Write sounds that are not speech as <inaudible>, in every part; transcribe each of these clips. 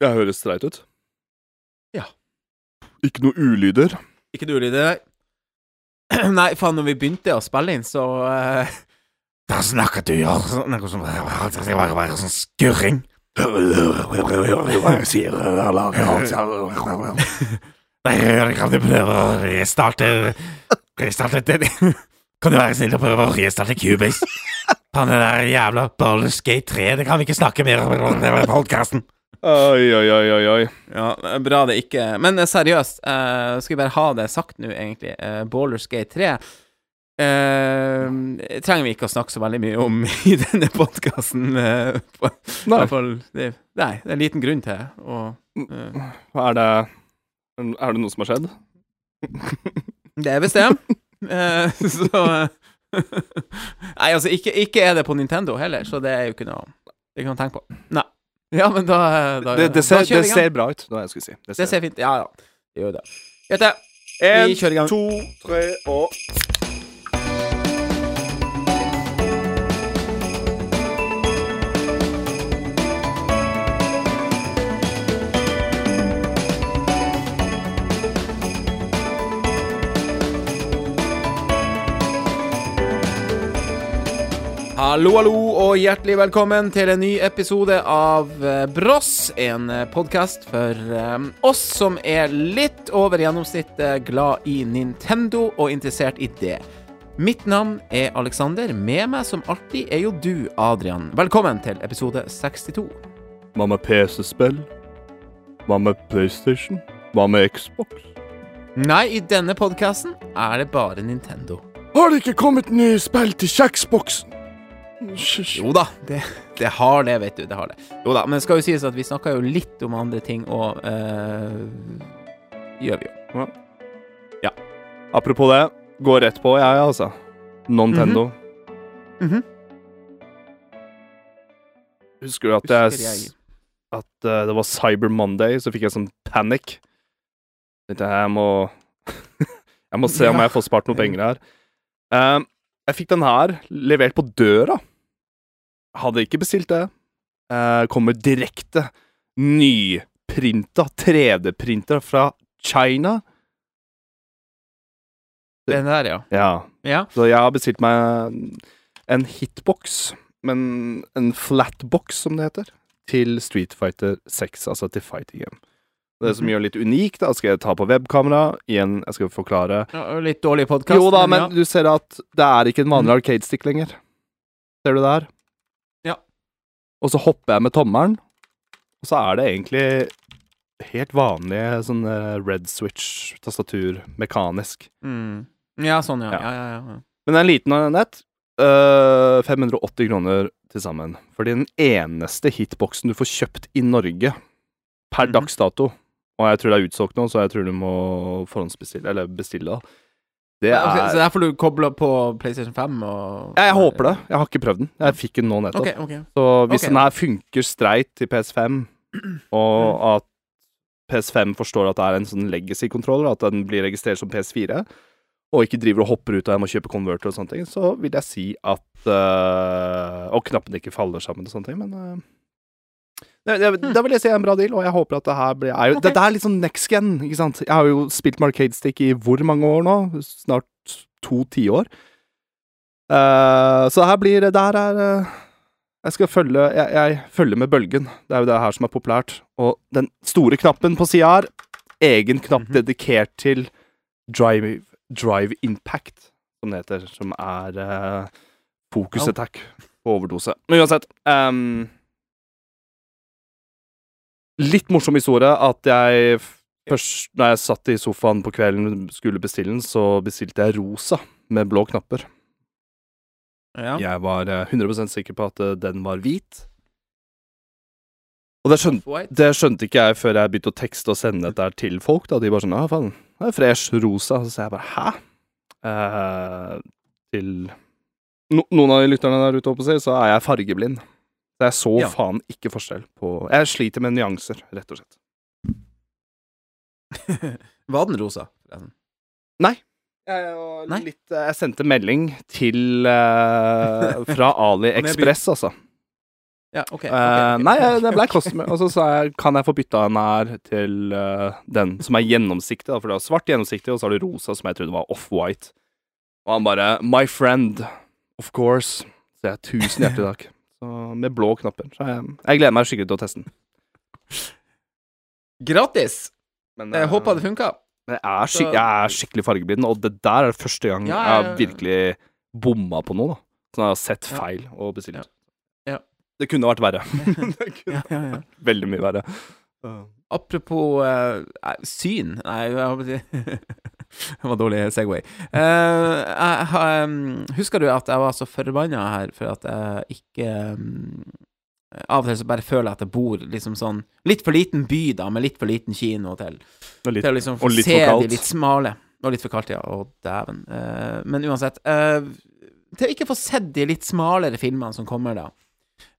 Jeg høres streit ut. Ja. Ikke noe ulyder. Ikke noe ulyder, Nei, <clears throat> faen, når vi begynte å spille inn, så uh, <laughs> Da snakket du jo noe som Det var bare sånn skurring. <laughs> Nei, kan du prøve å restarte Restarte det <laughs> Kan du være snill og prøve å restarte Cubase? Faen, det der jævla Gate 3, det kan vi ikke snakke mer om i podkasten. Oi, oi, oi, oi, oi. Ja, bra det ikke Men eh, seriøst, uh, skal vi bare ha det sagt nå, egentlig. Uh, Ballerskate 3 uh, trenger vi ikke å snakke så veldig mye om <laughs> i denne podkasten. Nei. det, nei, det er en liten grunn til og, eh, Er det Er det noe som har skjedd? Det er visst det. <laughs> Eh, så <laughs> Nei, altså, ikke, ikke er det på Nintendo heller, så det er jo ikke noe Det kan tenke på. Nei. Ja, men da, da Det, det, ser, da det ser bra ut. Det var det si. Det ser fint Ja, ja. Gjør det. Greit, det. En, to, tre og Hallo, hallo, og hjertelig velkommen til en ny episode av eh, Bross. En podkast for eh, oss som er litt over gjennomsnittet glad i Nintendo og interessert i det. Mitt navn er Alexander. Med meg som alltid er jo du, Adrian. Velkommen til episode 62. Hva med PC-spill? Hva med PlayStation? Hva med Xbox? Nei, i denne podkasten er det bare Nintendo. Har det ikke kommet nye spill til kjeksboksen? Jo da, det, det har det, vet du. Det har det. Jo da, men det skal jo sies at vi snakka jo litt om andre ting, og eh, gjør vi jo. Ja. Apropos det, gå rett på, jeg, altså. Nintendo. -hmm. Husker du at jeg, Husker jeg. At uh, det var Cyber Monday, så fikk jeg sånn panic. Tenkte jeg, må <laughs> Jeg må se om jeg får spart noe penger her. Um, jeg fikk den her levert på døra. Hadde ikke bestilt det. Uh, kommer direkte nyprinta 3D-printer fra China. Den der, ja. Ja, Ja. Så jeg har bestilt meg en hitbox, men en flatbox, som det heter, til Street Fighter 6, altså til fighting game. Det som Mhm. gjør litt unikt, da skal jeg ta på webkamera. Igjen, jeg skal forklare. ja litt dårlig podkast. Jo da, men ja. du ser at det er ikke en vanlig Mhm. arcade-stick lenger. Ser du det her? Og så hopper jeg med tommelen, og så er det egentlig helt vanlige sånn eh, red switch-tastatur, mekanisk. Mm. Ja, sånn, ja. Ja. Ja, ja. Men en liten nett. øh, 580 kroner til sammen. Fordi den eneste hitboksen du får kjøpt i Norge per Mhm. dags dato Og jeg tror det er utsolgt nå, så jeg tror du må forhåndsbestille, eller bestille, da. Det er... Okay, så er der får du kobla på PlayStation 5 og ja, Jeg håper det. Jeg har ikke prøvd den. Jeg fikk den nå nettopp. Okay, okay. Så hvis den her funker streit til PS5, <clears throat> og Mm. at PS5 forstår at det er en sånn legacy-kontroller, at den blir registrert som PS4, og ikke driver og hopper ut av den Og kjøper converter og sånne ting, så vil jeg si at øh, Og knappene ikke faller sammen og sånne ting, men øh, det vil jeg si en bra deal, og jeg håper at det her blir er jo, Ok. Dette er litt sånn next gen, ikke sant? Jeg har jo spilt med Arcade Stick i hvor mange år nå? Snart to tiår. Uh, så her blir det her er uh, jeg skal følge jeg, jeg følger med bølgen. Det er jo det her som er populært. Og den store knappen på sida her, egen knapp Mhm. dedikert til drive, drive impact, som det heter. Som er uh, focus attack på overdose. Men uansett ehm, Litt morsom historie at jeg først Når jeg satt i sofaen på kvelden skulle bestille den, så bestilte jeg rosa med blå knapper. Ja. Jeg var eh, 100 sikker på at eh, den var hvit. Og det skjønte, det skjønte ikke jeg før jeg begynte å tekste og sende dette til folk. Da. De bare sånn 'Ja, faen, det er fresh rosa.' Så sa jeg bare 'hæ?' Eh, til no, noen av de lytterne der ute, så er jeg fargeblind. Så jeg så Ja. faen ikke forskjell på Jeg sliter med nyanser, rett og slett. <laughs> Var den rosa? Nei. Jeg, Nei? litt, eh, jeg sendte melding til uh, <laughs> Fra AliExpress, altså. Ja, OK. okay, okay. Uh, nei, det ble Cosmo. Og så sa jeg kan jeg få bytta den her til uh, den som er gjennomsiktig, da, for det var svart gjennomsiktig, og så har du rosa som jeg trodde var off-white. Og han bare My friend, of course. Så jeg tusen hjertelig takk. Så med blå knapper. Så jeg, jeg gleder meg skikkelig til å teste den. Gratis! Men Jeg eh, håper det funka. jeg, er skik jeg er skikkelig fargeblind, og det der er første gang Ja, jeg jeg har virkelig bomma på noe. da Sånn jeg har sett Ja. feil og bestilt. Ja. Ja. Det kunne vært verre. det <laughs> kunne Ja, ja, ja. <laughs> vært veldig mye verre. Apropos eh, eh, syn Nei, jeg holdt på å si Det var dårlig Segway. Uh, um, husker du at jeg var så forbanna her for at jeg ikke um, Av og til så bare føler jeg at jeg bor liksom sånn Litt for liten by, da, med litt for liten kino til, litt, til å liksom få se de litt smale. Og litt for kaldt, ja. Å, dæven. Uh, men uansett. Uh, til å ikke få sett de litt smalere filmene som kommer, da.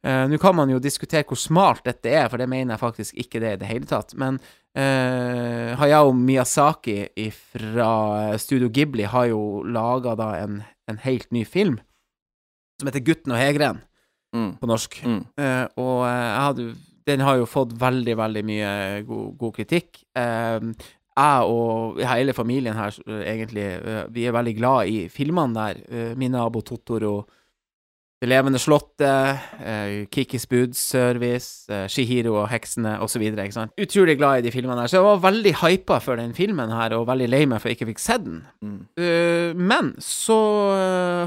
Nå kan man jo diskutere hvor smalt dette er, for det mener jeg faktisk ikke det i det hele tatt. Men uh, Hayao Miyazaki fra Studio Ghibli har jo laga da en, en helt ny film som heter 'Gutten og hegren' Mm. på norsk. Mm. Eh, og eh, hadde Den har jo fått veldig, veldig mye god, god kritikk. Eh, jeg og hele familien her, egentlig, vi er veldig glad i filmene der. Eh, min nabo Totoro, Det levende slottet, uh, Kikis budservice, uh, Shihiro og heksene, osv. Utrolig glad i de filmene her. Så jeg var veldig hypa for den filmen her, og veldig lei meg for jeg ikke fikk sett den. Mm. Uh, men så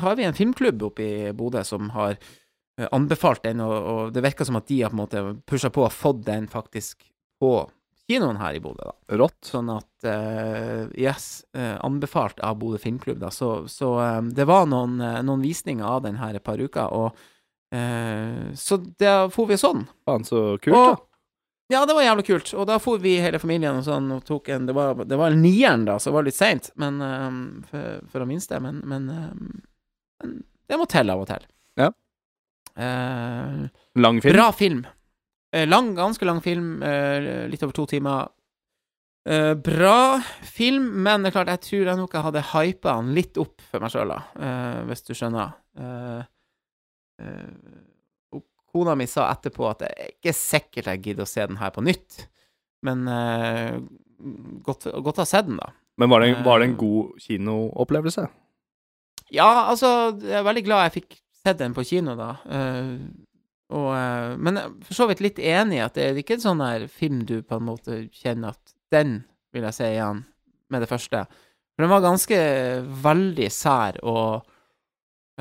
har vi en filmklubb oppe i Bodø som har anbefalt den, og, og det virker som at de har på en måte pusha på og fått den faktisk på kinoen her i Bodø. da. Rått. Sånn at uh, Yes, uh, anbefalt av Bodø Filmklubb, da. Så, så eh, det var noen, noen visninger av den her et par uker, og uh, Så da for vi sånn. Faen, så kult, Og- da. Ja, det var jævlig kult. Og da for vi hele familien og sånn, og tok en Det var, det var en nieren, da, så det var litt seint, men eh, for, for å minste. Men, men, men det må til av og til. Ja. Uh, Lang film. Bra film. Eh, lang, ganske lang film. eh, litt over to timer. Eh, bra film, men det er klart, jeg tror jeg nok jeg hadde hypa den litt opp for meg sjøl, da, hvis du skjønner. Kona mi sa etterpå at det er ikke sikkert jeg gidder å se den her på nytt, men godt, godt å ha sett den, da. Men var det, en- var det en god kinoopplevelse? Ja, altså, jeg er veldig glad jeg fikk sett den på kino, da. Eh, og, eh, men for så vidt litt enig i at det er ikke en sånn her film du på en måte kjenner at den vil jeg se igjen med det første. For den var ganske veldig sær og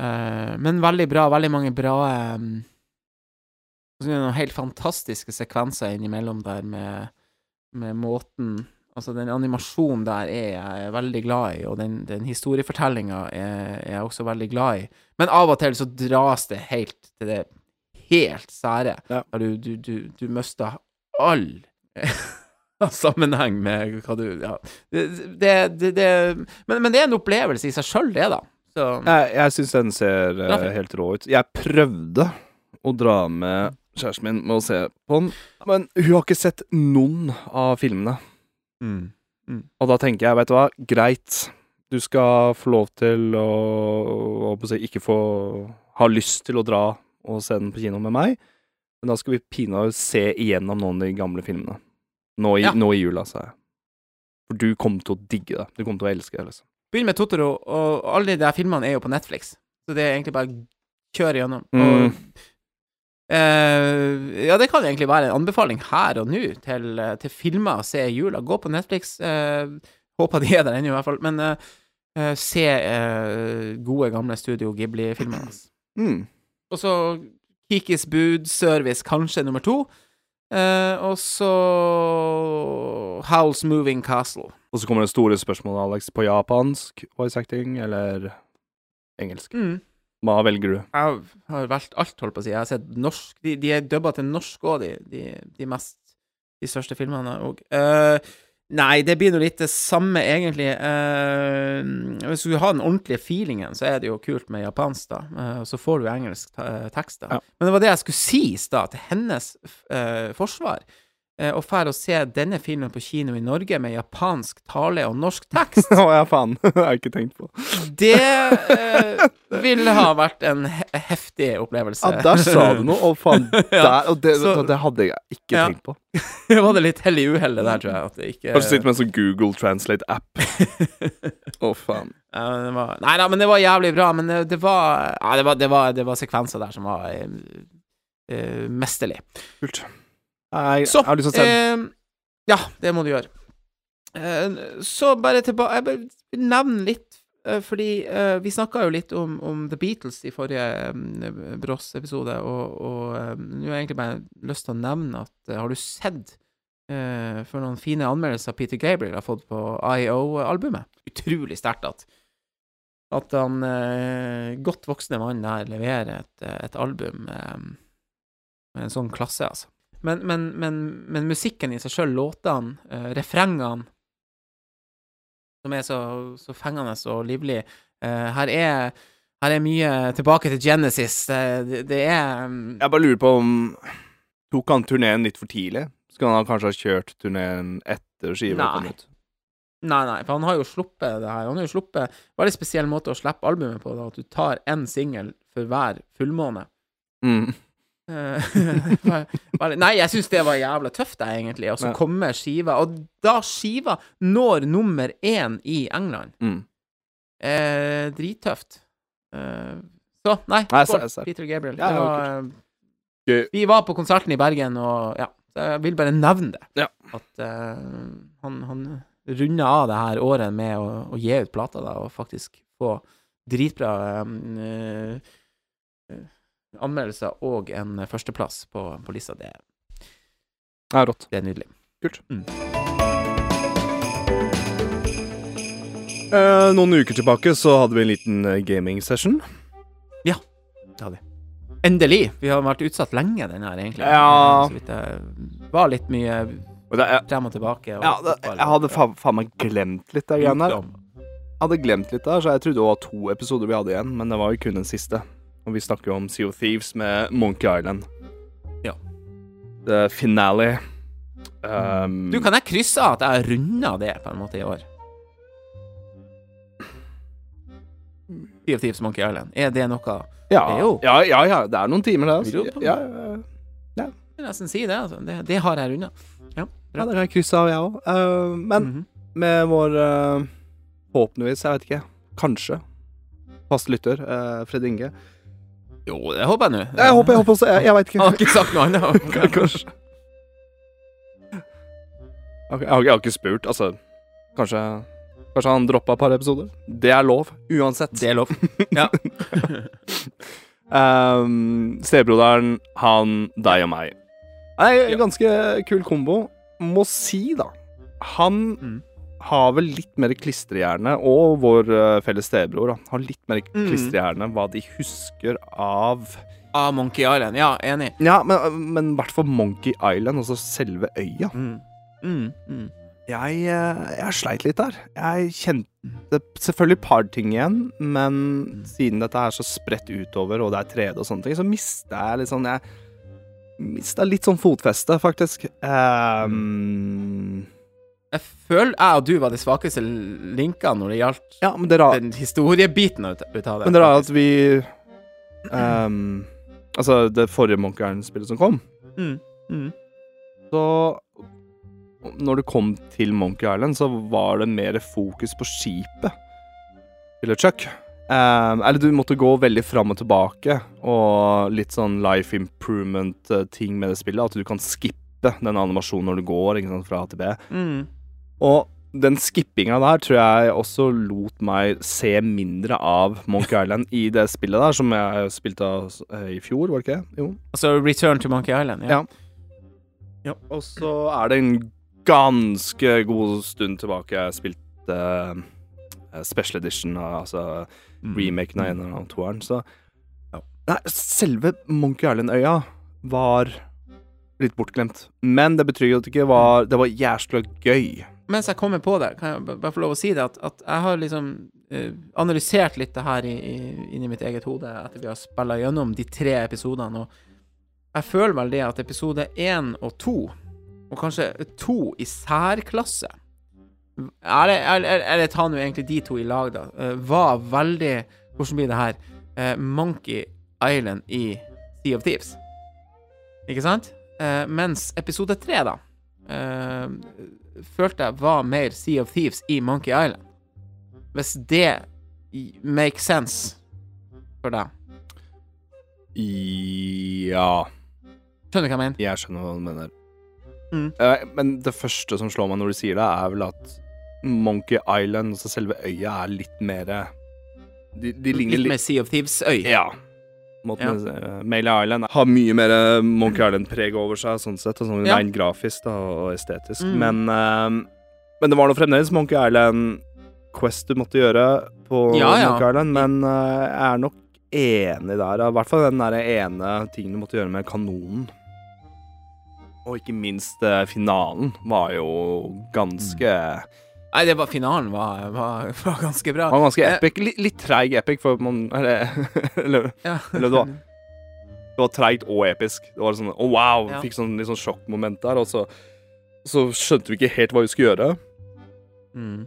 uh, Men veldig bra. Veldig mange bra um, Noen helt fantastiske sekvenser innimellom der med, med måten Altså, den animasjonen der er jeg veldig glad i, og den, den historiefortellinga er jeg også veldig glad i. Men av og til så dras det helt til det helt sære, Ja. du, du, du, du mister all <laughs> sammenheng med hva du Ja. Det, det, det, det men, men det er en opplevelse i seg sjøl, det, da. Så Jeg, jeg syns den ser eh, helt rå ut. Jeg prøvde å dra med kjæresten min med å se på den, men hun har ikke sett noen av filmene. mm. Og da tenker jeg, vet du hva, greit. Du skal få lov til å, å, å si, ikke få ha lyst til å dra og se den på kino med meg, men da skal vi pinadø se igjennom noen av de gamle filmene. Nå i, Ja. nå i jula, sa jeg. For du kommer til å digge det. Du kommer til å elske det, liksom. Begynn med Totoro, og alle de der filmene er jo på Netflix. Så det er egentlig bare å kjøre gjennom. Mm. Og, eh, ja, det kan egentlig være en anbefaling her og nå til, eh, til filmer å se i jula. Gå på Netflix. eh, håper de er der ennå, i hvert fall. Men eh, se eh, gode, gamle Studio Ghibli-filmer. Altså. Mm. Og så Kikis bud, service, kanskje nummer to. Eh, og så Howls Moving Castle. Og så kommer det store spørsmålet, Alex, på japansk voice acting eller engelsk? Mm. Hva velger du? Jeg har valgt alt, holdt på å si. Jeg har sett norsk De, de er dubba til norsk òg, de, de, de mest De største filmene òg. Nei, det blir nå litt det samme, egentlig. Eh, hvis du har den ordentlige feelingen, så er det jo kult med japansk, da. Eh, og så får du engelsk tekst, da. Ja. Men det var det jeg skulle si i stad, til hennes eh, forsvar. Eh, og drar og ser denne filmen på kino i Norge med japansk tale og norsk tekst, <laughs> Å ja, faen. <laughs> Det har jeg ikke tenkt på. det eh, ville ha vært en he heftig opplevelse. Ja, der sa du noe. Å, faen. <laughs> Der, og det, Så- det hadde jeg ikke Ja. tenkt på. Det var det litt hell i uhellet der, tror jeg. At det ikke Kanskje sitte med en sånn Google Translate-app. Å, faen. Ja, var, nei da, men det var jævlig bra. Men det, det var Ja, det var, det var, det var sekvenser der som var eh, mesterlig. Kult. Jeg, Så jeg eh, Ja, det må du gjøre. Eh, så bare tilbake Jeg bare vil nevne litt, eh, fordi eh, vi snakka jo litt om, om The Beatles i forrige um, Bross-episode, og, og eh, nå har jeg egentlig bare lyst til å nevne at eh, har du sett eh, for noen fine anmeldelser Peter Gabriel har fått på IO-albumet? Utrolig sterkt at at han eh, godt voksne mann der leverer et, et album eh, med en sånn klasse, altså. Men, men, men, men musikken i seg sjøl, låtene, uh, refrengene, som er så, så fengende og livlig uh, her, er, her er mye tilbake til Genesis. Det, det, er um... Jeg bare lurer på om Tok han turneen litt for tidlig? Skulle han kanskje ha kjørt turneen etter skiva kom ut? Nei, nei, for han har jo sluppet det her. Han har jo sluppet Veldig spesiell måte å slippe albumet på, da, at du tar én singel for hver fullmåne. Mm. Eh, <laughs> Nei, jeg syns det var jævla tøft, jeg, egentlig. Og så Ja. kommer skiva, og da skiva når nummer én i England Mm. eh, Drittøft. Eh, så, nei, Nei, skål. Peter Gabriel. Ja, var, eh, vi var på konserten i Bergen, og ja, jeg vil bare nevne det. Ja. At eh, han, han runda av det her året med å, å gi ut plata, da, og faktisk få dritbra eh, eh, anmeldelser og en førsteplass på, på lista. Det, er rått. det er nydelig. Kult. Mm. Eh, noen uker tilbake så hadde vi en liten eh, gaming-session. Ja, Det hadde vi. Endelig! Vi har vært utsatt lenge, den her, egentlig. Ja. Så vidt det var litt mye frem og tilbake. Og ja, det, jeg hadde faen faen meg glemt litt av greiene her. Jeg hadde glemt litt der, så jeg trodde det var to episoder vi hadde igjen, men det var jo kun den siste. Og vi snakker jo om Sea of Thieves med Monkey Island. Ja. The finale. Um, Du, kan jeg krysse av at jeg har runda det, på en måte, i år? Sea of Thieves Monkey Island. Er det noe ja, det er jo- ja, ja, ja, det er noen timer, det. Altså. Ja, ja, ja. Jeg nesten si det, altså. Det, det har jeg runda. Ja, ja, det kan jeg krysse av, jeg òg. men Mhm. med vår uh, Forhåpentligvis, jeg vet ikke. Kanskje. Fast lytter, uh, Fred Inge. Jo, det håper jeg nå. Jeg håper, jeg håper også Jeg, jeg veit ikke. Han har ikke sagt noe annet. <laughs> Kanskje. Ok, jeg, har, jeg har ikke spurt, altså. Kanskje Kanskje han droppa et par episoder? Det er lov, uansett. Det er lov. <laughs> Ja. Um, <laughs> Stebroderen, han, deg og meg. Er ganske kul kombo. Må si, da. Han Mm. Har vel litt mer klistrehjerne, og vår eh, felles stebror har litt mer Mm. klistrehjerne hva de husker av Av Monkey Island. Ja, enig. Ja, men, men i hvert fall Monkey Island, altså selve øya. Mm. Mm. Mm. Jeg, eh, jeg sleit litt der. Jeg kjente selvfølgelig et par ting igjen, men siden dette er så spredt utover, og det er 3D og sånne ting, så mista jeg litt sånn Jeg mista litt sånn fotfeste, faktisk. Um, Jeg føler jeg og du var de svakeste linkene når det gjaldt ja, men det er den historiebiten ut, ut av det. Men det er at vi um, Altså, det forrige Monkey Island-spillet som kom, Mm. Mm. så Når det kom til Monkey Island, så var det mer fokus på skipet. Eller Chuck. Um, eller du måtte gå veldig fram og tilbake, og litt sånn life improvement-ting med det spillet. At du kan skippe den animasjonen når du går ikke sant, fra A til B. Mm. Og den skippinga der tror jeg også lot meg se mindre av Monkey Island i det spillet der, som jeg spilte eh, i fjor, var det ikke? Jo. Altså Return to Monkey Island. Ja. Ja. Og så er det en ganske god stund tilbake jeg spilte uh, Special Edition, altså Mm. remaken av en av toeren, så Ja. Nei, selve Monkey Island-øya var litt bortglemt. Men det betyr jo at det ikke var Det var jæskla gøy. Mens jeg kommer på det, kan jeg bare få lov å si det, at, at jeg har liksom eh, analysert litt det her i, i, inni mitt eget hode etter vi har spilla gjennom de tre episodene, og jeg føler vel det at episode én og to, og kanskje to i særklasse Eller, ta nå egentlig de to i lag, da. eh, var veldig Hvordan blir det her? Eh, Monkey Island i Sea of Thieves. Ikke sant? Mens episode tre, da, følte jeg var mer Sea of Thieves i Monkey Island. Hvis det makes sense for deg. Ja Skjønner du hva jeg mener? Jeg skjønner hva du mener. Mm. Eh, men det første som slår meg når du sier det, er vel at Monkey Island, altså selve øya, er litt mer De, de ligner Litt litt mer Sea of Thieves-øy. Ja. Måten, ja. Melee Island har mye mer eh, Monkey Island-preg over seg, sånn sett, og sånn Ja. rent grafisk da, og estetisk. Mm. Men, uh, men det var nå fremdeles Monkey Island Quest du måtte gjøre på Ja, ja. Monkey Island, men uh, jeg er nok enig der. I hvert fall den der ene tingen du måtte gjøre med kanonen. Og ikke minst uh, finalen var jo ganske Nei, det var finalen var, var, var ganske bra. var ganske Eh, epic. Litt, litt treig epic, for man Eller, <laughs> eller Ja. Eller det var, det var treigt og episk. Det var sånn oh, wow! Ja. Fikk sånn litt sånn sjokkmoment der, og så Så skjønte vi ikke helt hva vi skulle gjøre. Mm.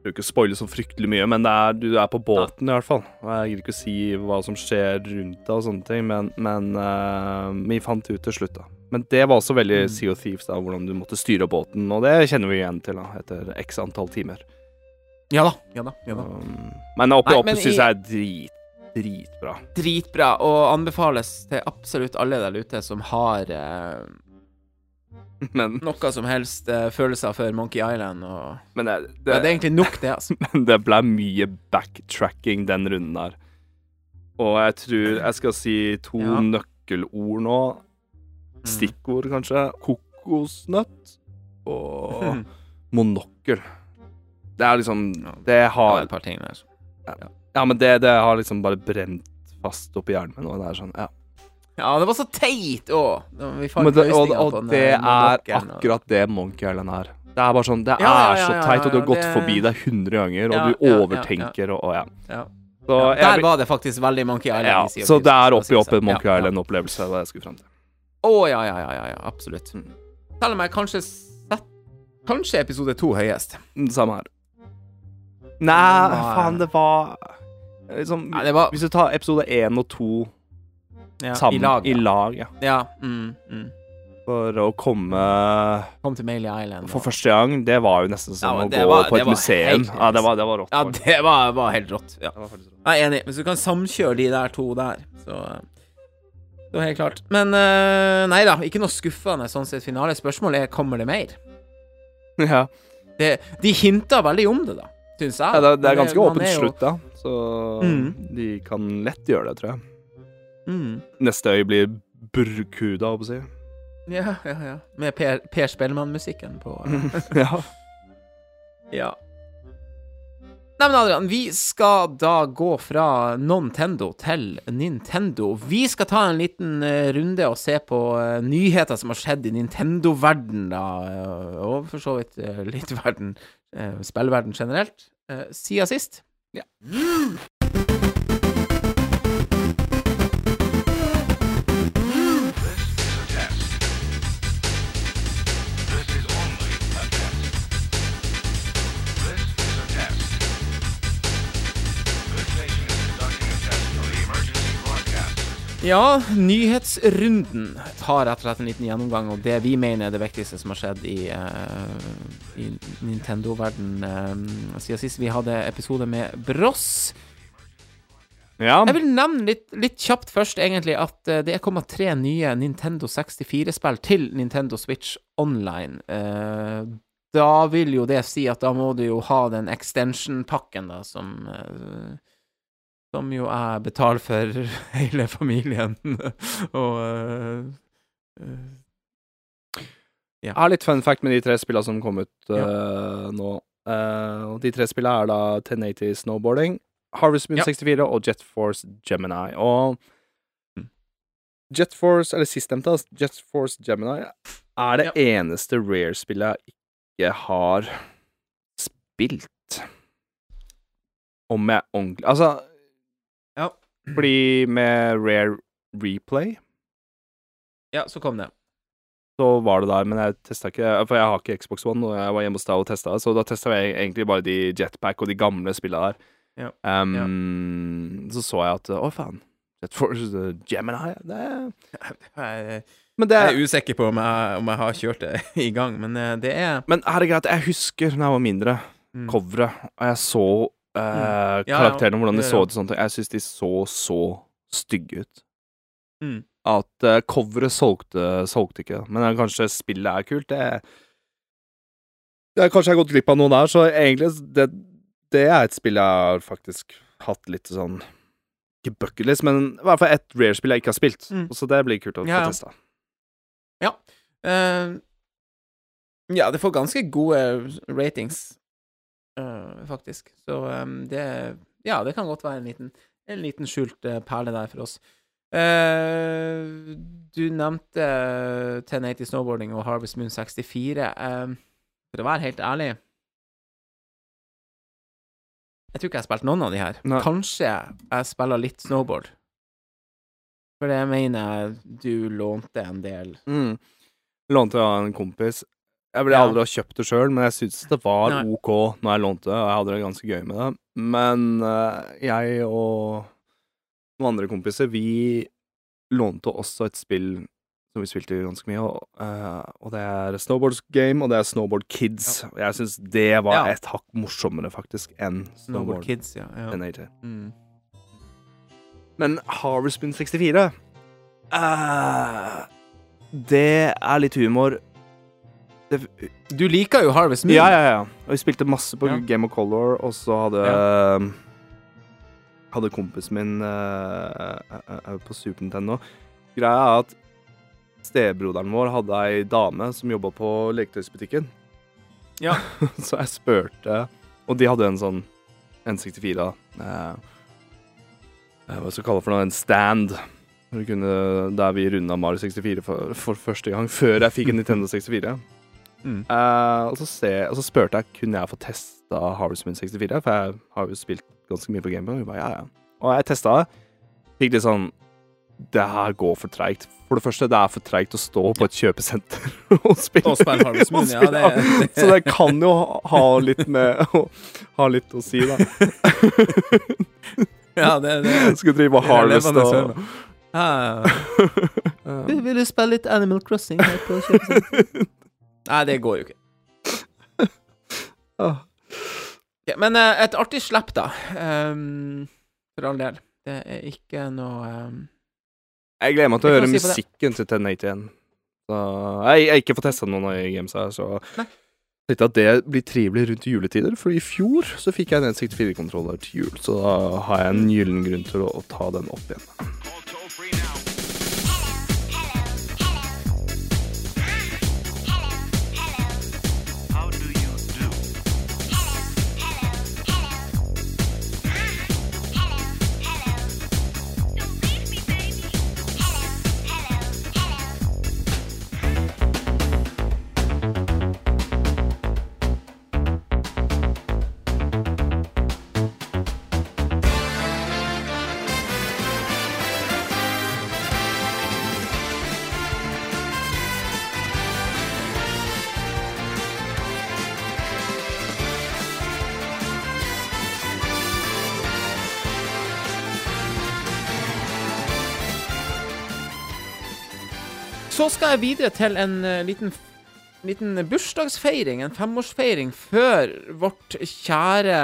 Jeg vil ikke spoile så fryktelig mye, men det er, du er på båten i hvert fall. Jeg gidder ikke å si hva som skjer rundt deg og sånne ting, men, men uh, vi fant det ut til slutt, da. Men det var også veldig Mm. Sea of Thieves, da, hvordan du måtte styre båten, og det kjenner vi igjen til da, etter x antall timer. Ja da. Ja da. Ja da. Um, men oppi Oppi syns jeg er drit, dritbra. Dritbra, og anbefales til absolutt alle der ute som har eh, <laughs> Men, noe som helst eh, følelser for Monkey Island. Og, men det, ja, det, det er egentlig nok, det, altså. <laughs> Men det ble mye backtracking den runden der. Og jeg tror jeg skal si to Ja. nøkkelord nå. Mm. Stikkord, kanskje. Kokosnøtt og <laughs> monokkel. Det er liksom Det har et par ting der. Ja, men det, det har liksom bare brent fast oppi hjernen min. Og det er sånn, ja. Ja, det var så teit òg! Vi Men det, og, og det er akkurat det Monkey Island er. Det er bare sånn Det er så teit, og du har gått forbi det hundre ganger, og du overtenker og, og ja. Så, jeg der var det faktisk veldig Monkey Island. ja, så det er oppi opp en Monkey Ja, ja. Island-opplevelse, Det jeg skulle frem til. Å, ja, ja, ja, ja, ja, absolutt. Mm. Selv om jeg kanskje sett Kanskje episode to høyest. Samme her. Nei, Nei. faen, det var liksom Nei, det var Hvis du tar episode én og to ja, sammen i lag. i Ja. lag ja. ja mm, mm. For å komme Kom til Mailey Island. for og- første gang, det var jo nesten som Ja, å gå var- på et museum. Ja, det var, det var rått. Ja, det var, var helt rått. Ja. Det var rått. Jeg er enig. Hvis du kan samkjøre de der to der, så Så helt klart. Men uh, nei da, ikke noe skuffende sånn sett finale. Spørsmålet er kommer det mer. Ja. Det, de hinta veldig om det, da, syns jeg. Ja, det, det er ganske jo- slutt, da. Så Mm. de kan lett gjøre det, tror jeg. Mm. Neste øy blir Burkuda, holdt jeg på å Ja, ja, ja. Med Per, per Spellemann-musikken på eh, <laughs> ja. Ja. Nei, men Adrian, vi skal da gå fra Nintendo til Nintendo. Vi skal ta en liten eh, runde og se på eh, nyheter som har skjedd i Nintendo-verden, da, eh, og for så vidt litt verden, spillverden generelt, siden sist. Ja. Ja, nyhetsrunden tar rett og slett en liten gjennomgang, og det vi mener er det viktigste som har skjedd i, uh, i Nintendo-verden uh, siden sist vi hadde episode med Bross. ja. Jeg vil nevne litt, litt kjapt først, egentlig, at eh, det er kommet tre nye Nintendo 64-spill til Nintendo Switch Online. Uh, da vil jo det si at da må du jo ha den extension-pakken, da, som eh, Som jo jeg betaler for <laughs> hele familien. <laughs> Og eh, eh, Jeg har litt fun fact med de tre spillene som kom ut eh, nå. Uh, de tre spillene er da 1080 Snowboarding, Harvest Moon Ja. 64 og Jet Force Gemini. Og Mm. Jet Force, eller sistnevnte, Jet Force Gemini, er det eneste Rare-spillet jeg ikke har spilt. Om jeg ordentlig Altså, Ja. Fordi med Rare Replay ja, så kom det. så var det der, men jeg testa ikke For jeg har ikke Xbox One, og jeg var hjemme hos deg og testa så da testa jeg egentlig bare de Jetpack og de gamle spilla der. Ja. Um, Så så jeg at Å, faen. Jet Force uh, Gemini det er, det <laughs> jeg er er usikker på om jeg, om jeg har kjørt det <laughs> i gang, men eh, det er Men er det greit, jeg husker da jeg var mindre, mm. coveret, og jeg så eh, mm. ja. karakterene, hvordan de Ja, så ja. ut og sånt. Jeg syns de så så stygge ut. Mm. At uh, coveret solgte, solgte ikke. Men eh, kanskje spillet er kult, det det er Kanskje jeg har gått glipp av noe der, så egentlig det, det er et spill jeg har faktisk hatt litt sånn Ikke bucketlist, men i hvert fall ett rare-spill jeg ikke har spilt. Mm. Så det blir kult å Ja, ja. få testa. Uh, ja, det får ganske gode ratings, eh, faktisk. Så um, det Ja, det kan godt være en liten, en liten skjult uh, perle der for oss. Uh, du nevnte 1080 Snowboarding og Harvest Moon 64. Eh, for å være helt ærlig Jeg tror ikke jeg har spilt noen av de her. Nei. Kanskje jeg spiller litt snowboard. For det mener jeg du lånte en del. Mm. Lånte av en kompis. Jeg ville Ja. aldri ha kjøpt det sjøl, men jeg syntes det var Nei. OK når jeg lånte det, og jeg hadde det ganske gøy med det. Men uh, jeg og noen andre kompiser, vi lånte også et spill som vi spilte ganske mye, og, uh, og det er Snowboard Game, og det er Snowboard Kids. Og jeg syns det var Ja. et hakk morsommere, faktisk, enn Snowboard Snowboard Kids, ja. ja. NAT. Mm. Men Harvest Moon 64 uh, Det er litt humor. Det, Du liker jo Harvest Moon. Ja, ja, ja. Og vi spilte masse på Ja. Game of Color, og så hadde Hadde kompisen min eh, eh, eh, på Super Nintendo. Greia er at stebroderen vår hadde ei dame som jobba på leketøysbutikken. Ja. <laughs> så jeg spurte Og de hadde en sånn N64 da. eh, Hva skal vi kalle for noe? En stand. Kunne, der vi runda Mario 64 for, for første gang, før jeg fikk en Nintendo 64. Mm. Uh, og, så se, og så spurte jeg kunne jeg få testa Harvest Moon 64, for jeg har jo spilt ganske mye på Gameboy. Og, ja, ja. og jeg testa det. Fikk litt sånn Det her går for treigt. For det første, det er for treigt å stå på et kjøpesenter <laughs> og spille. Og spille Harvest Moon, <laughs> og ja, det- Så det kan jo ha- litt med å ha litt å si, da. <laughs> Ja, det, det Skulle drive med harvest og ja. Ja. Vil du spille litt Animal Crossing her på kjøpesenteret? Nei, det går jo ikke. <laughs> Ah. Ok, men uh, et artig slipp, da. Um, for all del. Det er ikke noe um... Jeg gleder meg til å høre si musikken til 1080 igjen. Så jeg jeg har ikke fått testa noen av de gamesa her, så Nei. jeg tenkte at det blir trivelig rundt juletider. For i fjor så fikk jeg en 64-kontroller til jul, så da har jeg en gyllen grunn til å, å ta den opp igjen. Så skal jeg videre til en eh, liten, liten bursdagsfeiring, en femårsfeiring, før vårt kjære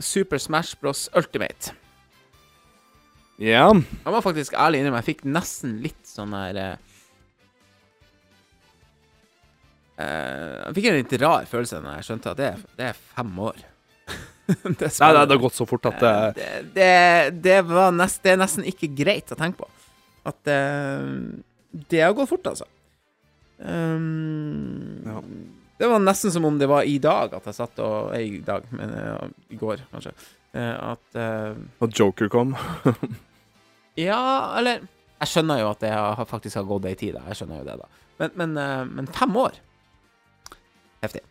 Super Smash Bros. Ultimate. Ja. Jeg må faktisk ærlig innrømme, jeg fikk nesten litt sånn der eh, eh, Jeg fikk en litt rar følelse når jeg skjønte at det, det er fem år. <laughs> det, Nei, det, det har gått så fort at det det, det, nest, det er nesten ikke greit å tenke på. At eh, det har gått fort, altså. Um, Ja. Det var nesten som om det var i dag at jeg satt og I dag, men uh, i går, kanskje. Uh, at uh, At Joker kom. <laughs> Ja, eller Jeg skjønner jo at det har, faktisk har gått ei tid, da. Jeg skjønner jo det, da. Men, men, uh, men fem år Heftig.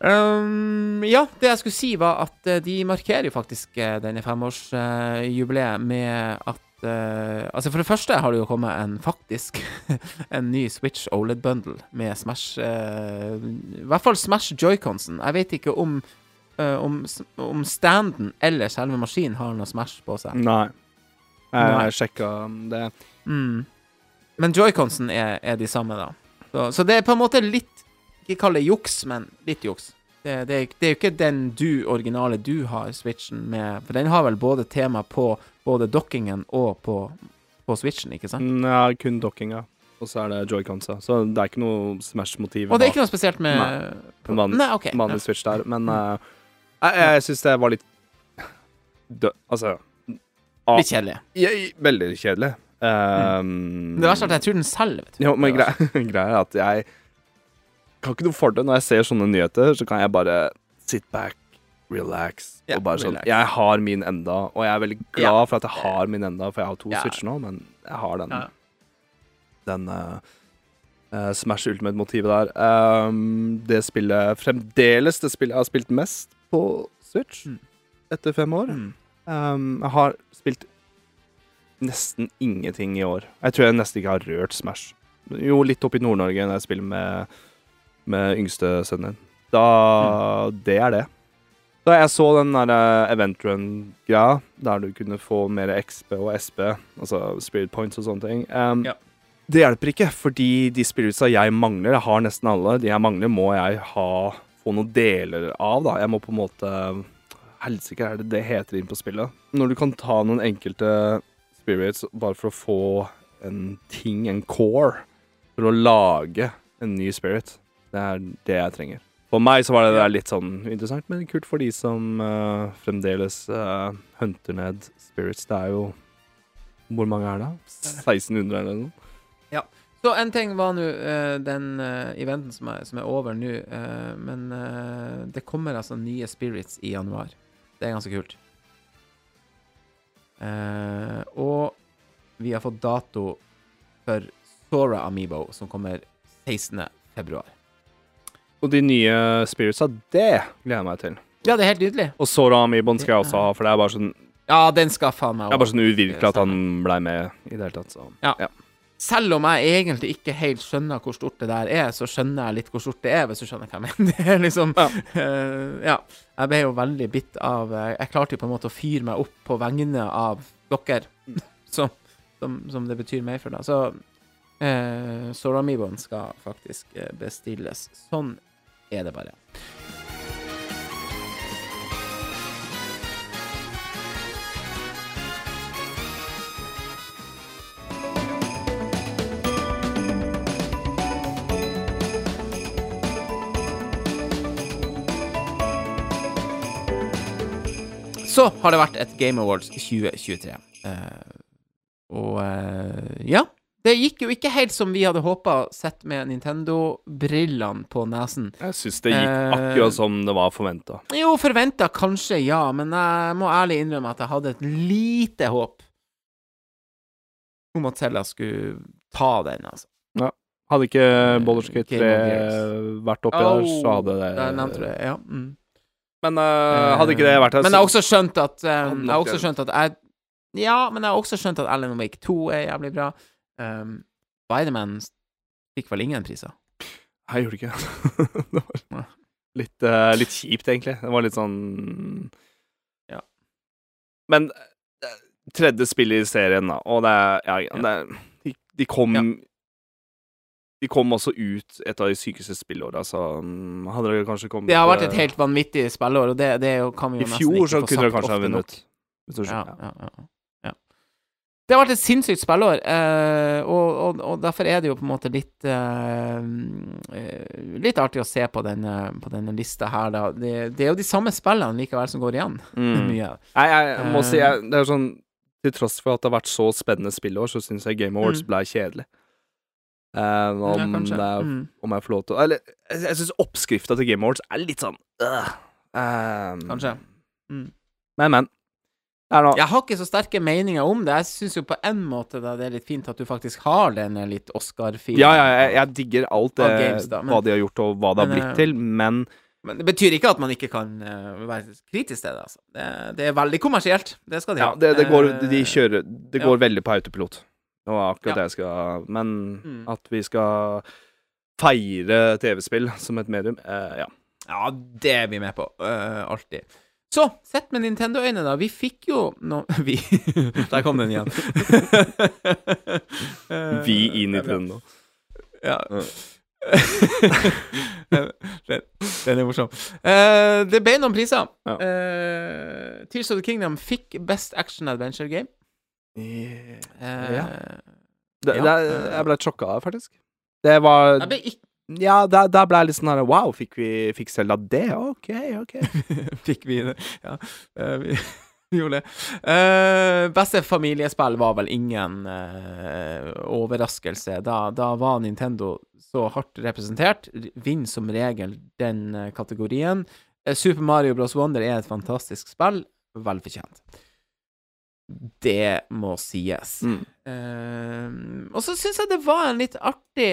Um, ja, det jeg skulle si, var at de markerer jo faktisk denne femårsjubileet med at eh, Altså, for det første har det jo kommet en faktisk <laughs> en ny Switch OLED-bundle med Smash eh, I hvert fall Smash Joyconsen. Jeg vet ikke om eh, om, om standen eller selve maskinen har noe Smash på seg. Nei. Jeg, har sjekka det. Mm. Men joyconsen er, er de samme, da. Så, så det er på en måte litt Ikke kall det juks, men litt juks. Det, det, det er jo ikke den du, originale du har Switchen med, for den har vel både tema på både dockingen og på, på Switchen, ikke sant? Ja, kun dokkinga. Og så er det joyconsa. Så det er ikke noe Smash-motiv Og det er ikke noe spesielt med Nei. Nei, OK. vanlig Switch der. Men uh, jeg, jeg syns det var litt <laughs> dø... Altså Ja, Litt kjedelig. Ja, Veldig kjedelig. Um, Det verste er at jeg tror den selger, vet du. Jo, men greia <laughs> greia er at jeg kan ikke noe for det. Når jeg ser sånne nyheter, så kan jeg bare sit back, relax. Ja, og bare sånn relax. Jeg har min enda, og jeg er veldig glad Ja. for at jeg har min enda, for jeg har to Ja. switcher nå, men jeg har den. Den uh, uh, Smash Ultimate-motivet der. Um, det spillet Fremdeles det spillet jeg har spilt mest på Switch Mm. etter fem år. Mm. Um, jeg har spilt nesten ingenting i år. Jeg tror jeg nesten ikke har rørt Smash. Jo, litt opp i Nord-Norge når jeg spiller med, med yngste sønnen din. Da Det er det. Da jeg så den der eh, Event Run-greia, der du kunne få mer XP og SP, altså Spirit Points og sånne ting um, Ja. Det hjelper ikke, fordi de spiritsa jeg mangler, jeg har nesten alle, de jeg mangler, må jeg ha få noen deler av, da. Jeg må på en måte Helsike, er det det heter inn på spillet? Når du kan ta noen enkelte spirits bare for å få en ting, en core, for å lage en ny spirit. Det er det jeg trenger. For meg så var det der litt sånn interessant, men kult for de som uh, fremdeles uh, hunter ned spirits. Det er jo Hvor mange er det? 1600 eller noe? Ja. Så en ting var nå uh, den eventen som er, som er over nå, men det kommer altså nye spirits i januar. Det er ganske kult. Og vi har fått dato for Sora Amiibo, som kommer 16. februar. Og de nye spiritsa, det gleder jeg meg til. Ja, det er helt nydelig. Og Sora Amibon skal jeg også ha, for det er bare sånn, Ja, den skal faen meg det er bare sånn uvirkelig at han blei med i det hele tatt. Så. Ja. Selv om jeg egentlig ikke helt skjønner hvor stort det der er, så skjønner jeg litt hvor stort det er, hvis du skjønner hva jeg mener. <laughs> Det er liksom Ja. Uh, Ja. Jeg ble jo veldig bitt av eh, Jeg klarte jo på en måte å fyre meg opp på vegne av dere, <laughs> som, som, som det betyr meg for deg. Så uh, Soramiboen skal faktisk bestilles. Sånn er det bare. Så har det vært et Game Awards 2023. Uh, og uh, ja. Det gikk jo ikke helt som vi hadde håpa, sett med Nintendo-brillene på nesen. Jeg syns det gikk Eh, akkurat som det var forventa. Jo, forventa kanskje, ja, men jeg må ærlig innrømme at jeg hadde et lite håp om at Selda skulle ta den, altså. Hadde ikke Baldur's Gate Game 3 vært oppi der, så hadde det Der nevnte du det, ja. Mm. Men uh, hadde ikke det vært der, Men jeg har også skjønt at um, Jeg har også skjønt at jeg Ja, men jeg har også skjønt at Alan Wake 2 er jævlig bra. Um, Spiderman fikk vel ingen priser. Jeg gjorde ikke det. <laughs> det. var litt, uh, litt kjipt, egentlig. Det var litt sånn Ja. Men eh, tredje spill i serien, da, og det er Ja, Ja. det er de, de kom Ja. De kom også ut et av de sykeste spillåra, så mm, hadde det kanskje kommet Det har vært et helt vanvittig spillår, og det, det kan vi jo I nesten fjor ikke få kunne det nok. kanskje ha så kunne vunnet. kanskje ha vunnet. ja, ja, ja. Det har vært et sinnssykt spillår, eh, og, og, og derfor er det jo på en måte litt eh, eh, Litt artig å se på denne, på denne lista her, da. Det, det er jo de samme spillene likevel som går igjen. <laughs> Mm. Mye. Nei, jeg må si Eh. jeg, Det er sånn Til tross for at det har vært så spennende spillår, så syns jeg Game Awards Mm. ble kjedelig. Eh, om, ja, er, Mm. om jeg får lov til å Eller jeg, jeg syns oppskrifta til Game Awards er litt sånn øh. um, Kanskje. Mm. Men, men. Jeg har ikke så sterke meninger om det. Jeg syns jo på en måte da det er litt fint at du faktisk har den litt Oscar-filen. Ja, ja, jeg, jeg digger alt det, games, da, men- hva de har gjort, og hva det har men, blitt eh, til, men Men det betyr ikke at man ikke kan eh, være kritisk til det. Altså. Det, det er veldig kommersielt. Det skal de Ja, det, det går Eh, De kjører Det ja. veldig på autopilot. Det var akkurat Ja. det jeg skal Men Mm. at vi skal feire TV-spill som et medium, eh, ja. Ja, det er vi med på. Uh, alltid. Så, sett med Nintendo-øyne, da. Vi fikk jo no <laughs> Vi. Der kom den igjen. <laughs> Vi i. Nintendo. Ja. Ja. <laughs> den, den er morsom. Uh, det ble noen priser. Ja. Uh, Tears of the Kingdom fikk Best Action Adventure Game. Uh, Ja. Det, Ja. det, jeg ble sjokka, faktisk. Det var Jeg ble ikke Ja, da, da ble jeg litt sånn her Wow, fikk vi fikk Selda det? OK, OK. <laughs> Fikk vi det? Ja, Uh, vi, <laughs> gjorde det. Uh, beste familiespill var vel ingen uh, overraskelse. Da, da var Nintendo så hardt representert. Vinner som regel den kategorien. Super Mario Bros. Wonder er et fantastisk spill. Vel fortjent. Det må sies. Mm. Uh, og så syns jeg det var en litt artig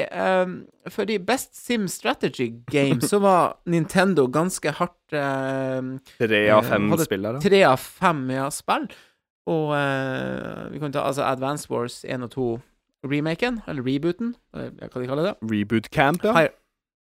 For de Best Sim Strategy Game <laughs> så var Nintendo ganske hardt eh, Tre av fem Hadde spillere. Tre av fem ja, spill. Og eh, vi kan ta altså Advance Wars 1 og 2 remaken, eller rebooten, eller hva de kaller det. Reboot Camp, ja. Fire,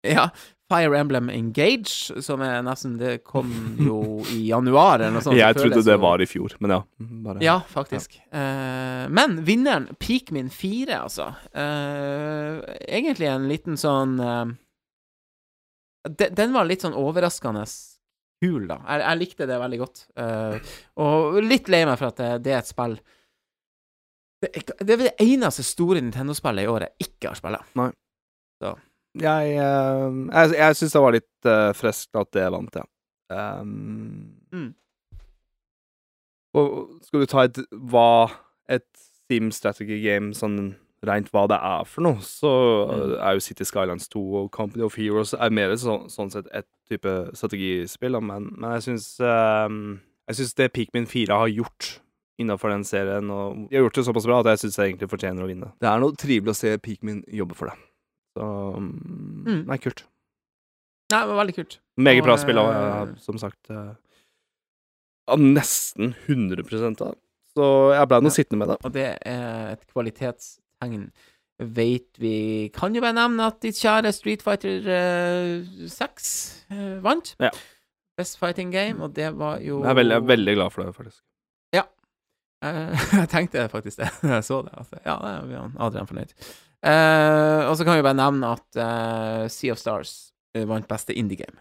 ja, Fire Emblem Engage, som er nesten Det kom jo <laughs> i januar eller noe sånt. Jeg trodde det var i fjor, men ja. Bare. ja, faktisk. Eh, men vinneren, Peakmin 4, altså. Eh, egentlig en liten sånn eh, de, Den var litt sånn overraskende kul, da. Jeg, jeg likte det veldig godt. Og litt lei meg for at det, det er et spill det, er- det er det eneste store Nintendo-spillet i året jeg ikke har spilt. Jeg, eh, jeg, jeg syns det var litt uh, friskt at det vant, ja. Um, Mm. Og skal du ta et hva et Steam strategy game sånn rent hva det er for noe, så Mm. er jo City Skylines 2 og Company of Heroes er mer så, sånn sett et type strategispill, men, men jeg syns um, Jeg syns det Pikmin 4 har gjort innafor den serien, og de har gjort det såpass bra at jeg syns jeg egentlig fortjener å vinne. Det er noe trivelig å se Pikmin jobbe for det. Så Mm. Nei, kult. Nei, det var veldig kult. Meget bra spill òg, eh, som sagt. eh, nesten 100 av. Så jeg ble nå Ja. sittende med det. Og det er et kvalitetstegn. Vet vi Kan jo bare nevne at ditt kjære Street Fighter eh, 6 eh, vant. Ja. Best Fighting Game, og det var jo Jeg er veldig, jeg er veldig glad for det, faktisk. Eh, <laughs> jeg tenkte faktisk det da <laughs> jeg så det. Altså, ja, da er Adrian fornøyd. Eh, og så kan vi bare nevne at eh, Sea of Stars eh, vant beste indie game.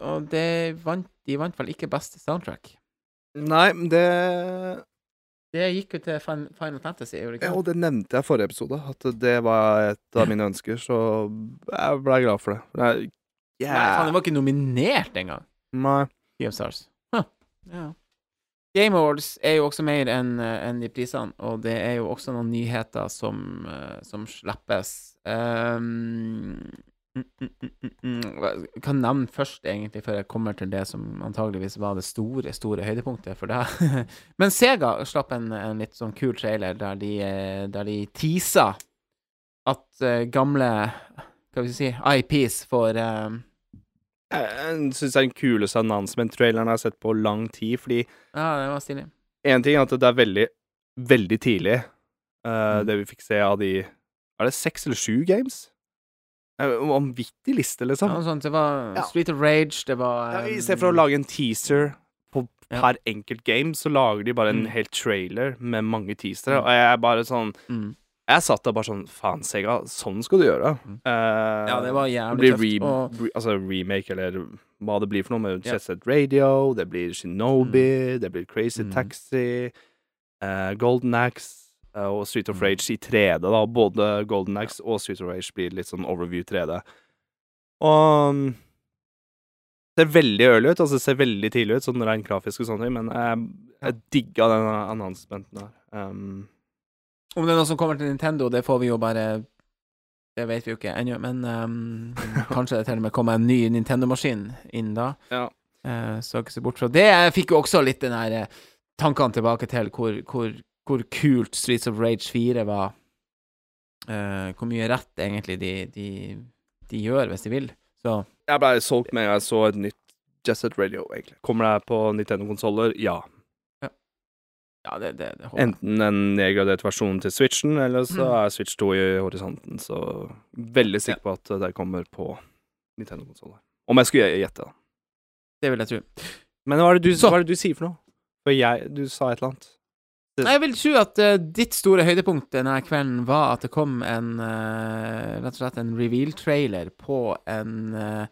Og det vant, de vant vel ikke beste soundtrack. Nei, det Det gikk jo til Final Fantasy, det ja. Og det nevnte jeg i forrige episode, at det var et av mine ønsker, så jeg ble glad for det. Nei, Nei, faen, det var ikke nominert engang. Nei. Sea of Stars. Huh. Ja. Game Awards er jo også mer enn en de prisene, og det er jo også noen nyheter som, eh, som slippes. Um, mm, mm, mm, mm, mm. Kan nevne først, egentlig, før jeg kommer til det som antageligvis var det store, store høydepunktet for det. <laughs> Men Sega slapp en, en litt sånn kul trailer der de, eh, der de teaser at eh, gamle Hva skal vi si IPs får eh, Jeg syns er den kuleste announcement-traileren jeg har sett på lang tid, fordi Ja, det var stilig. én ting er at det er veldig, veldig tidlig, uh, Mm. det vi fikk se av de Er det seks eller sju games? Vanvittig liste, liksom. Ja, sånn. Det var Ja. Street of Rage, det var Ja, I um, stedet for å lage en teaser på Ja. per enkelt game, så lager de bare en Mm. hel trailer med mange teasere, Mm. og jeg er bare sånn mm. Jeg satt der bare sånn Faen, Sega, sånn skal du gjøre. Mm. Uh, Ja, det var jævlig tøft. re, Og re, altså remake, eller hva det blir for noe, med. Jet Set Radio, det blir Shinobi, det blir Crazy Mm. Taxi, uh, Golden Axe uh, og Street of Mm. Rage i 3D, da. Både Golden Axe og Street of Rage blir litt sånn overview 3D. Og det ser veldig early ut, altså det ser veldig tidlig ut, sånn rent grafisk og sånne ting, men jeg, jeg digga den annonsementen der. Um, om det er noe som kommer til Nintendo, det får vi jo bare Det vet vi jo ikke ennå, men um, <laughs> kanskje det til og med kommer en ny Nintendo-maskin inn da. ja. Uh, så ikke se bort fra det. Jeg fikk jo også litt den her eh, tankene tilbake til hvor, hvor, hvor kult Streets of Rage 4 var. Uh, hvor mye rett egentlig de, de, de gjør hvis de vil. Så Jeg ble solgt med jeg så et nytt Jet Set Radio, egentlig. Kommer det på Nintendo-konsoller? Ja. Ja, det, det, det. Enten en nedgradert versjon til Switchen, eller så Mm. er Switch 2 i horisonten. Så veldig sikker på at det kommer på Nintendo-konsoller. Om jeg skulle gjette, da. Det vil jeg tro. Men hva er, det du, hva er det du sier for noe? For jeg Du sa et eller annet. Nei, Jeg vil tro at uh, ditt store høydepunkt denne kvelden var at det kom en uh, rett og slett en reveal-trailer på en uh,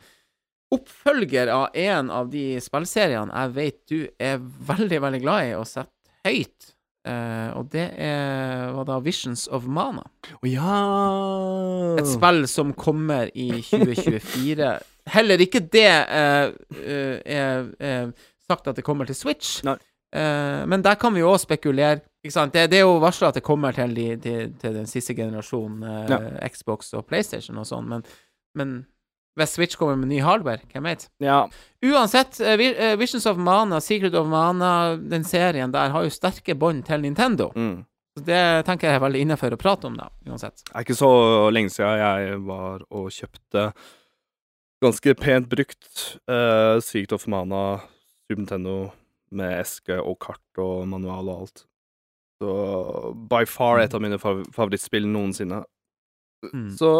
oppfølger av en av de spillseriene jeg vet du er veldig, veldig glad i og setter høyt. Uh, og det er, var da Visions of Mana. Oh, ja Et spill som kommer i 2024. Heller ikke det uh, uh, er, er sagt at det kommer til Switch. Men der kan vi jo òg spekulere. Ikke sant? Det, det er jo varsla at det kommer til, de, til, til den siste generasjonen eh, Xbox og PlayStation og sånn, men, men hvis Switch kommer med ny hardware, hvem vet? Ja. Uansett, eh, eh, Visions of Mana, Secret of Mana, den serien der har jo sterke bånd til Nintendo. Mm. Det tenker jeg er veldig innafor å prate om, da, uansett. Det er ikke så lenge siden jeg var og kjøpte ganske pent brukt uh, Secret of Mana Super Nintendo med eske og kart og manual og alt. Så by far et av mine favorittspill noensinne. Mm. Så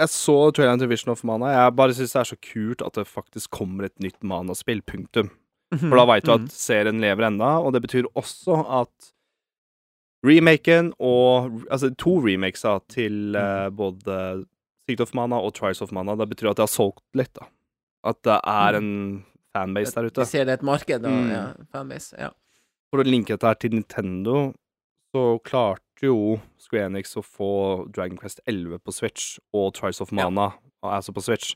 jeg så traileren til Vision of Mana. Jeg bare syns det er så kult at det faktisk kommer et nytt Mana-spill. Punktum. For da veit du at serien lever enda, og det betyr også at remaken og Altså to remakes da, til uh, både Sigt of Mana og Trials of Mana. Det betyr at det har solgt litt, da. At det er en fanbase der ute. Vi ser det et marked og Mm. ja, fanbase. Ja. For å linke dette her til Nintendo, så klarte jo Square Enix å få Dragon Quest 11 på Switch og Trice of Ja. Mana, altså på Switch.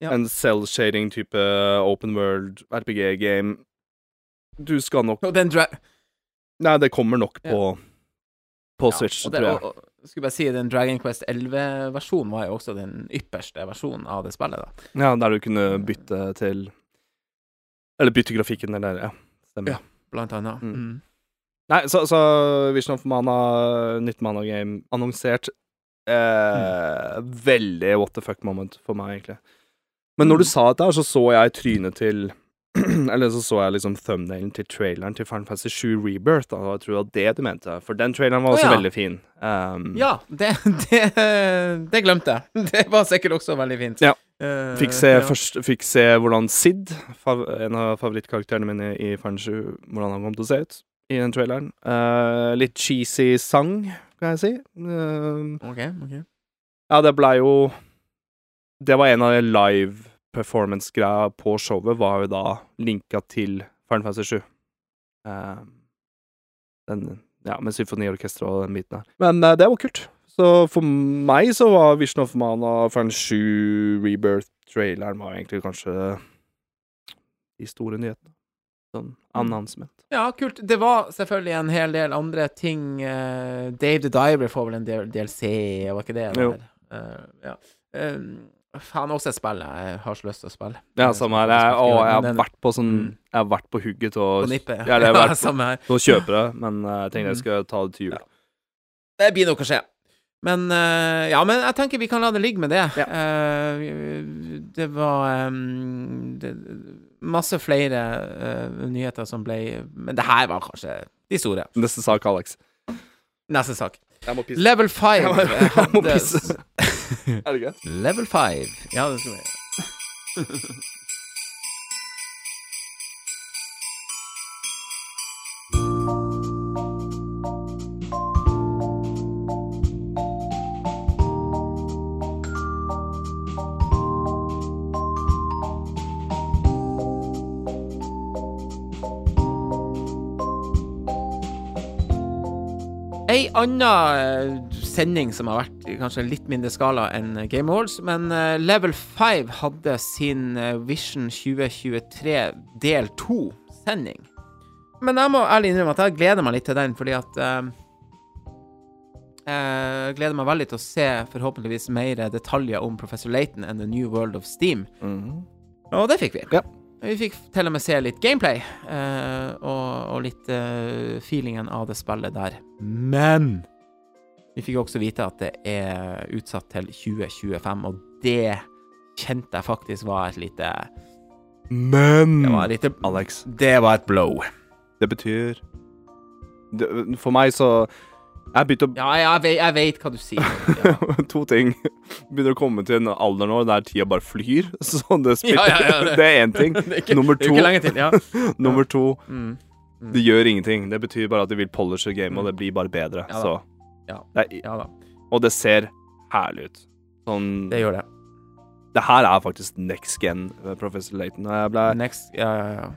Ja. En cell-shading type open world RPG-game. Du skal nok Og den dra Nei, det kommer nok på, på ja, Switch, og det, tror jeg. Og, og, skulle bare si Den Dragon Quest 11-versjonen var jo også den ypperste versjonen av det spillet, da. Ja, der du kunne bytte til Eller bytte grafikken, eller Ja, stemmer. Ja. Blant annet. Mm. Mm. Nei, så, så Vision of Mana, nytt Mana-game, annonsert. Eh, Veldig what the fuck moment for meg, egentlig. Men når du Mm. sa dette, så så jeg trynet til <clears throat> Eller så så jeg liksom thumbnailen til traileren til Final Fantasy 7 Rebirth, og jeg tror det var det du mente. For den traileren var også også ja. veldig fin. Um, Ja, det, det, det glemte jeg. <laughs> Det var sikkert også veldig fint. Ja. Eh, Fikk se, ja. først, fikk se hvordan Sid, en av favorittkarakterene mine i Final 7, hvordan han kom til å se ut i den traileren. Uh, litt cheesy sang, kan jeg si. Uh, OK. ok ja, det blei jo Det var en av de live performance-greia på showet, var jo da linka til Final Fantasy 7. Uh, den, ja, med symfoniorkester og den biten der. Men eh, det var kult. Så for meg så var Vision of Mana Final 7 Rebirth-traileren var egentlig kanskje de store nyhetene. Sånn announcement. Ja, kult. Det var selvfølgelig en hel del andre ting. eh, Dave the Diver får vel en del DLC, var ikke det? Jo. Eh, ja. Um, faen, også et spill jeg har så lyst til å spille. Ja, samme her. Jeg, å, jeg har vært på sånn Mm. Jeg har vært på hugget til å På nippet. <laughs> Ja, vært på- samme her. til å kjøpe det, men jeg tenkte jeg skulle ta det til jul. Ja. Det blir nok å skje. Men Ja, men jeg tenker vi kan la det ligge med det. Ja. Uh, det var um, det, masse flere uh, nyheter som ble Men det her var kanskje de store. Neste sak, Alex. Neste sak. Jeg må pisse. Level 5 Jeg må- jeg må pisse. <laughs> Er det greit? Level 5. Ja, det skal vi gjøre. Ei anna eh, sending som har vært i kanskje litt mindre skala enn Game Awards, men eh, Level 5 hadde sin eh, Vision 2023 del 2-sending. Men jeg må ærlig innrømme at jeg gleder meg litt til den, fordi at eh, Jeg gleder meg veldig til å se forhåpentligvis mer detaljer om Professor Layton and The New World of Steam. Mhm. Og det fikk vi. Ja. Vi fikk til og med se litt gameplay, eh, og, og litt eh, feelingen av det spillet der. Men vi fikk også vite at det er utsatt til 2025, og det kjente jeg faktisk var et lite Men Det var et lite Alex, Det var et blow. det betyr det, For meg så Jeg begynte å Ja, jeg, vet, jeg vet hva du sier. Ja. <laughs> to ting. Begynner å komme til en alder nå der tida bare flyr. <laughs> Så det, spiller, Ja, ja, ja, det- det er én ting. <laughs> Er ikke, Nummer er to. til. Ja. Nummer to, Mm. det gjør ingenting. Det betyr bare at de vil polishe gamet, og det blir bare bedre. Så Ja. det er, Og det ser herlig ut. Sånn det gjør det. Det her er faktisk next gen, eh, Professor Laton. Og jeg ble Next ja, ja, ja.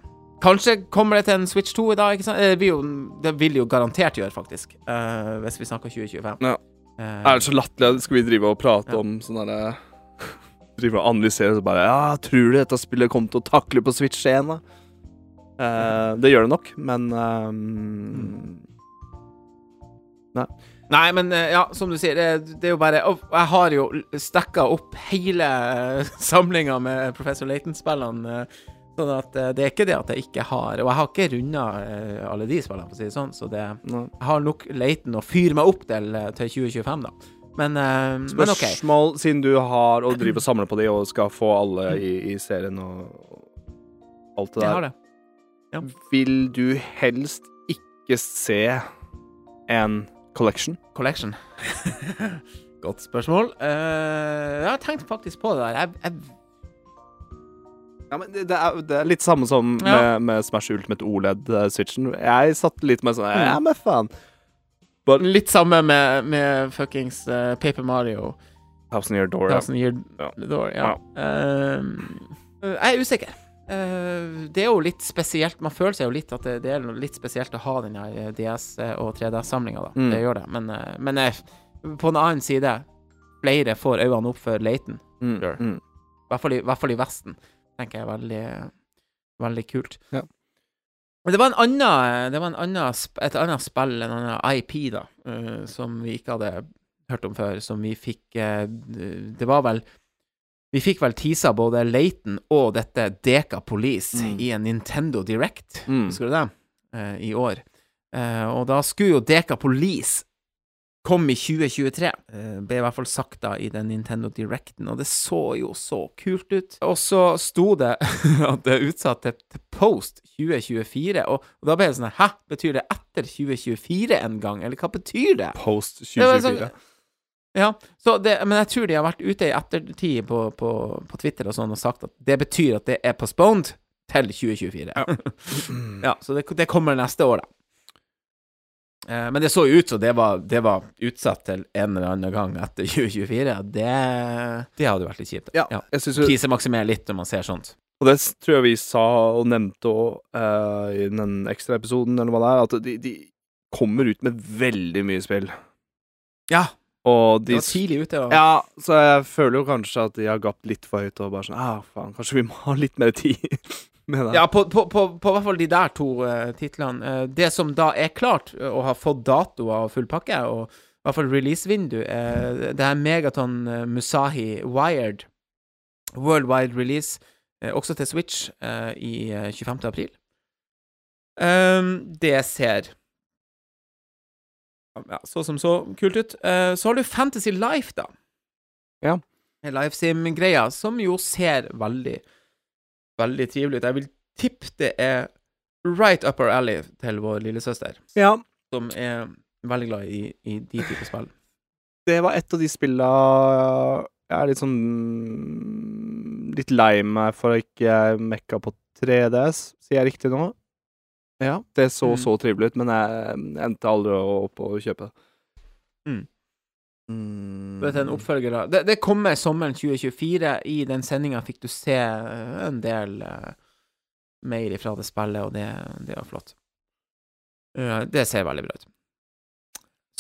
Kanskje kommer det til en Switch 2 i dag, ikke sant? Det vil jo, det vil jo garantert gjøre, faktisk. Uh, hvis vi snakker 2025. Ja. Uh, Er det så latterlig? Skal vi drive og prate Ja. om sånn derre <laughs> Drive og analysere og så bare Ja, tror du dette spillet kommer til å takle på Switch 1, da? Uh, det gjør det nok, men um, Nei, men eh, ja, som du sier, det, det er jo bare og Jeg har jo stekka opp hele uh, <laughs> samlinga med Professor Laton-spillene. eh, sånn at eh, det er ikke det at jeg ikke har Og jeg har ikke runda alle de spillene, for å si det sånn, så det Jeg har nok leiten å fyre meg opp til eh, til 2025, da. Men, eh, men OK. Spørsmål, siden du har og driver og samler på de og skal få alle i, i serien og alt det der. Jeg har det. vil du helst ikke se en collection? Collection. <laughs> Godt spørsmål. Uh, jeg har tenkt faktisk på det der. Jeg, jeg Ja, men det, er, det er litt samme som Ja. med, med Smash Ultimate OLED-switchen. Jeg satt litt med sånn Ja, Mm. men faen. Litt samme med, med fuckings uh, Paper Mario. Thousand Year Door. Thousand Year Ja. Door, ja. Ehm, jeg er usikker. Uh, det er jo litt spesielt Man føler seg jo litt at det, det er litt spesielt å ha den her DS- og 3DS-samlinga, da. Mm. Det gjør det. Men, eh, men eh, på den annen side, flere får øynene opp for Laton. Mm, mm. I, hvert fall i Vesten. Tenker jeg er veldig, veldig kult. Ja. Det var, en annen, det var en annen, et annet spill, en annen IP, da, uh, som vi ikke hadde hørt om før, som vi fikk uh, Det var vel Vi fikk vel teasa både Laton og dette Deka Police Mm. i en Nintendo Direct, Mm. husker du det? Uh, I år. Og da skulle jo Deka Police kom i 2023. Eh, ble i hvert fall sagt da i den Nintendo Directen, og det så jo så kult ut. Og så sto det <laughs> at det er utsatt til, post 2024, og, og da ble det sånn Hæ, betyr det etter 2024 en gang, eller hva betyr det? Post Det 2024. sånn- Ja, så det, men jeg tror de har vært ute i ettertid på, på, på Twitter og sånn og sagt at det betyr at det er postponed til 2024. <laughs> Ja, så det, det kommer neste år, da. Eh, men det så jo ut som det var, det var utsatt til en eller annen gang etter <laughs> 2024. Det, det hadde vært litt kjipt. Ja, jo Tisemaksimere litt når man ser sånt. Og det tror jeg vi sa og nevnte òg i den ekstra episoden, eller hva det er, at de, de kommer ut med veldig mye spill. Ja, Og det var tidlig ute. Og, Ja, så jeg føler jo kanskje at de har gapt litt for høyt, og bare sånn ah, faen, kanskje vi må ha litt mer tid <laughs> med det. Ja, på, på, på, på hvert fall de der to uh, titlene. Uh, det som da er klart, uh, og har fått datoer og full pakke, og i hvert fall releasevindu, uh, det er Megaton eh, Musahi Wired worldwide release, eh, også til Switch, eh, i eh, 25. april. Um, det ser ja, så som så kult ut. Uh, så har du Fantasy Life, da. Ja. Lifesim-greia, som jo ser veldig veldig trivelig ut. Jeg vil tippe det er right upper alley til vår lillesøster, Ja, som er veldig glad i, i de typer spill. <laughs> det var et av de spilla jeg er litt sånn Litt lei meg for at ikke jeg mekka på 3DS, sier jeg riktig nå? Ja. Det så Mm. så trivelig ut, men jeg endte aldri opp å kjøpe det. Mm. Mm. Dette er en oppfølger av Det, det kommer sommeren 2024. I den sendinga fikk du se eh, en del uh, mer ifra det spillet, og det, det er flott. Uh, det ser veldig bra ut.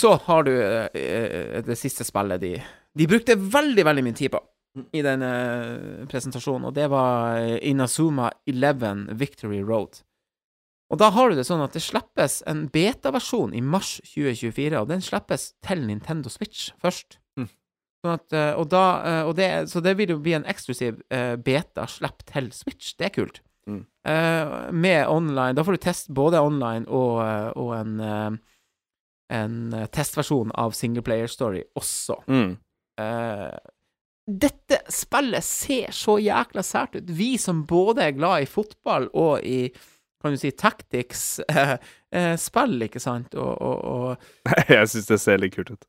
Så har du uh, eh, det siste spillet de De brukte veldig, veldig mye tid på i denne presentasjonen, og det var eh, Inazuma 11 Victory Road. Og da har du det sånn at det slippes en beta-versjon i mars 2024, og den slippes til Nintendo Switch først. Mm. Sånn at, eh, og da, eh, og det, så det vil jo bli en eksklusiv eh, beta-slipp til Switch. Det er kult. Mm. Med online Da får du test både online og, og en, en testversjon av Singleplayer Story også. Mm. Dette spillet ser så jækla sært ut. Vi som både er glad i fotball og i kan du si tactics eh, eh, ikke sant, og, og, og <laughs> Jeg syns det ser litt kult ut.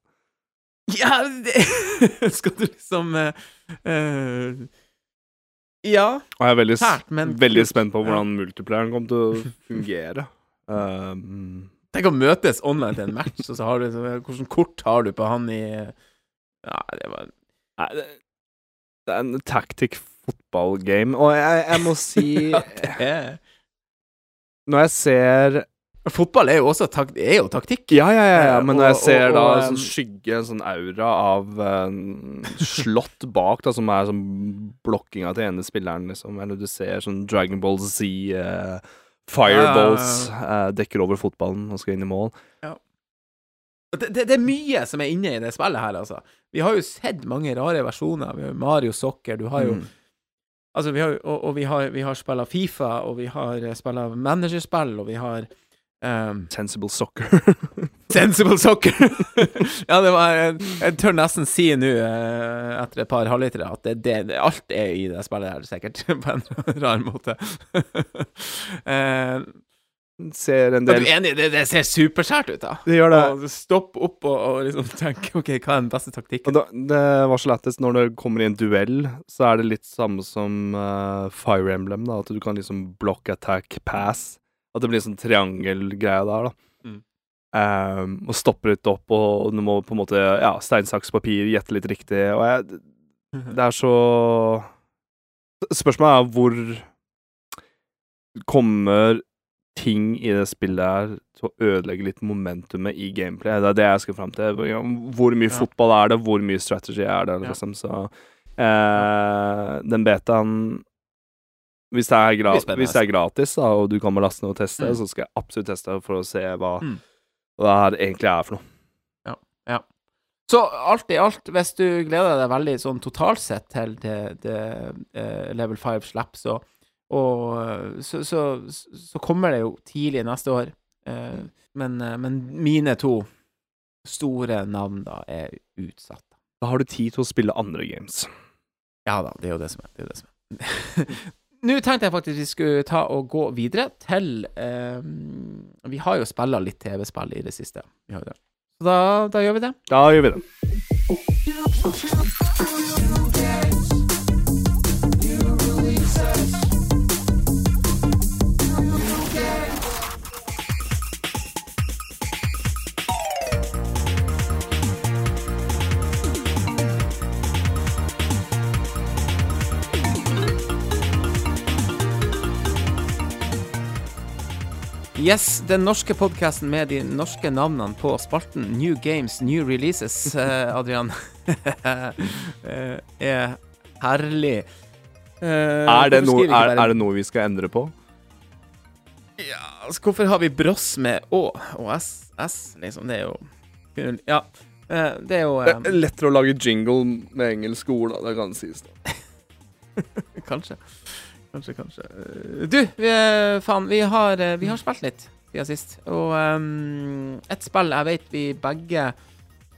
Ja, det, <laughs> skal du liksom uh, Ja, Og jeg er veldig, s- men veldig spent på Ja. hvordan multiplayeren kommer til å fungere. Um, tenk å møtes online til en match, og så har du så, Hvordan kort har du på han i Ja, det var nei, det, det er en tactic fotballgame, og jeg, jeg må si <laughs> det er- Når jeg ser Fotball er jo også tak, er jo taktikk. Ja, ja, ja, ja. Eh, men når jeg og- ser og- da en sånn um, skygge, en sånn aura av eh, slott bak, da, som er sånn blokkinga til ene spilleren, liksom, eller du ser sånn Dragon Ball Z uh, Fireballs uh, dekker over fotballen og skal inn i mål. Det, det, det er mye som er inne i det spillet her, altså. Vi har jo sett mange rare versjoner. Mario Soccer, du har jo Mm. Altså, vi har, og, og vi har, vi har spilla Fifa, og vi har spilla managerspill, og vi har um, Sensible soccer. <laughs> Sensible Soccer! <laughs> ja, det var Jeg, jeg tør nesten si nå, eh, etter et par halvlitere, at det, det, alt er i det spillet her, sikkert, <laughs> på en rar måte. eh, ser en er du del enig? Det, det ser superskjært ut, da. Det gjør det. Og stopp opp og, og liksom tenk OK, hva er den beste taktikken? da, det var så lættis når det kommer i en duell, så er det litt samme som uh, Fire Emblem, da. At du kan liksom block, attack, pass. At det blir en sånn triangelgreie der, da. Mm. Um, og stopper litt opp, og du må på en måte Ja, stein, saks, papir, gjette litt riktig. Og jeg <laughs> Det er så Spørsmålet er hvor Kommer ting i det spillet her til å ødelegge litt momentumet i gameplay? Det er det jeg skal fram til. Hvor mye Ja. fotball er det? Hvor mye strategy er det? Liksom? Så eh, den betaen hvis det, er hvis det er gratis, da, og du kan bare laste ned og teste, Mm. så skal jeg absolutt teste for å se hva, Mm. hva det egentlig er for noe. ja Så alt i alt, hvis du gleder deg veldig sånn totalt sett til det, det uh, Level 5 slipper, så, og, eh, så, så, så kommer det jo tidlig neste år. Eh, men, eh, men mine to store navn da er utsatt. Da har du tid til å spille andre games. Ja da, det er jo det som er. Det er, det som er. <laughs> Nå tenkte jeg faktisk vi skulle ta og gå videre til eh, Vi har jo spilla litt TV-spill i det siste. Vi har jo det. Så da, da gjør vi det. Da gjør vi det. Yes, den norske podkasten med de norske navnene på spalten New Games, New Releases, <laughs> eh, Adrian, <laughs> eh, er herlig. Eh, Er det, noe, er, er det noe vi skal endre på? Ja, altså, hvorfor har vi Bross med Å og S, S liksom? Det er jo Ja. Det er jo Det er lettere å lage jingle med engelsk ord, da. Det kan sies. da. <laughs> Kanskje. Kanskje, kanskje. Eh, Du, vi, eh, faen, vi har, eh, vi har spilt litt siden sist. Og um, et spill jeg vet vi begge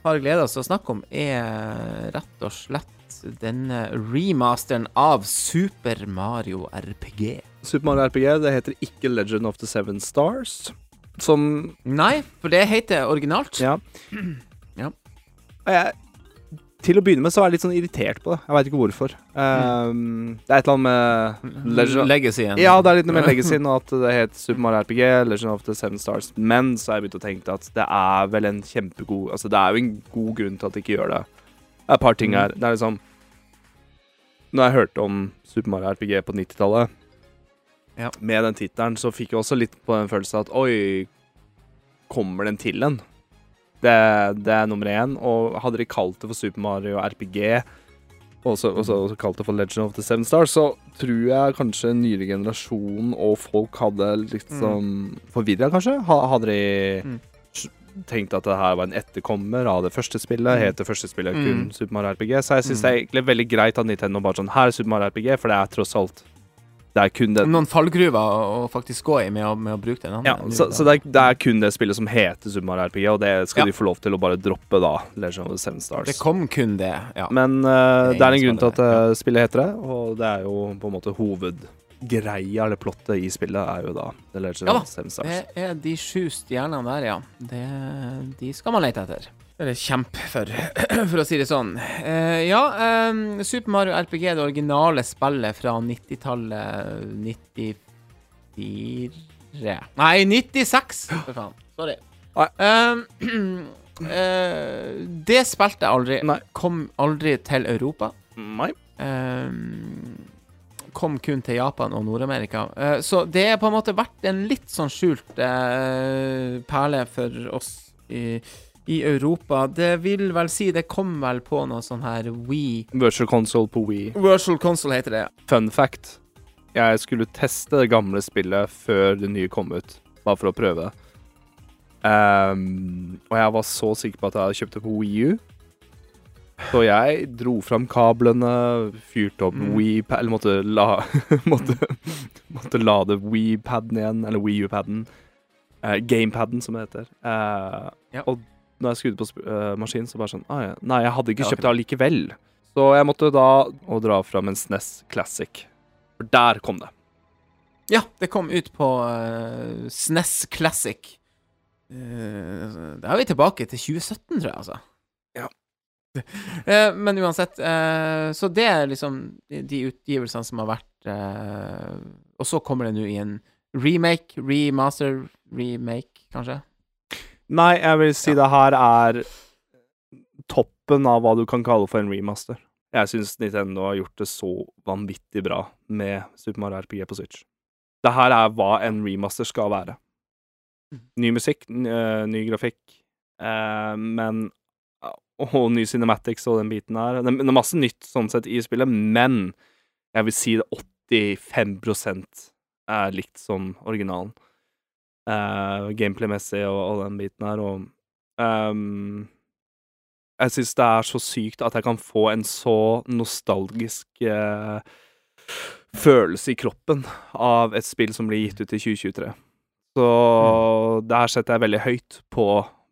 har gleda oss til å snakke om, er rett og slett denne remasteren av Super Mario RPG. Super Mario RPG det heter ikke Legend of the Seven Stars. Som Nei, for det heter originalt. Ja. Ja. Jeg, til å begynne med så var jeg litt sånn irritert på det. Jeg veit ikke hvorfor. Um, det er et eller annet med Legend Legacyen. Ja, det er litt noe med legacyen og at det het Super Mario RPG, Legend of the Seven Stars. Men så har jeg begynt å tenke at det er vel en kjempegod Altså, det er jo en god grunn til at de ikke gjør det. Det er et par ting Mm. her. Det er liksom Når jeg hørte om Super Mario RPG på 90-tallet, Ja. med den tittelen, så fikk jeg også litt på den følelsen at oi, kommer den til en? Det, det er nummer én. Og hadde de kalt det for Super Mario RPG, og så, og så, og så kalt det for Legend of the Seven Stars, så tror jeg kanskje nyere generasjon og folk hadde litt Mm. sånn forvirra, kanskje. Hadde de Mm. tenkt at det her var en etterkommer av det første spillet, Mm. het det første spillet kun Mm. Super Mario RPG. Så jeg syns Mm. det er egentlig veldig greit at Nintendo bare sånn Her er Super Mario RPG, for det er tross alt Det er kun det Noen fallgruver å faktisk gå i med å, med å bruke den. Ja, så, så det, er, det er kun det spillet som heter Super Mario RPG, og det skal Ja. de få lov til å bare droppe, da. Legend of the Seven Stars. Det kom kun det, ja. Men uh, Det er det er en grunn til at eh, spillet heter det, og det er jo på en måte hovedgreia, eller plottet i spillet, er jo da The Legend Ja of the Seven Stars. Det er de sju stjernene der, ja. Det, de skal man lete etter. Eller kjempe for, <clears throat> for å si det sånn. Uh, ja, um, Super Mario RPG, det originale spillet fra 90-tallet 94 Nei, 96, for faen. Sorry. Eh, <clears throat> eh, det spilte jeg aldri. Nei. Kom aldri til Europa. Nei. Um, kom kun til Japan og Nord-Amerika. Uh, så det har på en måte vært en litt sånn skjult uh, perle for oss i, i Europa. Det vil vel si Det kom vel på noe sånn her We Virtual Console på Wii. Virtual Console heter det. Fun fact. Jeg skulle teste det gamle spillet før det nye kom ut, bare for å prøve. Um, og jeg var så sikker på at jeg hadde kjøpt det på Wii U. Så jeg dro fram kablene, fyrte opp Mm. Wii-pad Eller måtte, la, <laughs> måtte, måtte lade Wii-paden igjen, eller Wii U-paden. Uh, Gamepaden, som det heter. Uh, Ja. Og når jeg skrudde på eh, maskinen, så bare sånn ah, ja. Nei, jeg hadde ikke kjøpt det allikevel. Så jeg måtte da å dra fram en SNES Classic. For der kom det. Ja, det kom ut på uh, SNES Classic. Uh, da er vi tilbake til 2017, tror jeg, altså. Ja. <laughs> Eh, men uansett, eh, så det er liksom de, utgivelsene som har vært eh, Og så kommer det nå i en remake, remaster, remake, kanskje? Nei, jeg vil si det her er toppen av hva du kan kalle for en remaster. Jeg syns Nintendo har gjort det så vanvittig bra med Super Mario RPG på Switch. Det her er hva en remaster skal være. Ny musikk, øh, ny grafikk, eh, men Og ny cinematics og den biten her. Det, det er masse nytt sånn sett i spillet, men jeg vil si det 85% er likt som originalen. Uh, Gameplay-messig og, og den biten her, og um, Jeg syns det er så sykt at jeg kan få en så nostalgisk uh, følelse i kroppen av et spill som blir gitt ut i 2023. Så mm. der setter jeg veldig høyt på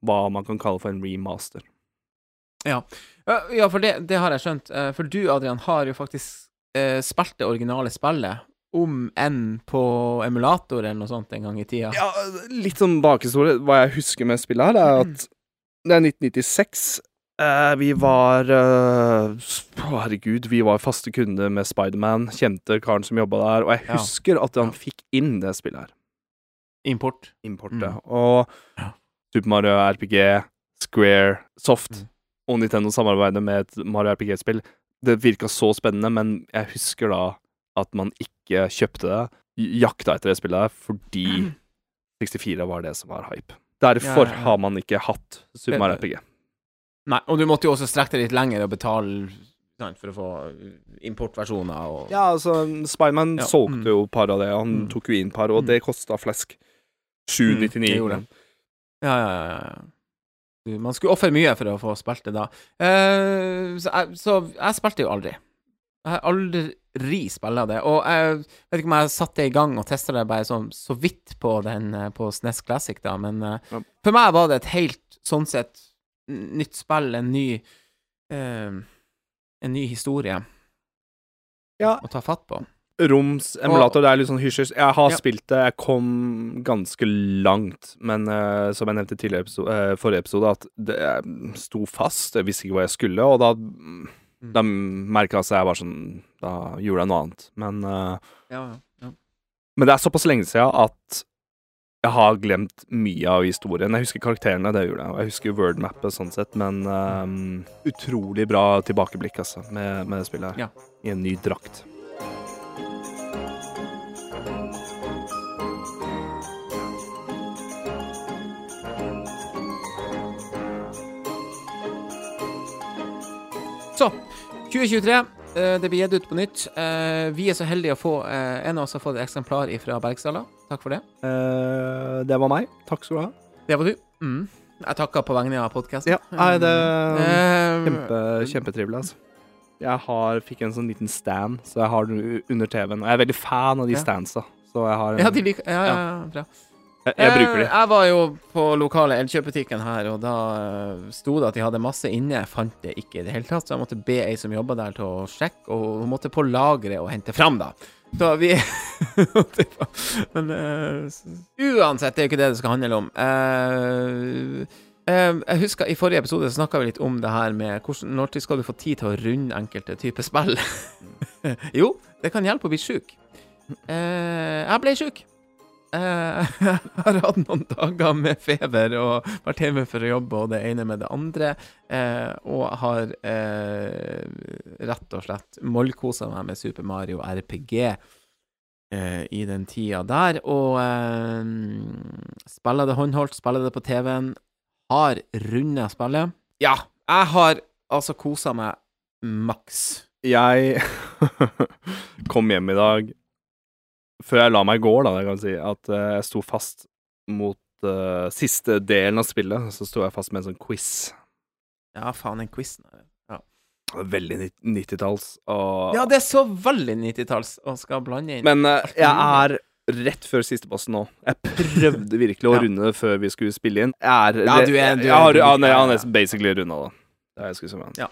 hva man kan kalle for en remaster. Ja, ja for det, det har jeg skjønt. Eh, For du, Adrian, har jo faktisk eh, spilt det originale spillet, om enn på emulator eller noe sånt en gang i tida. Ja, litt sånn bakhistorie. Hva jeg husker med spillet her, er at det er 1996. Eh, vi var eh, herregud, vi var faste kunder med Spiderman. Kjente karen som jobba der. Og jeg Ja. husker at han fikk inn det spillet her. Import. Importet. Mm. Og Ja. Super Mario RPG, Square, Soft Mm. og Nintendo samarbeider med et Mario RPG-spill. Det virka så spennende, men jeg husker da at man ikke kjøpte det. Jakta etter det spillet her fordi <clears throat> 64 var det som var hype. Derfor har man ikke hatt Super Mario RPG. Nei, og du måtte jo også strekke deg litt lenger og betale sant, for å få importversjoner og Ja, altså, Spiderman Ja, solgte mm. jo par av det. Han Mm. tok jo inn par, og Mm. det kosta flesk. Mm, 799. Mm. Ja, ja, ja. ja. Du, Man skulle ofre mye for å få spilt det da. Uh, så, jeg, så jeg spilte jo aldri. Jeg har aldri spilla det. Og jeg vet ikke om jeg satte det i gang og testa det bare sånn så vidt på den eh, på SNES Classic, da, men eh, Ja. for meg var det et helt sånn sett nytt spill, en ny eh, En ny historie Ja. å ta fatt på. Roms emulator, det er litt sånn hysjers. Jeg har Ja. spilt det, jeg kom ganske langt, men uh, som jeg nevnte i eh, forrige episode, at det sto fast. Jeg visste ikke hva jeg skulle, og da mm, Da merka jeg bare sånn Da gjorde jeg noe annet. Men, uh, Ja, ja. men det er såpass lenge siden at jeg har glemt mye av historien. Jeg husker karakterene, det gjorde jeg. Jeg husker wordmappet sånn sett, men um, utrolig bra tilbakeblikk, altså, med, med spillet her. Ja. I en ny drakt. Så, 2023. eh, det blir gitt ut på nytt. Eh, vi er så heldige å få eh, En av oss har fått et eksemplar fra Bergsdala. Takk for det. Det var meg. Takk skal du ha. Det var du. Mm. Jeg takker på vegne av podkasten. Ja, nei, det er Kjempe, kjempetrivelig, altså. Jeg har, fikk en sånn liten stand, så jeg har den under TV-en. Og jeg er veldig fan av de Ja. standsa, så jeg har en, Ja, de liker Ja, ja, ja, bra. Jeg, jeg bruker de. Eh, Jeg var jo på lokale Elkjøp-butikken her, og da eh, sto det at de hadde masse inne. Jeg fant det ikke i det hele tatt, så jeg måtte be ei som jobba der, til å sjekke, og hun måtte på lageret og hente fram, da. Så vi <laughs> Men uh, uansett, det er jo ikke det det skal handle om. Uh, uh, jeg husker I forrige episode snakka vi litt om det her med hvordan, når skal du få tid til å runde enkelte typer spill. <laughs> jo, det kan hjelpe å bli sjuk. Jeg ble sjuk. Eh, jeg <laughs> har hatt noen dager med feber og vært hjemme for å jobbe og det ene med det andre. Eh, og har eh, rett og slett mollkosa meg med Super Mario RPG eh, i den tida der. Og eh, spiller det håndholdt, spiller det på TV-en. Har runda spillet. Ja, jeg har altså kosa meg maks. Jeg <laughs> kom hjem i dag før jeg la meg i går, da, jeg kan si, at eh, jeg sto fast mot uh, siste delen av spillet. Så sto jeg fast med en sånn quiz. Ja, faen, den quizen ja. Veldig 90-talls. Og Ja, det er så veldig 90-talls å skal blande inn. Men uh, jeg er rett før siste bossen nå. Jeg prøvde virkelig å Ja. runde før vi skulle spille inn. Jeg er, Ja, du er- du er- jeg har, jeg nesten basically runda det. Det er jeg. Ja,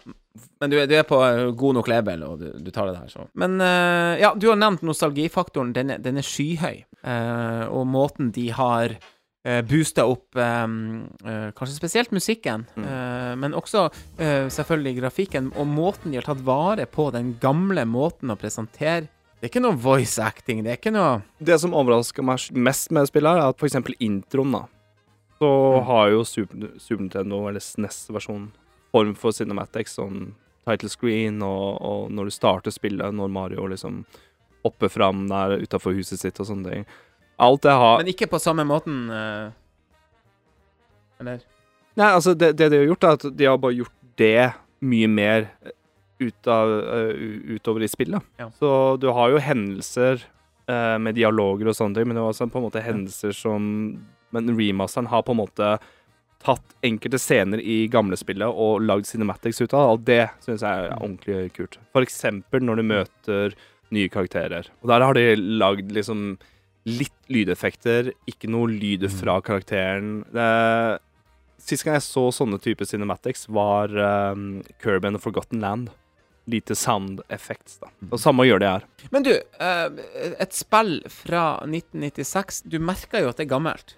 men du, du er på eh, god nok level, og du, du tar det der, så. Men uh, ja, du har nevnt nostalgifaktoren. Den den er skyhøy. Uh, og måten de har uh, boosta opp um, kanskje spesielt musikken, Mm. men også selvfølgelig grafikken, og måten de har tatt vare på den gamle måten å presentere Det er ikke noe voice acting, det er ikke noe Det som overrasker meg mest med spillet, er at eksempel introen, da. Så Mm. har jo Super, Super Nintendo, eller SNES-versjonen, form for Cinematics, sånn title screen, og, og når du starter spillet, når Mario liksom hopper fram der utafor huset sitt og sånne ting. Alt det har Men ikke på samme måten uh, Eller? Nei, altså, det, det de har gjort, er at de har bare gjort det mye mer ut av, uh, utover i spillet. Ja. Så du har jo hendelser uh, med dialoger og sånne ting, men det var også på en måte hendelser som Men remasteren har på en måte tatt enkelte scener i gamle spillet og lagd cinematics ut av det, og det syns jeg er ordentlig kult. For eksempel når du møter nye karakterer. Og der har de lagd liksom litt lydeffekter, ikke noe lyd fra karakteren. Det, sist gang jeg så sånne typer cinematics, var um, Kirby and the Forgotten Land. Lite sound effects, da. Og samme gjør det her. Men du, eh, et spill fra 1996 Du merker jo at det er gammelt.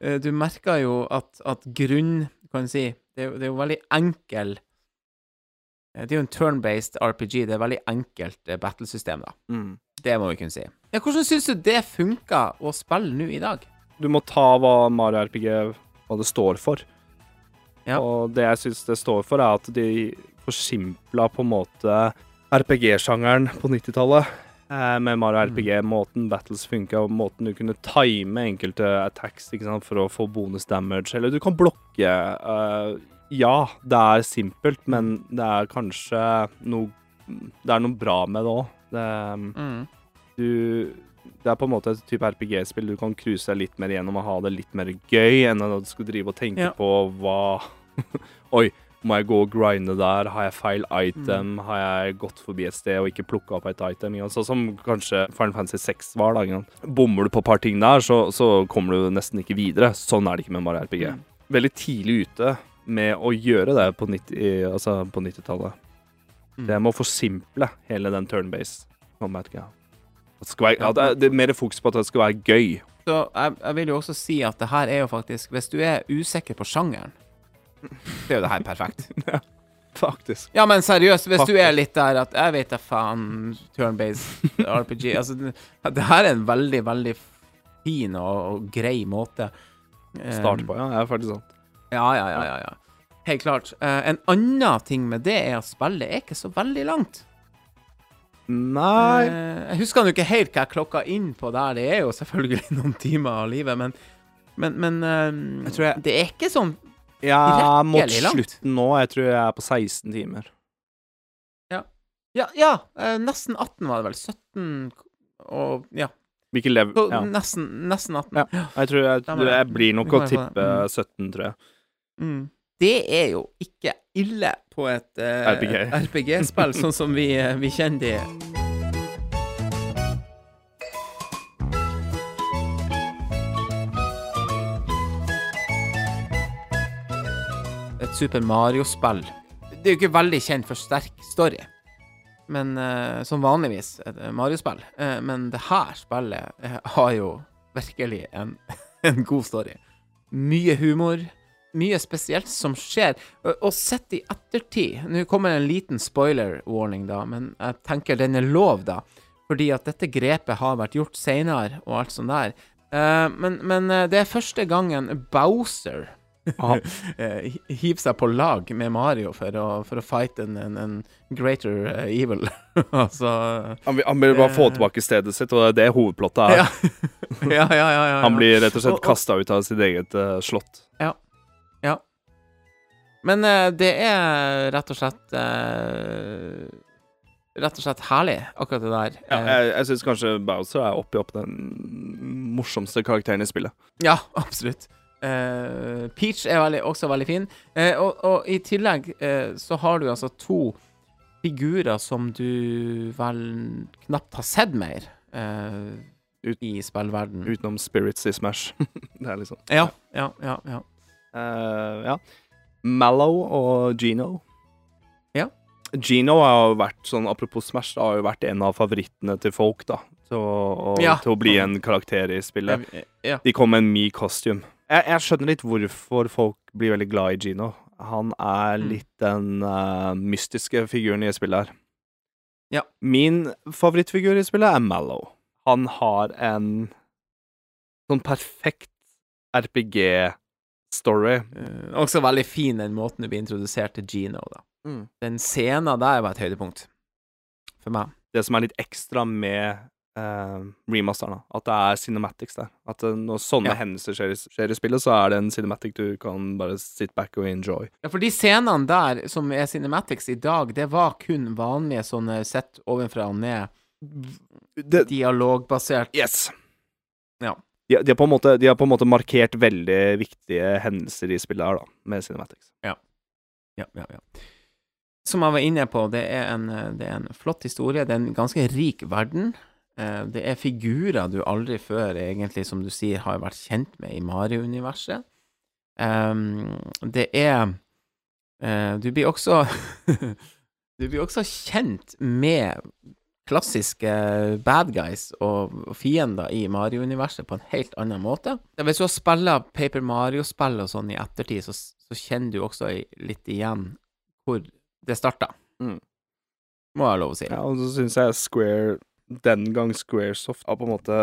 Eh, du merker jo at, at grunn Kan du si Det er jo, det er jo veldig enkel eh, Det er jo en turn-based RPG. Det er veldig enkelt eh, battlesystem, da. Mm. Det må vi kunne si. Ja, hvordan syns du det funka å spille nå i dag? Du må ta hva Mario RPG hva det står for. Ja. Og det jeg syns det står for, er at de forsimpla på en måte RPG-sjangeren på 90-tallet. Eh, med Mario RPG, måten battles funka, og måten du kunne time enkelte attacks ikke sant, for å få bonus damage. Eller du kan blokke. eh, ja, det er simpelt, men det er kanskje noe Det er noe bra med det òg. Det Mm. du Det er på en måte et type RPG-spill du kan cruise litt mer gjennom og ha det litt mer gøy, enn at du skal drive og tenke Ja. på hva <laughs> Oi, må jeg gå og grinde der? Har jeg feil item? Har jeg gått forbi et sted og ikke plukka opp et item? Altså, som kanskje Final Fantasy 6 var. da? Bommer du på et par ting der, så, så kommer du nesten ikke videre. Sånn er det ikke med Mario RPG. Mm. Veldig tidlig ute med å gjøre det på 90-tallet. Altså 90 Mm. Det med å forsimple hele den turn-base combat-greia. Det, skal være, ja, det, det er mer fokus på at det skal være gøy. Så jeg, jeg vil jo også si at det her er jo faktisk Hvis du er usikker på sjangeren, så er jo det her perfekt. <laughs> ja, Faktisk. Ja, men seriøst, hvis du er litt der at Jeg vet da faen, turn-based RPG Altså, det, det her er en veldig, veldig fin og, og grei måte. Start Starte på, ja. Det er faktisk sant. Ja, ja, ja, ja, ja. Helt klart. Eh, en annen ting med det er at spillet er ikke så veldig langt. Nei Eh, jeg husker nå ikke helt hva jeg klokka inn på der. Det er jo selvfølgelig <laughs> noen timer av livet, men, men, men eh, Jeg tror jeg- det er ikke sånn Ja, mot slutten nå. Jeg tror jeg er på 16 timer. Ja, ja eh, nesten 18 var det vel. 17 og Ja. Hvilken level så ja. Nesten, nesten 18. Ja. Jeg tror jeg, jeg- jeg blir nok å det. tippe Mm. 17, tror jeg. Mm. Det er jo ikke ille på et uh, RPG. RPG-spill, sånn som vi, eh, vi kjenner de. Super Mario-spill. Det er jo ikke veldig kjent for sterk story. Men uh, som vanligvis et Mario-spill. Uh, men det her spillet uh, har jo virkelig en, <laughs> en god story. Mye humor. Mye spesielt som skjer. Og, sett i ettertid Nå kommer en liten spoiler-warning, da, men jeg tenker den er lov, da. Fordi at dette grepet har vært gjort seinere, og alt sånt der. Men, men det er første gangen Bowser <laughs> Eh, hi- hiver seg på lag med Mario for å, for å fight en, en, en greater eh, evil. <laughs> altså Han vil, han vil bare få tilbake stedet sitt, og det er det hovedplottet er. ja. <laughs> ja, ja, ja, ja, ja. Han blir rett og slett kasta ut av sitt eget uh, slott. Men uh, det er rett og slett uh, Rett og slett herlig, akkurat det der. Ja, Eh, jeg jeg syns kanskje Bowser er oppi opp den morsomste karakteren i spillet. Ja, absolutt. Eh, Peach er veldig, også veldig fin. Eh, og, og i tillegg eh, så har du altså to figurer som du vel knapt har sett mer uh, Ut- i spillverden. Utenom Spirits i Smash. <laughs> det er liksom Ja, ja, ja. ja. Uh, ja. Mallow og Gino. Ja. Gino har jo vært sånn, apropos Smash, det har jo vært en av favorittene til folk, da. Til å, og, Ja. til å bli en karakter i spillet. Ja. De kom med en Me-costume. Jeg, jeg skjønner litt hvorfor folk blir veldig glad i Gino. Han er Mm. litt den uh, mystiske figuren i spillet her. Ja. Min favorittfigur i spillet er Mallow. Han har en sånn perfekt RPG-story. Uh, også veldig fin den måten du blir introdusert til Gino, da. Mm. Den scenen der var et høydepunkt for meg. Det som er litt ekstra med uh, remasteren, da, at det er cinematics der. At eh, når sånne Ja. hendelser skjer, i- skjer i spillet, så er det en cinematic du kan bare sit back og enjoy. Ja, for de scenene der som er cinematics i dag, det var kun vanlige sånne sett ovenfra og ned, Det, dialogbasert yes. Ja. De, de, har på en måte, de har på en måte markert veldig viktige hendelser i spillet her, da, med cinematics. Ja, ja, ja. Som jeg var inne på, det er, en, eh, det er en flott historie. Det er en ganske rik verden. Eh, Det er figurer du aldri før, egentlig, som du sier, har vært kjent med i Mario-universet. Ehm, Det er eh, Du blir også <laughs> Du blir også kjent med klassiske bad guys og fiender i Mario-universet på en helt annen måte. Hvis du har spilla Paper Mario-spill og sånn i ettertid, så, så kjenner du også litt igjen hvor det starta. Mm. Må jeg lov å si. Ja, og så syns jeg Square den gang Squaresoft har på en måte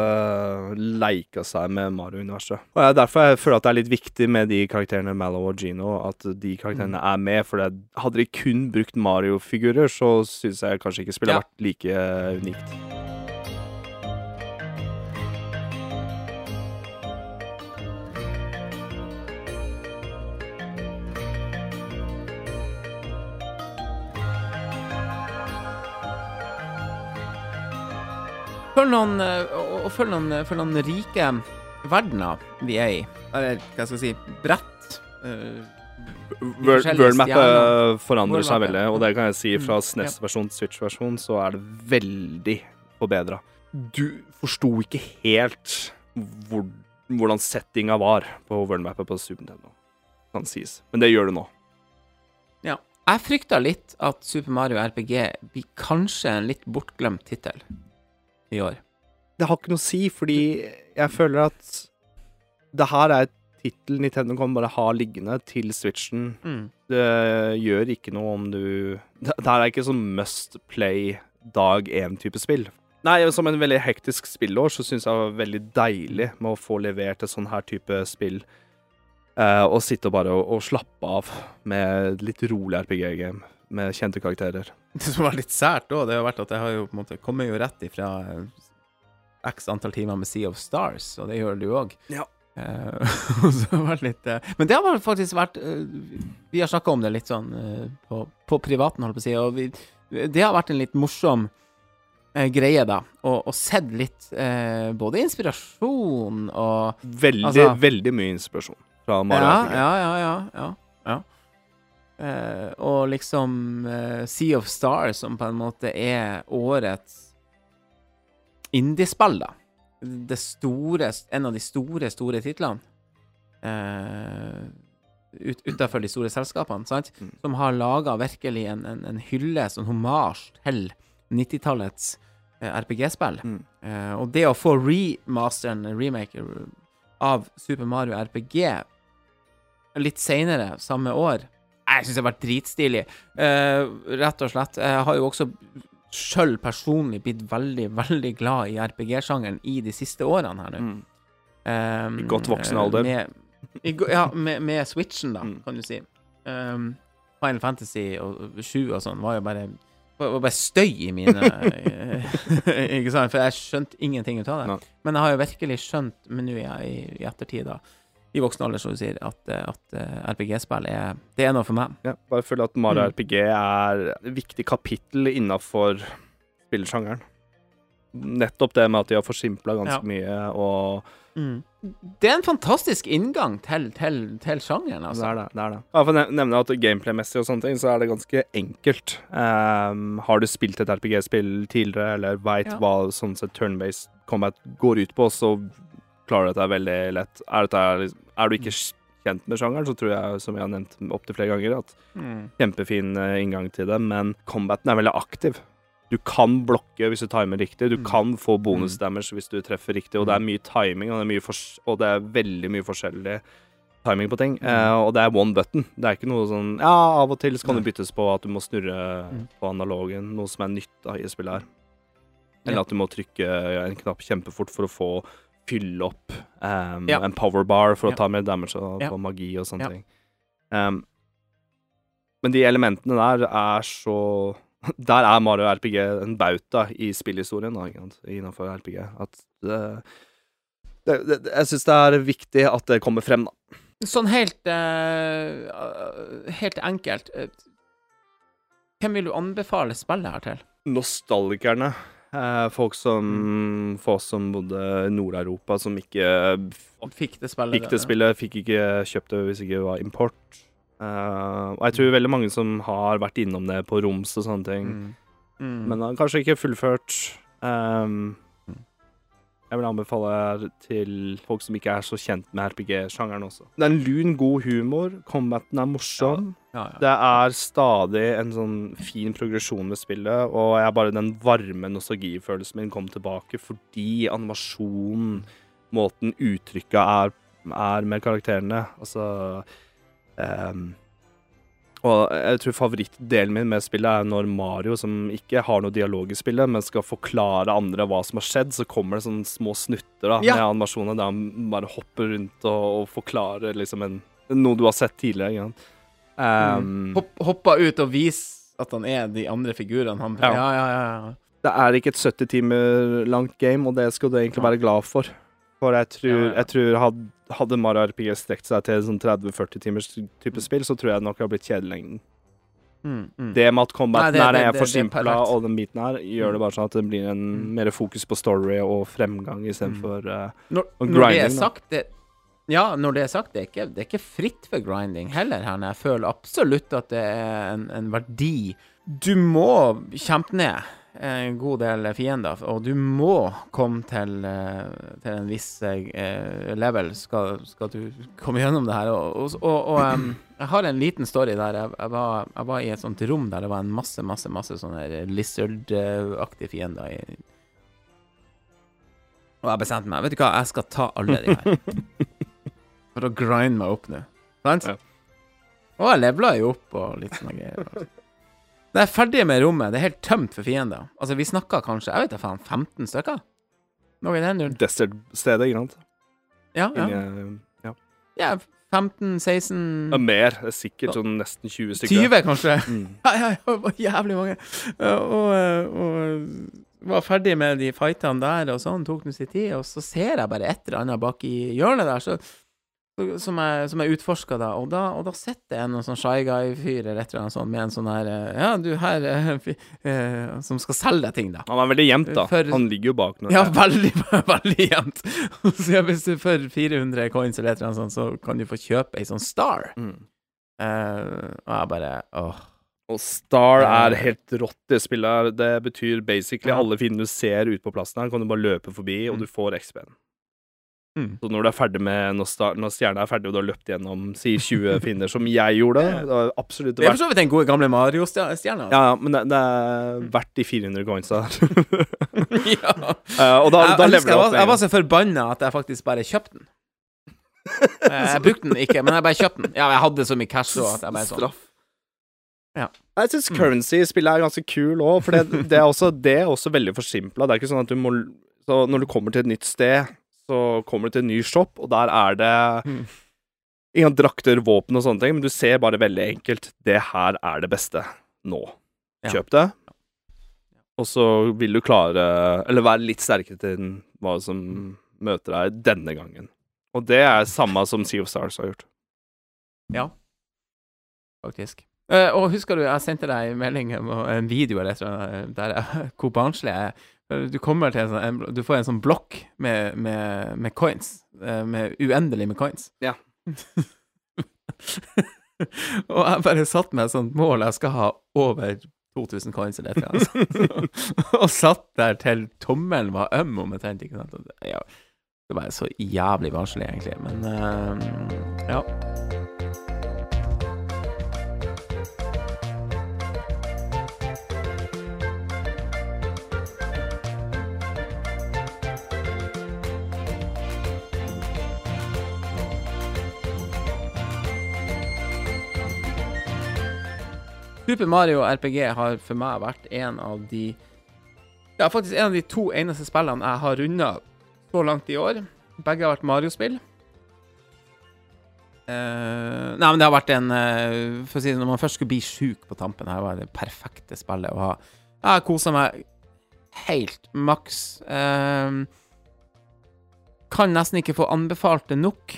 leika seg med Mario-universet. Og jeg, er derfor jeg føler at det er litt viktig med de karakterene Mallow og Gino, at de karakterene er med. For hadde de kun brukt Mario-figurer, så syns jeg kanskje ikke spillet Ja. vært like eh, unikt. Følg noen, eh, og, følg noen, følg noen rike verdener vi er i. Eller hva skal jeg si brett. eh, World- Worldmappet forandrer forandrer seg veldig, og det kan jeg si fra Mm, SNES-versjon til Switch-versjon, så er det veldig forbedra. Du forsto ikke helt hvor, hvordan settinga var på Worldmappet på Super Nintendo, kan sies. Men det gjør du nå. Ja. Jeg frykta litt at Super Mario RPG blir kanskje en litt bortglemt tittel i år. Det har ikke noe å si, fordi jeg føler at det her er et tittel Nintendo kan bare ha liggende til Switchen. Mm. Det gjør ikke noe om du Det her er ikke sånn must play dag én-type spill. Nei, som en veldig hektisk spillår så syns jeg det var veldig deilig med å få levert et sånn her type spill. eh, og sitte og bare og, og slappe av med litt rolig RPG-game med kjente karakterer. <laughs> Det som var litt sært òg, det har vært at jeg har jo på en måte kommer jo rett ifra eh, x antall timer med Sea of Stars, og det gjør du òg. Ja. <laughs> Så det litt uh, Men det har faktisk vært uh, Vi har snakka om det litt sånn på, på privaten, holdt på å si, og vi, det har vært en litt morsom greie, da. Og, og sett litt både inspirasjon og Veldig, Altså- veldig mye inspirasjon fra Mario ja, ja, ja, ja, ja, Eh, og liksom uh, Sea of Stars, som på en måte er årets indiespill, da. Det store, en av de store, store titlene. uh, ut, utenfor de store selskapene, sant? Mm. Som har laga virkelig en, en, en hylle, sånn homasj til 90-tallets uh, RPG-spill. Mm. Eh, og det å få remasteren, remaker, av Super Mario RPG litt seinere, samme år Jeg syns det har vært dritstilig. Eh, rett og slett. Jeg har jo også sjøl personlig blitt veldig, veldig glad i RPG-sjangeren i de siste årene her nå. Mm. Um, I godt voksen alder. Med, i, ja, med, med Switchen, da, Mm. kan du si. Um, Final Fantasy og 7 og sånn var jo bare var bare støy i mine <laughs> Ikke sant? For jeg skjønte ingenting ut av det. Nei. Men jeg har jo virkelig skjønt, men nå i, i, i ettertid, da, i voksen alder, som du sier, at, eh, at eh, RPG-spill er Det er noe for meg. Ja, bare føler at Mario Mm. RPG er et viktig kapittel innafor spillersjangeren. Nettopp det med at de har forsimpla ganske Ja. mye, og Det er en fantastisk inngang til, til, til sjangeren, det altså. er det. det, er det. Ja, for å nevne at Gameplay-messig og sånne ting, så er det ganske enkelt. Um, har du spilt et RPG-spill tidligere, eller veit Ja. hva sånn sett turn-based combat går ut på, så klarer dette veldig lett. Er, dette, liksom- er du ikke kjent med sjangeren, så tror jeg, som jeg har nevnt opptil flere ganger, at Mm. kjempefin eh, inngang til det, men combaten er veldig aktiv. Du kan blokke hvis du timer riktig, du Mm. kan få bonus damage hvis du treffer riktig, og det er mye timing, og det er, mye og det er veldig mye forskjellig timing på ting. Mm. Eh, og det er one button. Det er ikke noe sånn Ja, av og til så kan det byttes på at du må snurre Mm. på analogen, noe som er nytt da, i spillet her. Eller at du må trykke en knapp kjempefort for å få fylle opp um, Ja. en powerbar for Ja. å ta mer damage og, Ja. på magi og sånne Ja. ting. Um, men de elementene der er så <laughs> Der er Mario RPG en bauta i spillhistorien da, innenfor RPG. At det, det, det, Jeg syns det er viktig at det kommer frem, da. Sånn helt uh, Helt enkelt eh, Hvem vil du anbefale spillet her til? Nostalgikerne. Eh, folk som Folk som bodde i Nord-Europa, som ikke Fikk det spillet? fikk det spillet, fikk ikke kjøpt det hvis ikke det var import. Uh, og jeg tror veldig mange som har vært innom det på Roms og sånne ting, Mm. Mm. men har kanskje ikke fullført. Um, jeg vil anbefale til folk som ikke er så kjent med RPG-sjangeren også. Det er en lun, god humor. Combaten er morsom. ja, ja. Det er stadig en sånn fin progresjon med spillet, og jeg bare den varme nostalgifølelsen min kom tilbake fordi animasjonen, måten uttrykket er, er med karakterene, altså ehm, Og jeg tror favorittdelen min med spillet er når Mario, som ikke har noe dialog i spillet, men skal forklare andre hva som har skjedd, så kommer det sånne små snutter da, Ja. med animasjoner der han bare hopper rundt og, og forklarer liksom en, noe du har sett tidligere. Ja. Um, mm. Hopp, hoppa ut og vis at han er de andre figurene. Han, ja. Ja. Ja, ja, ja, det er ikke et 70 timer langt game, og det skal du egentlig være glad for. For jeg tror. Jeg tror had, hadde Mario RPG strekt seg til sånn 30-40 timers type spill, så tror jeg nok det hadde blitt kjedelengden. Mm, mm. Det med at combaten er, for forsimpla, og den biten her, gjør det bare sånn at det blir en Mm. mer fokus på story og fremgang istedenfor uh, Når, Og når det er grinding, sagt det, Ja, når det er sagt, det er ikke, det er ikke fritt for grinding heller her. Jeg føler absolutt at det er en, en verdi. Du må kjempe ned en god del fiender, og du må komme til, eh, til en viss eh, level skal, skal du komme gjennom det her. Og, og, og, og jeg har en liten story der jeg, jeg, var, jeg var i et sånt rom der det var en masse, masse, masse sånne lizard-aktige fiender i og jeg bestemte meg Vet du hva, jeg skal ta alle de her. <laughs> For å grinde meg opp nå. Sant? Ja. Og jeg levela jo opp og litt sånne greier. Når jeg er ferdig med rommet, det er helt tømt for fiender. Altså, vi snakka kanskje, jeg vet da faen, 15 stykker? Noe i den duren. Desert-stedet, ikke sant? Ja, ja. Inni, ja. ja 15, 16 Ja, mer. Det er sikkert sånn nesten 20 stykker. 20, kanskje? Mm. <laughs> Ja, ja, ja, var jævlig mange. Og, eh, og var ferdig med de fightene der, og sånn, tok nå sin tid, og så ser jeg bare et eller annet bak i hjørnet der, så- som jeg, som jeg utforska da, og da, og da sitter en sånn shy guy-fyr eller et eller annet sånt med en sånn her eh, Ja, du her eh, fy- eh, Som skal selge deg ting, da. Han er veldig gjemt, da. For- Han ligger jo bak noe. Ja, veldig, <laughs> veldig gjemt. <laughs> Så hvis du for 400 coins eller et eller annet sånt, så kan du få kjøpe ei sånn star. Mm. Eh, og jeg bare åh. Og Star er helt rått, det spillet. her. Det betyr basically Ja. alle fiender du ser ute på plassen her, kan du bare løpe forbi, og Mm. du får XP-en. Mm. Så når du er ferdig med Når, når stjerna er ferdig, og du har løpt gjennom si 20 <laughs> fiender, som jeg gjorde Det var absolutt Det er verdt for så vidt den gode gamle Mario-stjerna. Ja, men det, det er verdt de 400 coinsa. <laughs> <laughs> ja. Uh, og da, jeg, da lever du opp var, jeg var så forbanna at jeg faktisk bare kjøpte den. Eh, Jeg brukte den ikke, men jeg bare kjøpte den. Ja, jeg hadde så mye cash òg at jeg bare sånn Straff. Ja. Jeg syns Mm. currency i spillet er ganske kul òg, for det, det, er også, det er også veldig forsimpla. Det er ikke sånn at du må Så når du kommer til et nytt sted, så kommer du til en ny shop, og der er det Mm. ingen drakter, våpen og sånne ting, men du ser bare veldig enkelt Det her er det beste nå. Kjøp det. Og så vil du klare Eller være litt sterkere til hva som møter deg denne gangen. Og det er samme som Sea of Stars har gjort. Ja, faktisk. Uh, og husker du, jeg sendte deg en melding om en video eller et eller annet der hvor barnslig jeg <laughs> er. Eh, Du kommer til en sånn Du får en sånn blokk med, med, med coins. eh, Med uendelig med coins. Ja. <laughs> og jeg bare satt meg et sånt mål jeg skal ha over 2000 coins eller et eller annet. <laughs> og satt der til tommelen var øm omtrent. Ikke sant? Det- var så jævlig vanskelig, egentlig. Men uh, ja. Super Mario RPG har for meg vært en av de Ja, faktisk en av de to eneste spillene jeg har runda så langt i år. Begge har vært Mario-spill. Uh, nei, men det har vært en uh, For å si det, når man først skulle bli sjuk på tampen, her var det perfekte spillet å ha. Jeg har kosa meg helt maks. Uh, kan nesten ikke få anbefalt det nok.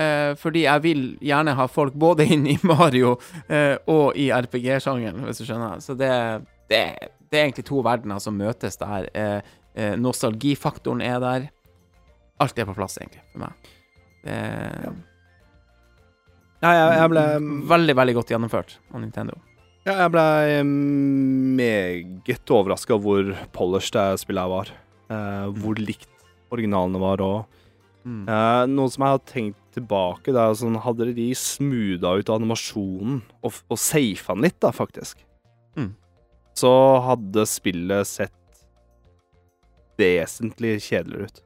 Eh, fordi jeg vil gjerne ha folk både inn i Mario eh, og i RPG-sjangeren, hvis du skjønner. Så det, det, det er egentlig to verdener som møtes der. Eh, eh, nostalgifaktoren er der. Alt er på plass, egentlig, for meg. Det Ja, jeg, jeg ble veldig, veldig godt gjennomført av Nintendo. Ja, jeg ble meget overraska hvor polished det spillet her var. Eh, hvor likt originalene var òg. Mm. Eh, noe som jeg har tenkt tilbake, der, er sånn Hadde de smootha ut animasjonen og, og safa den litt, da, faktisk, Mm. så hadde spillet sett vesentlig kjedeligere ut.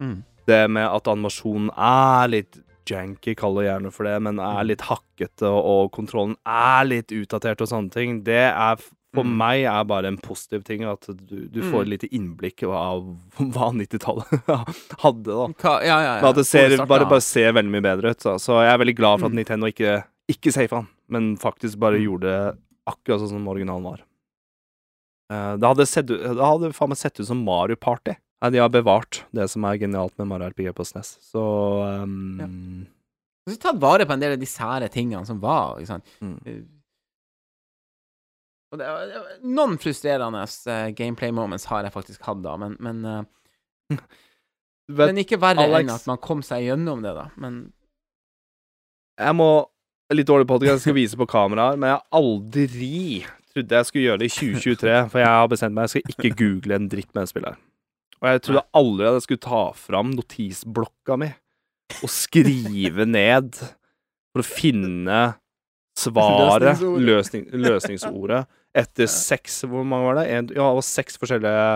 Mm. Det med at animasjonen er litt janky, kaller jeg gjerne for det, men Mm. er litt hakkete, og, og kontrollen er litt utdatert og sånne ting, det er for Mm. meg er bare en positiv ting. At du, du får Mm. et lite innblikk av <laughs> hva 90-tallet <laughs> hadde, da. Hva, ja, ja, ja. At det ser, starten, bare, bare ser veldig mye bedre ut. Så, så jeg er veldig glad for at Mm. Nintendo ikke, ikke safa den, men faktisk bare Mm. gjorde det akkurat sånn som originalen var. Eh, det hadde, sett, det hadde faen meg sett ut som Mario Party. De har bevart det som er genialt med Mario RPG på SNES. Så um, Du har tatt vare på en del av de sære tingene som var. Ikke sant? Mm. Noen frustrerende eh, gameplay moments har jeg faktisk hatt, da, men, men, eh, <laughs> men ikke verre Alex- enn at man kom seg gjennom det, da. Men Jeg må Litt dårlig på at jeg skal vise på kamera, men jeg har aldri trodde jeg skulle gjøre det i 2023, for jeg har bestemt meg jeg skal ikke google en dritt med det spillet her. Og jeg trodde aldri at jeg skulle ta fram notisblokka mi og skrive ned for å finne <laughs> svaret, løsning, løsningsordet, etter seks Hvor mange var det? En, ja, det var seks forskjellige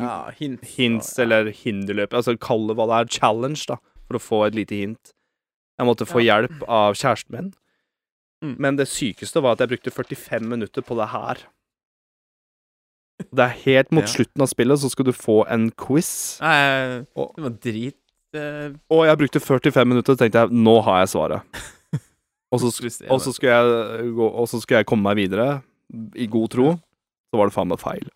ja, hints, hints ja. eller hinderløp. Altså kall det hva det er. Challenge, da, for å få et lite hint. Jeg måtte få Ja. hjelp av kjæresten min. Mm. Men det sykeste var at jeg brukte 45 minutter på det her. Det er helt mot slutten av spillet, så skal du få en quiz. Nei, det var drit eh, Og jeg brukte 45 minutter, og tenkte jeg nå har jeg svaret. <laughs> Og så, og så skulle jeg gå Og så skulle jeg komme meg videre, i god tro. Så var det faen meg feil.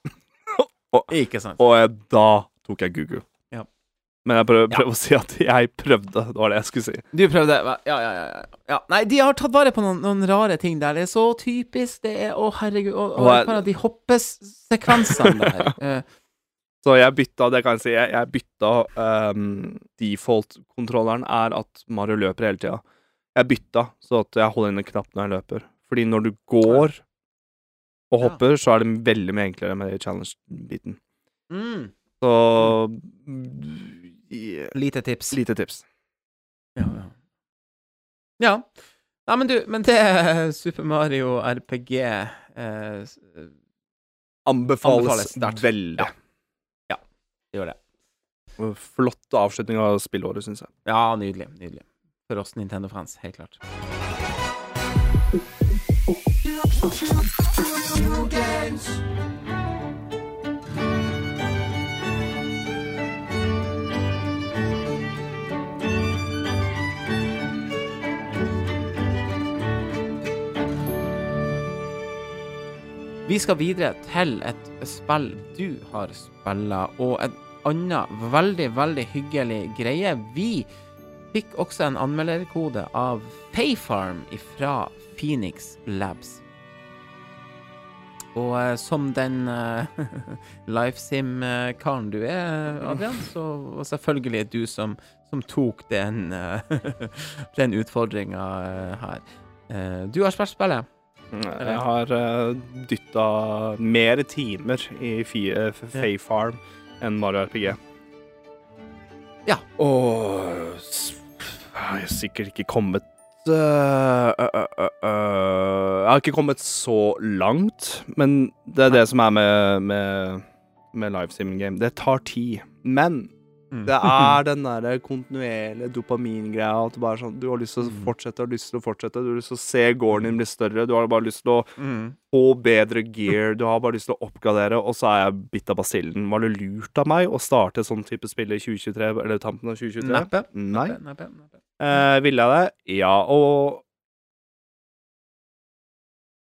<laughs> Ikke sant. Og jeg, da tok jeg Google. Ja. Men jeg prøver, prøver å si at jeg prøvde. Det var det jeg skulle si. Du prøvde? Ja, ja, ja, ja. ja. Nei, de har tatt vare på noen, noen rare ting der. Det er så typisk. Det er Å, herregud. Og, og Og jeg- de hoppesekvensene der. <laughs> eh, Så jeg bytta, det kan jeg si, jeg, jeg bytta um, Default-kontrolleren er at Mario løper hele tida. Jeg bytta, så at jeg holder inn en knapp når jeg løper. Fordi når du går og Ja. hopper, så er det veldig mye enklere med challenge-biten. Mm. Så yeah. Lite tips. Lite tips. Ja, ja. ja. Nei, men du, men det er Super Mario RPG eh, Anbefales, Anbefales sterkt. veldig. Ja. det gjør det. Flott avslutning av spillåret, syns jeg. Ja, nydelig. Nydelig. For oss Nintendo-fans, helt klart. Vi skal videre til et spill du har spilla, og en annen veldig, veldig hyggelig greie. Vi fikk også en anmelderkode av Payfarm fra Phoenix Labs. Og eh, som den <laughs> uh, LifeSim-karen du er, Adrian, så var selvfølgelig du som, som tok den, eh, <laughs> den utfordringa her. Eh, du har spilt spillet. Jeg har uh, dytta mer timer i Fay eh, F- Fae Farm enn Mario RPG. Ja. Og jeg har sikkert ikke kommet uh, uh, uh, Jeg har ikke kommet så langt, men det er det som er med, med, med live sim game. Det tar tid. Men Mm. det er den der kontinuerlige dopamingreia. At du bare sånn Du har lyst til å Mm. fortsette, har lyst til å fortsette. Du har lyst til å se gården din bli større. Du har bare lyst til å Mm. få bedre gear. Du har bare lyst til å oppgradere, og så er jeg bitt av basillen. Var det lurt av meg å starte sånn type spill i 2023, eller tampen av 2023? Neppe. Nei. Neppe, neppe. Eh, ville jeg det? Ja, og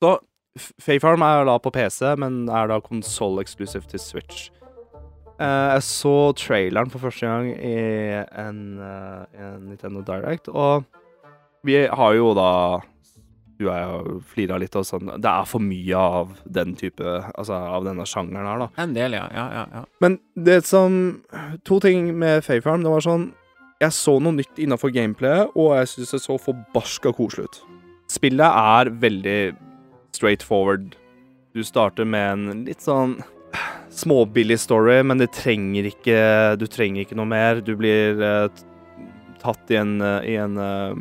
Så F- Faefarm er da på PC, men er da konsoll exclusive til Switch. Eh, jeg så traileren for første gang i en, eh, en Nintendo Direct, og vi har jo da Du og jeg har flira litt og sånn Det er for mye av den type Altså av denne sjangeren her, da. En del, ja. Ja, ja, ja. Men det som To ting med Fayfarm. Det var sånn Jeg så noe nytt innafor gameplayet, og jeg syns det så forbarska koselig ut. Spillet er veldig straight forward. Du starter med en litt sånn småbillig story, men det trenger ikke Du trenger ikke noe mer. Du blir eh, tatt i en, eh, i en eh,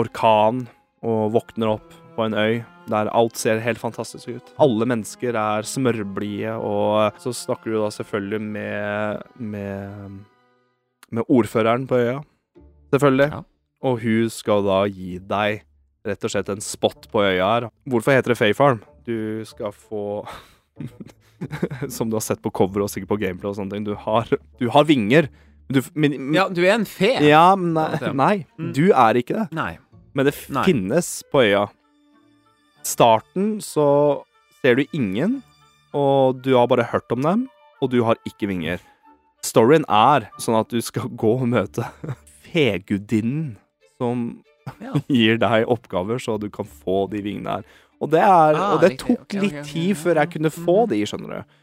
orkan og våkner opp på en øy der alt ser helt fantastisk ut. Alle mennesker er smørblide, og så snakker du da selvfølgelig med, med, med ordføreren på øya. Selvfølgelig. Ja. Og hun skal da gi deg rett og slett en spot på øya her. Hvorfor heter det Faefarm? Du skal få <laughs> <laughs> Som du har sett på cover og sikkert på gameplay og sånne ting. Du har, du har vinger. Du, men, Ja, du er en fe. ja, men nei, nei, Mm. du er ikke det. Nei. Men det Nei. finnes på øya. Starten så ser du ingen, og du har bare hørt om dem, og du har ikke vinger. Storyen er sånn at du skal gå og møte <laughs> fegudinnen som Ja. <laughs> gir deg oppgaver så du kan få de vingene her. Og det, er, Ah, og det tok okay, ok, litt okay, tid ja, før jeg kunne få Mhm. de, skjønner du.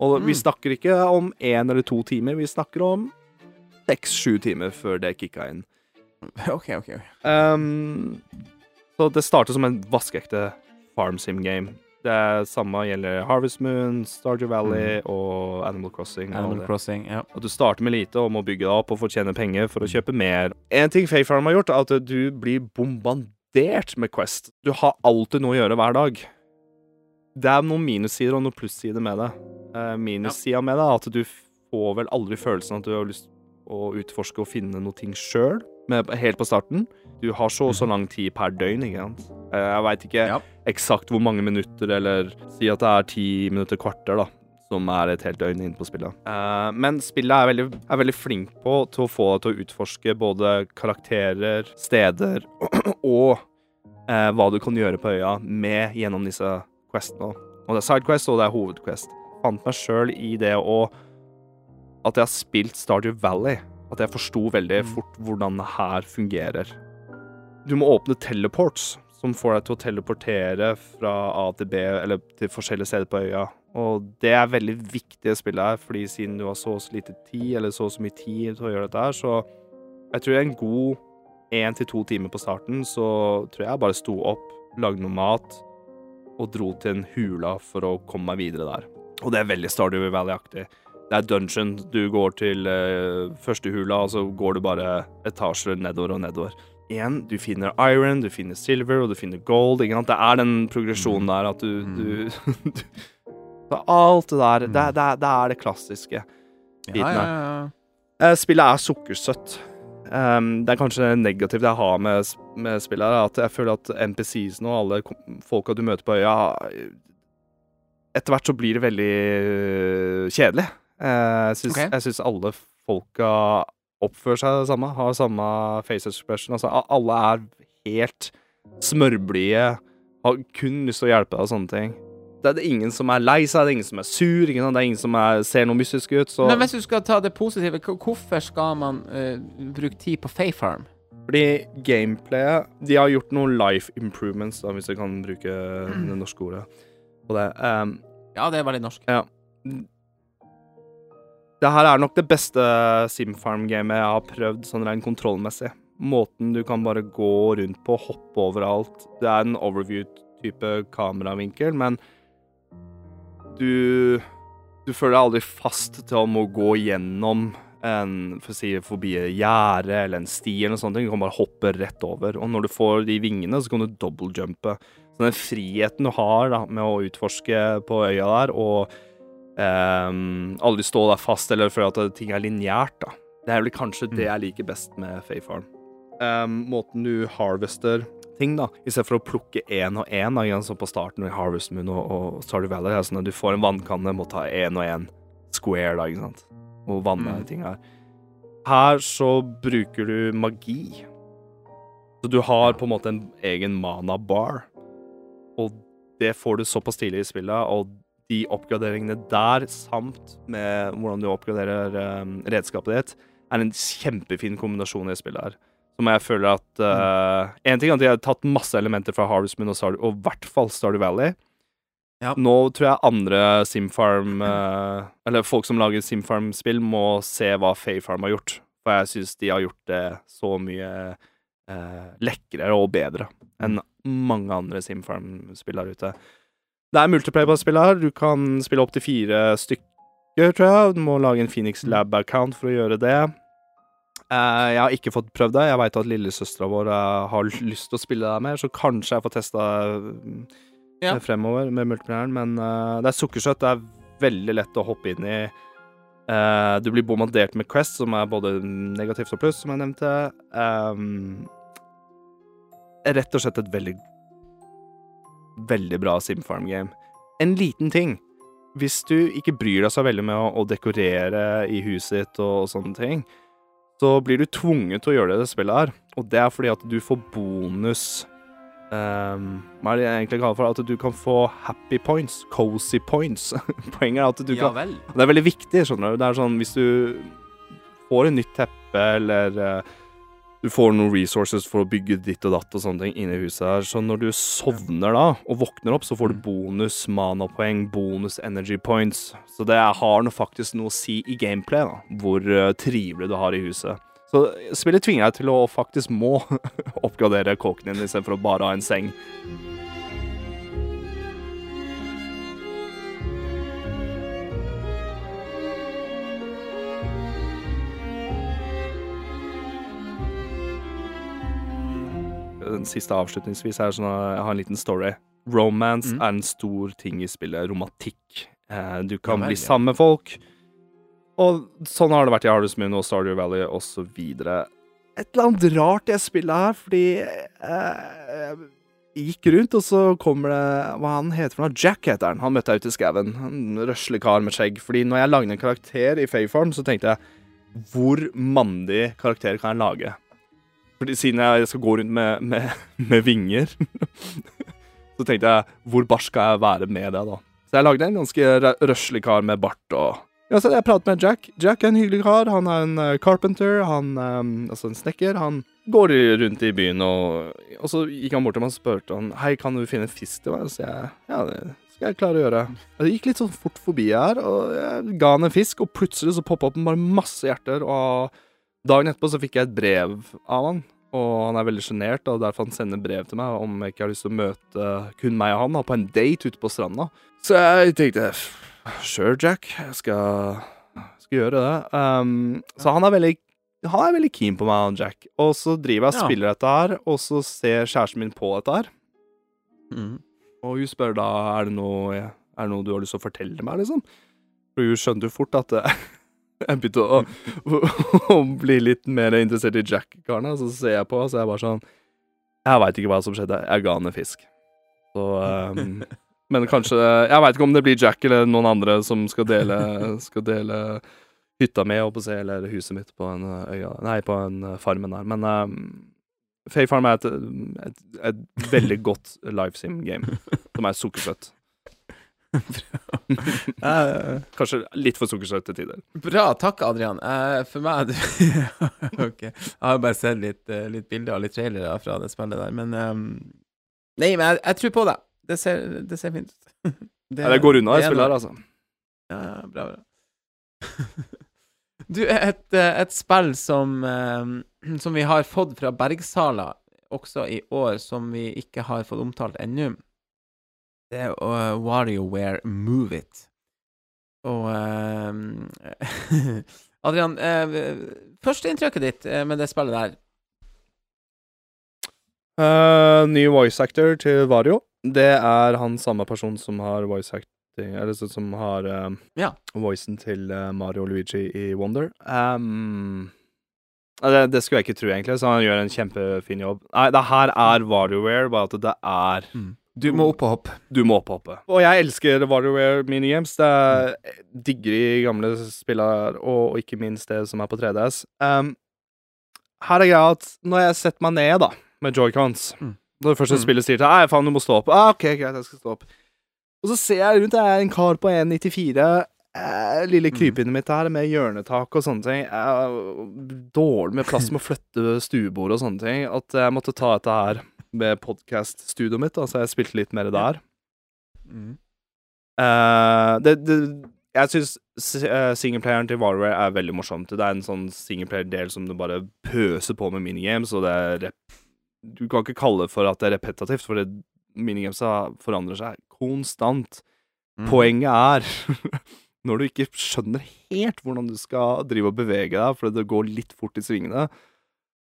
Og vi Mm. snakker ikke om én eller to timer, vi snakker om seks-sju timer før det kicka inn. <laughs> OK, OK. Um, så det startet som en vaskeekte farm sim game. Det samme gjelder Harvest Moon, Stardew Valley og Animal Crossing. Mm. Animal og Crossing, ja. At du starter med lite og må bygge deg opp og fortjene penger for å kjøpe mer. En ting Fae Farm har gjort, er at du blir bombardert med Quest. Du har alltid noe å gjøre hver dag. Det er noen minussider og noen plussider med det. Uh, Minussida med det er at du får vel aldri følelsen at du har lyst å utforske og finne noe ting sjøl, helt på starten. Du har så og så lang tid per døgn, ikke sant. Eh, jeg veit ikke Ja. eksakt hvor mange minutter, eller si at det er ti minutter, kvarter, da som er et helt døgn inne på spillet. Uh, men spillet er veldig, er veldig flink på til å få deg til å utforske både karakterer, steder <clears throat> og uh, hva du kan gjøre på øya med gjennom disse questene. Og det er sidequest, og det er hovedquest. Fant meg sjøl i det å At jeg har spilt Stardew Valley. At jeg forsto veldig Mm. fort hvordan det her fungerer. Du må åpne teleports, som får deg til å teleportere fra A til B, eller til forskjellige steder på øya. Og det er veldig viktig å spille her, fordi siden du har så og så lite tid, eller så og så mye tid til å gjøre dette her, så jeg tror en god én til to timer på starten, så tror jeg jeg bare sto opp, lagde noe mat og dro til en hula for å komme meg videre der. Og det er veldig Stardew Valley-aktig. Det er dungeon. Du går til uh, første hula, og så går du bare etasjer nedover og nedover. Igjen, du finner iron, du finner silver, og du finner gold. Ikke sant? Det er den progresjonen der at du, du, <laughs> du så Alt det der, det, det, det er det klassiske. Ja, ja, ja. Eh, Spillet er sukkersøtt. Um, det er kanskje negativt jeg har med, med spillet, her, at jeg føler at NPCs-ene og alle folka du møter på øya Etter hvert så blir det veldig øh, kjedelig. Eh, jeg syns, Ok. jeg syns alle folka oppfører seg det samme, har samme face expression. Altså, alle er helt smørblide, har kun lyst til å hjelpe deg og sånne ting. Det er det ingen som er lei seg, det er ingen som er sur, det er ingen som er, ser noe mystisk ut. Så Men hvis du skal ta det positive, hvorfor skal man uh, bruke tid på Fayfarm? Fordi gameplayet De har gjort noen life improvements, da, hvis jeg kan bruke det norske ordet på det. Um, Ja, det er veldig norsk. det her er nok det beste Simfarm-gamet jeg har prøvd sånn rent kontrollmessig. Måten du kan bare gå rundt på, hoppe overalt. Det er en overview-type kameravinkel, men du Du føler deg aldri fast til å må gå gjennom en, for si, forbi et gjerde eller en sti eller noe sånt. Du kan bare hoppe rett over. Og når du får de vingene, så kan du double-jumpe. Så den friheten du har da, med å utforske på øya der, og ehm, aldri stå der fast eller føle at ting er lineært, da. Det er vel kanskje det jeg liker best med Fayfarm. Um, måten du harvester ting, da, istedenfor å plukke én og én, som på starten i Harvest Moon og, og Stardew Valley, er sånn at du får en vannkanne, må ta én og én square, da, ikke sant, og vanne Mm. ting her. Her så bruker du magi. Så du har på en måte en egen mana bar, og det får du såpass tidlig i spillet, og de oppgraderingene der, samt med hvordan du oppgraderer um, redskapet ditt, er en kjempefin kombinasjon i spillet her. Som jeg føler at uh, En ting er at de har tatt masse elementer fra Harvest Moon og, Star og i hvert fall Stardew Valley. Ja. Nå tror jeg andre Simfarm uh, Eller folk som lager Simfarm-spill, må se hva Fayfarm har gjort. For jeg syns de har gjort det så mye uh, lekrere og bedre enn mange andre Simfarm-spill der ute. Det er multiplayer på spillet her. Du kan spille opp til fire stykker, tror jeg. Du må lage en Phoenix Lab-account for å gjøre det. Eh, jeg har ikke fått prøvd det. Jeg veit at lillesøstera vår eh, har lyst til å spille det mer, så kanskje jeg får testa Ja. fremover med multiplayeren. Men eh, det er sukkersøtt. Det er veldig lett å hoppe inn i. Eh, du blir bombardert med Quest, som er både negativt og pluss, som jeg nevnte. Rett og slett et veldig Veldig bra Simfarm-game. En liten ting. Hvis du ikke bryr deg så veldig med å, å dekorere i huset ditt og, sånne ting, så blir du tvunget til å gjøre det det spillet her. Og det er fordi at du får bonus um, Hva er det jeg egentlig kaller for? At du kan få happy points. Cozy points. <laughs> Poenget er at du Ja kan. Det er veldig viktig, skjønner du. Det er sånn hvis du får et nytt teppe, eller eh, du får noen resources for å bygge ditt og datt og sånne ting inne i huset her, så når du sovner da, og våkner opp, så får du bonus manapoeng, bonus energy points. Så det har noe faktisk noe å si i gameplay, da, hvor eh, trivelig du har i huset. Så spillet tvinger deg til å faktisk må <laughs> oppgradere kåken din istedenfor å bare ha en seng. Den siste avslutningsvis er sånn at jeg har en liten story. Romance Mm. er en stor ting i spillet. Romantikk. Eh, du kan Ja bli sammen med folk. Og sånn har det vært i Harvest Moon og Stardew Valley osv. Et eller annet rart i det spillet her, fordi eh, jeg gikk rundt, og så kommer det Hva han heter for noe? Jack heter han. Han møtte jeg ute i skauen. En røslig kar med skjegg. Fordi når jeg lagde en karakter i Fayform, så tenkte jeg Hvor mandig karakter kan jeg lage? Fordi siden jeg skal gå rundt med, med, med vinger, <laughs> så tenkte jeg hvor barsk skal jeg være med det, da? Så jeg lagde en ganske røslig kar med bart og ja, så Jeg pratet med Jack. Jack er en hyggelig kar. Han er en eh, carpenter, han, um, altså en snekker. Han går rundt i byen, og, og så gikk han bort til meg og spurte han, Hei, kan du finne en fisk til meg? Så jeg ja, det skal jeg klare å gjøre. Og det gikk litt sånn fort forbi her, og jeg ga han en fisk, og plutselig så poppa opp bare masse hjerter, og dagen etterpå så fikk jeg et brev av han. Og han er veldig sjenert, og derfor han sender brev til meg om jeg ikke har lyst til å møte kun meg og han da, på en date ute på stranda. Så jeg tenkte sure, Jack, jeg skal, skal gjøre det. Um, så han er veldig han er veldig keen på meg, han Jack. Og så driver jeg og Ja. spiller dette her, og så ser kjæresten min på dette her. Mm. Og hun spør da er det noe, er det noe du har lyst til å fortelle meg, liksom. For hun skjønte jo fort at <laughs> jeg begynte å, <laughs> å bli litt mer interessert i Jack-karene. Så ser jeg på, så jeg bare sånn Jeg veit ikke hva som skjedde. Jeg ga han en fisk. Så um, <laughs> Men kanskje Jeg veit ikke om det blir Jack eller noen andre som skal dele, skal dele hytta mi, å eller huset mitt på en øya Nei, på en farmen der. Men um, Fay Farm er et, et, et veldig godt livesim-game, som er sukkersøtt. <laughs> Kanskje litt for sukkersøte til tider. Bra, takk, Adrian. Eh, for meg <laughs> Ok. Jeg har bare sett litt, eh, litt bilder og litt trailere fra det spillet der, men um... Nei, men jeg, jeg tror på det. Det ser, det ser fint ut. <laughs> Ja, det går unna, det spillet her, altså. Ja, bra, bra. Du, et, eh, et spill som, eh, som vi har fått fra Bergsala også i år, som vi ikke har fått omtalt ennå, det er uh, WarioWare Move It. Og uh, <laughs> Adrian, uh, førsteinntrykket ditt eh, med det spillet der Uh, ny voice actor til Vario. Det er han samme person som har voice acting Eller som har Ja. voicen til Mario og Luigi i Wonder. Um, det, det skulle jeg ikke tro, egentlig, så han gjør en kjempefin jobb. Nei, det her er WarioWare, bare at det er Du må opp og hoppe. Du må opp og hoppe. Og jeg elsker WarioWare minigames. Det er digger de gamle spillene, og, ikke minst det som er på 3DS. Um, her er greia at når jeg setter meg ned, da, med joycons Mm. Når det første Mm. spillet sier til Nei, faen, du må stå opp. Ah, OK, greit, jeg skal stå opp. Og så ser jeg rundt, det er en kar på 1,94. Eh, lille Mm. krypinnet mitt her med hjørnetak og sånne ting. Eh, dårlig med plass med å flytte stuebord og sånne ting. At jeg måtte ta dette her med podkast-studioet mitt, da, så jeg spilte litt mer der. Mm. Uh, det, det, jeg syns singleplayeren til WarWare er veldig morsomt. Det er en sånn singleplayer-del som du bare pøser på med minigames, og det er rep Du kan ikke kalle det for at det er repetitivt, for minigames minigamesa forandrer seg konstant. Mm. Poenget er <laughs> når du ikke skjønner helt hvordan du skal drive og bevege deg, fordi det går litt fort i svingene,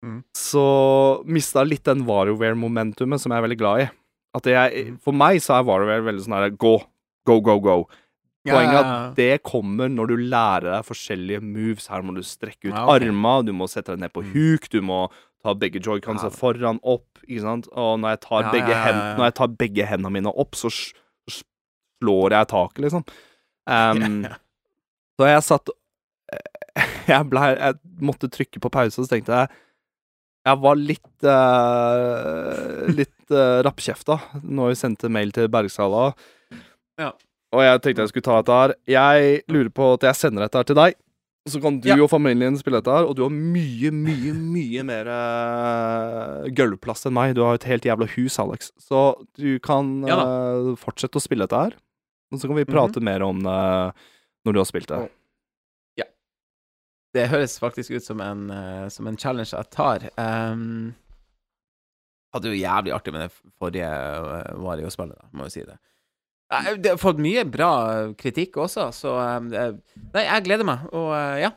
Mm. så mista litt den WarioWare-momentumet som jeg er veldig glad i. At jeg, Mm. For meg så er WarioWare veldig sånn her gå, go, go, go. Poenget er at det kommer når du lærer deg forskjellige moves. Her må du strekke ut Ja, okay. arma, du må sette deg ned på Mm. huk, du må ta begge joyconsa Ja. foran opp, ikke sant. Og når jeg tar, Ja, begge, hen. Når jeg tar begge hendene mine opp, så slår jeg taket, liksom. Um. <laughs> Så jeg satt <laughs> jeg, blei jeg måtte trykke på pause, så tenkte jeg Jeg var litt uh, Litt uh, rappkjefta når jeg sendte mail til Bergsala. Ja. Og jeg tenkte jeg skulle ta dette her. Jeg lurer på at jeg sender dette her til deg. Så kan du Ja. og familien spille dette her, og du har mye, mye, mye mer uh, gulvplass enn meg. Du har et helt jævla hus, Alex. Så du kan Ja uh, fortsette å spille dette her. Og så kan vi prate mer om det når du har spilt det. Det høres faktisk ut som en, uh, som en challenge jeg tar. Um, hadde jo jævlig artig med det forrige uh, Wario-spillet, da, må jo si det. Eh, Det har fått mye bra kritikk også, så det- Nei, jeg gleder meg, og eh, ja.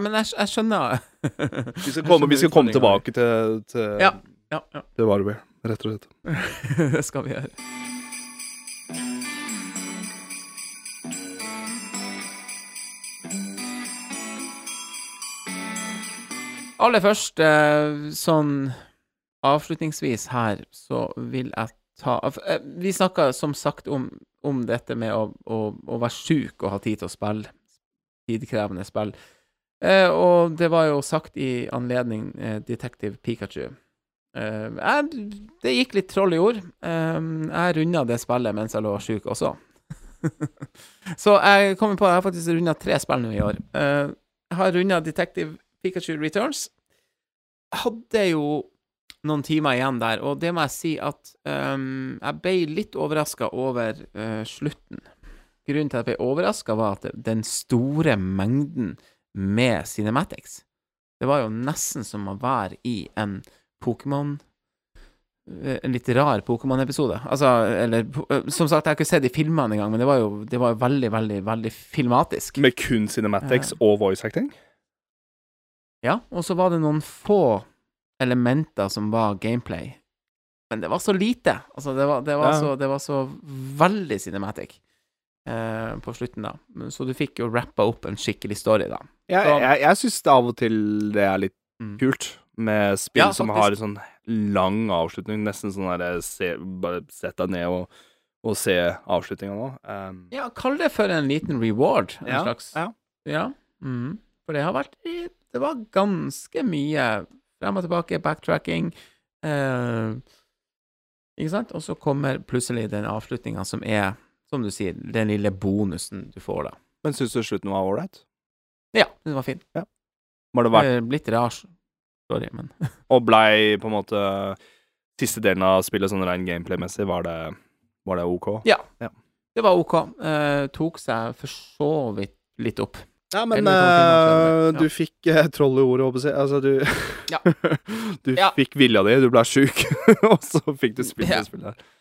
Men jeg, jeg skjønner <laughs> Vi skal komme, vi skal komme tilbake til, til, Ja. Ja, ja. til WarioWare, rett og slett. <laughs> det skal vi gjøre. Aller først, eh, sånn avslutningsvis her, så vil jeg ta eh, Vi snakka som sagt om, om dette med å, å, å være sjuk og ha tid til å spille. Tidkrevende spill. Eh, og det var jo sagt i anledning eh, Detective Pikachu. Eh, jeg, det gikk litt troll i ord. Eh, jeg runda det spillet mens jeg lå sjuk også. <laughs> Så jeg kommer på Jeg har faktisk runda tre spill nå i år. Eh, jeg har runda Detective Pikachu Returns. Hadde jo noen timer igjen der, og det må jeg si at um, jeg ble litt overraska over uh, slutten. Grunnen til at jeg ble overraska, var at den store mengden med cinematics Det var jo nesten som å være i en Pokémon eh, En litt rar Pokémon-episode. Altså, eller eh, Som sagt, jeg har ikke sett de filmene engang, men det var jo det var veldig, veldig, veldig filmatisk. Med kun cinematics og voice acting? Ja, og så var det noen få elementer som var gameplay. Men det var så lite. Altså, det var, det var, Ja. så, det var så veldig cinematic eh, på slutten, da. Så du fikk jo rappa opp en skikkelig story, da. Jeg, Så- jeg, jeg syns av og til det er litt Mm. kult med spill Ja, som har en sånn lang avslutning. Nesten sånn der se, Bare sett deg ned og, og se avslutninga nå. Um, Ja, kall det for en liten reward. En Ja, slags. ja. Ja. Mhm. For det har vært Det var ganske mye frem og tilbake, backtracking. Eh, ikke sant? Og så kommer plutselig den avslutninga som er, som du sier, den lille bonusen du får, da. men syns du slutten var ålreit? Ja, den var fin. Var det vært er litt rar Sorry, men <laughs> Og blei på en måte Siste delen av spillet sånn rein gameplay-messig, var det, var det OK? det var OK. Eh, tok seg for så vidt litt opp. Ja, men ja. du fikk uh, troll i ordet, håper jeg. Altså, du Ja. <laughs> Du Ja. fikk vilja di, du ble sjuk, <laughs> og så fikk du spilt Ja. det spillet her.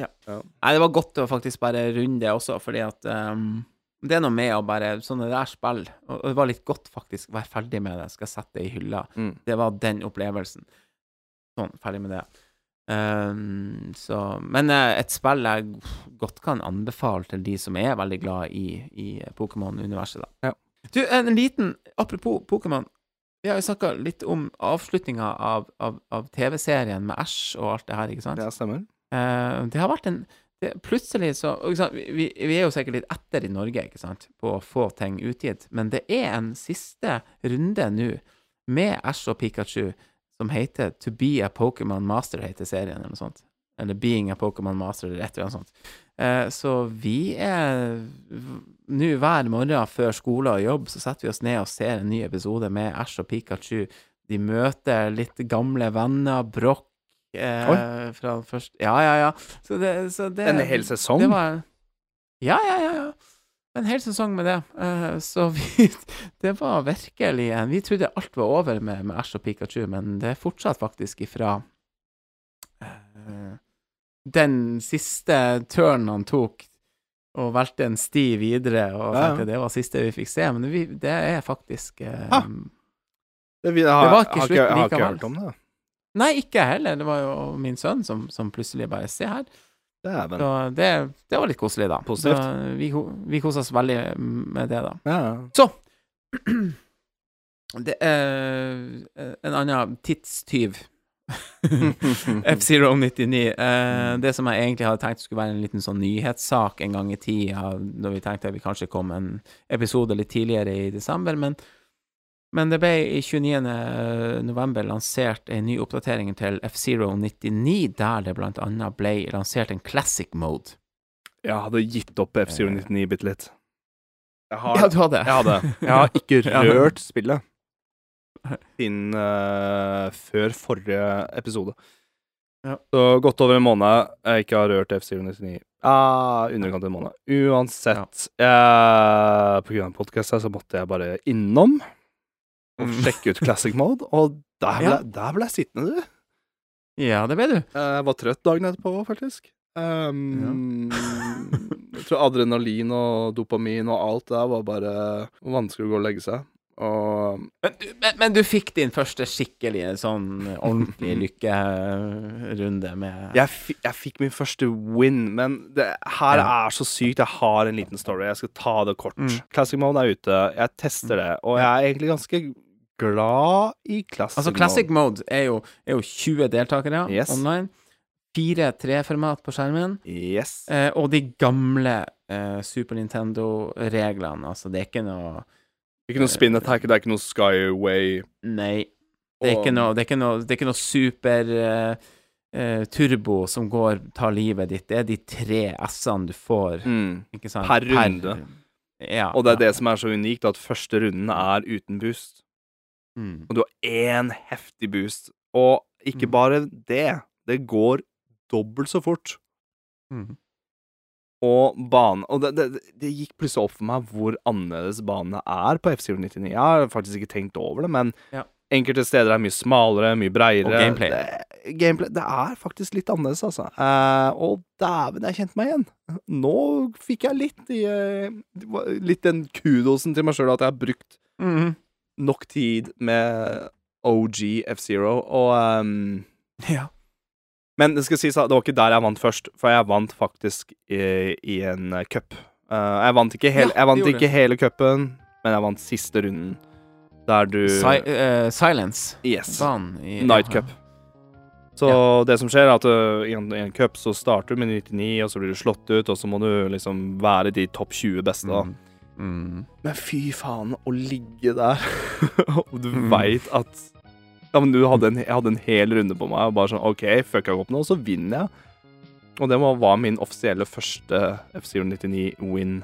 Nei, det var godt å faktisk bare runde det også, fordi at um, det er noe med å bare Sånne der spill Og og det var litt godt, faktisk, å være ferdig med det. Skal sette det i hylla. Mm. Det var den opplevelsen. Sånn, ferdig med det. Um, så Men eh, et spill jeg godt kan anbefale til de som er veldig glad i, i Pokémon-universet, da. Ja. Du, en liten Apropos Pokémon. Vi har jo snakka litt om avslutninga av, av, av TV-serien med Æsj og alt det her, ikke sant? Det stemmer. Eh, det har vært en det, Plutselig så vi, vi er jo sikkert litt etter i Norge, ikke sant, på å få ting utgitt, men det er en siste runde nå med Ash og Pikachu som heter To be a Pokémon Master, heter serien, eller noe sånt. Eller Being a Pokémon Master, eller et eller annet sånt. Eh, så vi er Nå hver morgen før skole og jobb, så setter vi oss ned og ser en ny episode med Ash og Pikachu. De møter litt gamle venner, Broch eh, fra først Ja, ja, ja. Så det, så det En hel sesong? Det var Ja, ja, ja. ja. En hel sesong med det. Eh, så vi <laughs> Det var virkelig Vi trodde alt var over med, med Ash og Pikachu, men det er fortsatt faktisk ifra den siste turnen han tok, og valgte en sti videre, og Ja, ja. tenkte det var siste vi fikk se. Men vi, det er faktisk eh. Det, vi, har, Det var ikke slutt jeg har ikke likevel. hørt om det. Nei, ikke jeg heller. Det var jo min sønn som, som plutselig bare Se her. Dæven. Så det, det var litt koselig, da. Positivt. Så vi, ko- vi kosa oss veldig med det, da. Ja, ja. Så <clears throat> Det er en annen tidstyv. <laughs> F-Zero 99. Eh, det som jeg egentlig hadde tenkt skulle være en liten sånn nyhetssak en gang i tida, da vi tenkte at vi kanskje kom en episode litt tidligere i desember, men, men det ble i 29. november lansert en ny oppdatering til F-Zero 99, der det blant annet ble lansert en classic mode. Jeg hadde gitt opp F-Zero 99 bitte litt. Jeg har, Ja, du hadde? jeg hadde. Jeg har ikke <laughs> rørt spillet siden uh, før forrige episode. Ja. Så godt over en måned jeg ikke har rørt F-Zero 99. Ah, underkant en måned. Uansett, eh, på grunn av podkasten så måtte jeg bare innom og Mm. sjekke ut classic mode, og der ble, Ja. der ble jeg sittende, du. Ja, det ble du. Eh, Jeg var trøtt dagen etterpå, faktisk. Um, jeg tror adrenalin og dopamin og alt det der var bare vanskelig å gå og legge seg. Og Men, du- men, men du fikk din første skikkelige sånn ordentlig lykkerunde med jeg, jeg fikk min første win, men det her Ja. er så sykt. Jeg har en liten story. Jeg skal ta det kort. Mm. Classic mode er ute. Jeg tester det, og jeg er egentlig ganske glad i classic, Altså, classic mode er jo, er jo 20 deltakere Yes. online. 4-3-format på skjermen. Yes. Eh, og de gamle eh, Super Nintendo-reglene. Altså, det er ikke noe Ikke noe spin attack, det er ikke noe skyway. Nei. Det er ikke noe, det er ikke noe, det er ikke noe super uh, Uh, turbo som går, tar livet ditt. Det er de tre S-ene du får, Mm. Per runde. ja. Og det er ja. det som er så unikt, at første runden er uten boost. Mm. Og du har én heftig boost. Og ikke Mm. bare det, det går dobbelt så fort. Mm. Og banen Og det, det, det gikk plutselig opp for meg hvor annerledes banene er på F-Zero 99. Jeg har faktisk ikke tenkt over det, men Ja. Enkelte steder er mye smalere, mye breiere. Og gameplay. Det, gameplay. Det er faktisk litt annerledes, altså. Eh, og dæven, jeg kjente meg igjen. Nå fikk jeg litt i eh, Litt den kudosen til meg sjøl at jeg har brukt Mhm. nok tid med OG F0, og um, Ja. Men det skal sies at det var ikke der jeg vant først, for jeg vant faktisk i, i en eh, cup. Uh, jeg vant ikke, hel, Ja, jeg vant ikke hele cupen, men jeg vant siste runden. Der du Si uh, silence. Yes. I Night. Cup. Så det som skjer, er at uh, i, en, i en cup så starter du med 99, og så blir du slått ut, og så må du liksom være de topp 20 beste, da. Mm. Mm. Men fy faen, å ligge der <laughs> Og du Mm. veit at Ja, men du hadde en, jeg hadde en hel runde på meg, og bare sånn OK, fucka jeg opp nå, så vinner jeg. Og det var, var min offisielle første F099-win.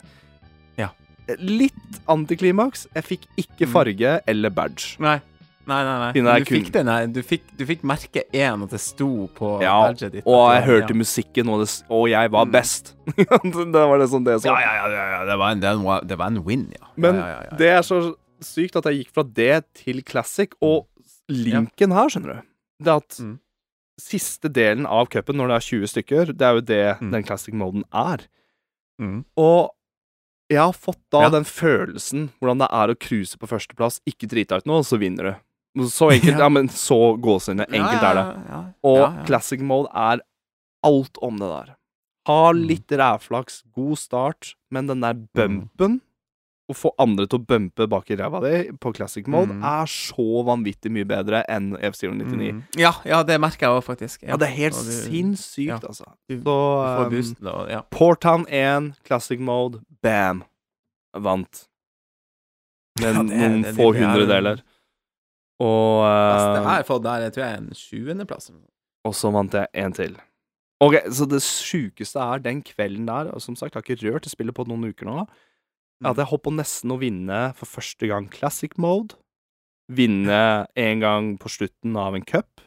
Ja. Litt antiklimaks. Jeg fikk ikke Mm. farge eller badge. Nei. Nei, nei, nei. Men Du kun- fikk denne, du, fikk, du fikk merke én, at det sto på Ja, badget ditt. Og jeg hørte ja. musikken, og, det, og jeg var Mm. best. <laughs> det var det sånn det så. ja. Ja, ja, Det, var en, det, var, det var en win, ja. Men det er så sykt at jeg gikk fra det til classic, og linken her, skjønner du Det at Mm. siste delen av cupen, når det er 20 stykker, det er jo det Mm. den classic-moden er. Mm. Og jeg har fått da Ja. den følelsen hvordan det er å cruise på førsteplass, ikke drite ut noe, så vinner du. Så <laughs> enkelt, Ja. ja, men så gåsehudene. Enkelt ja, er det. Og classic mode er alt om det der. Ha Mm. litt rævflaks, god start, men den der Mm. Å få andre til å bumpe bak i ræva di på classic mode Mm. er så vanvittig mye bedre enn F099. Mm. Ja, ja, det merker jeg òg, faktisk. Ja, det er helt du- sinnssykt, ja. altså. Så um, boost, da, ja. Porttown 1, classic mode, bam! Vant. Med Ja, det noen det få det er- hundredeler. Og Beste uh, jeg har fått der, jeg tror jeg er en sjuendeplass. Og så vant jeg en til. Ok, Så det sjukeste er den kvelden der, og som sagt, jeg har ikke rørt det spillet på noen uker nå, er at jeg holdt på nesten å vinne for første gang classic mode. Vinne en gang på slutten av en cup.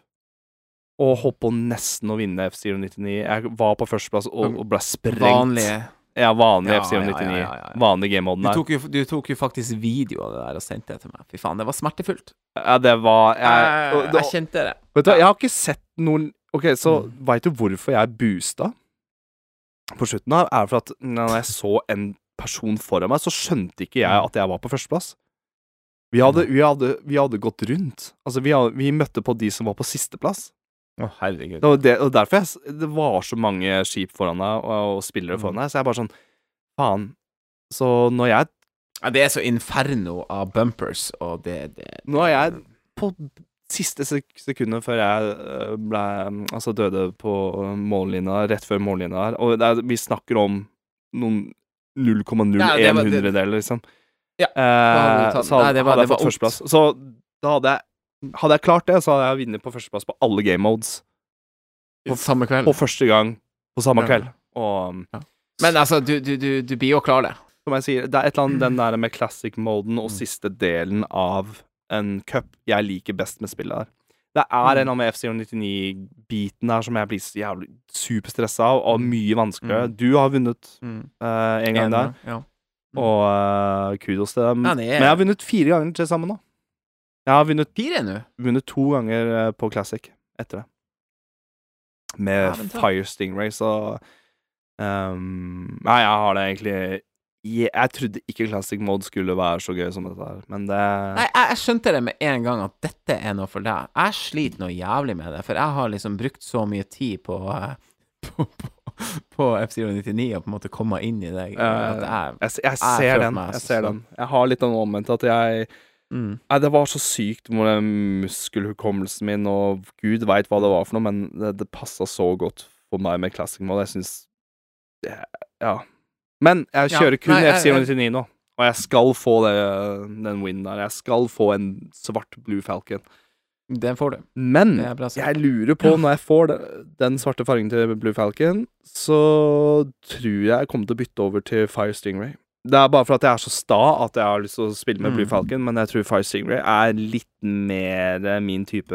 Og på nesten å vinne F099. Jeg var på førsteplass og, og ble sprengt. Vanlige. Ja, vanlig Ja, F099. ja, ja, ja. Vanlig gamemoden Du tok, jo, du tok jo faktisk video av det der og sendte det til meg. Fy faen, det var smertefullt. Ja, det var jeg, og da- jeg kjente det. Vet du, jeg har ikke sett noen Ok, så Mm. veit du hvorfor jeg boosta på slutten av? Er for at når jeg så en person foran meg, så skjønte ikke jeg Mm. at jeg var på førsteplass. Vi hadde, vi hadde, vi hadde gått rundt. Altså, vi, hadde, vi møtte på de som var på sisteplass. Å, herregud. Det var det, og derfor jeg, det var så mange skip foran deg, og, og spillere Mm. foran deg, så jeg bare sånn Faen. Så når jeg Ja, det er så inferno av bumpers, og det, det Nå er jeg på siste sek sekundet før jeg øh, ble Altså døde på mållinja, rett før mållinja her. Og det er, vi snakker om noen 0,01 Ja, hundredeler, liksom. Ja, Eh, hadde tatt- så hadde, Nei, det var- hadde jeg fått førsteplass. Så da hadde jeg Hadde jeg klart det, så hadde jeg vunnet på førsteplass på alle game modes. på samme kveld. På første gang på samme Ja. kveld. Og ja. Men altså, du, du, du, du blir jo klar det. som jeg sier, det er et eller annet den der med classic-moden og Mm. siste delen av en cup jeg liker best med spillet her. Det er Mm. en av med FC99-biten her som jeg blir så jævlig superstressa av, og Mm. mye vanskeligere. Mm. Du har vunnet Mm. uh, en gang der, Ja. og uh, kudos til dem. Ja, er- Men jeg har vunnet fire ganger til sammen da. Jeg har vunnet, Fire vunnet to ganger eh, på Classic etter det. Med ja. Fire Stingray, så um, Nei, jeg har det egentlig jeg, trodde ikke Classic Mode skulle være så gøy som dette her, men det Nei, jeg, jeg skjønte det med en gang at dette er noe for deg. Jeg sliter noe jævlig med det, for jeg har liksom brukt så mye tid på eh, <laughs> på, på, på F099 og på en måte komme inn i det. Jeg, jeg, jeg ser den. Jeg ser den. Jeg har litt av den omvendt at jeg mm. Nei, det var så sykt den muskelhukommelsen min, og gud veit hva det var for noe, men det, det passa så godt for meg med classic mode. Jeg syns Ja. Men jeg Ja, kjører kun nei, jeg- FC99 nå, og jeg skal få det, den win der. Jeg skal få en svart Blue Falcon. Den får du. Men jeg lurer på, når jeg får det, den svarte fargen til Blue Falcon, så tror jeg jeg kommer til å bytte over til Fire Stingray. Det er bare for at jeg er så sta at jeg har lyst til å spille med Mm. Blue Falcon, men jeg tror Fire Stingray er litt mer min type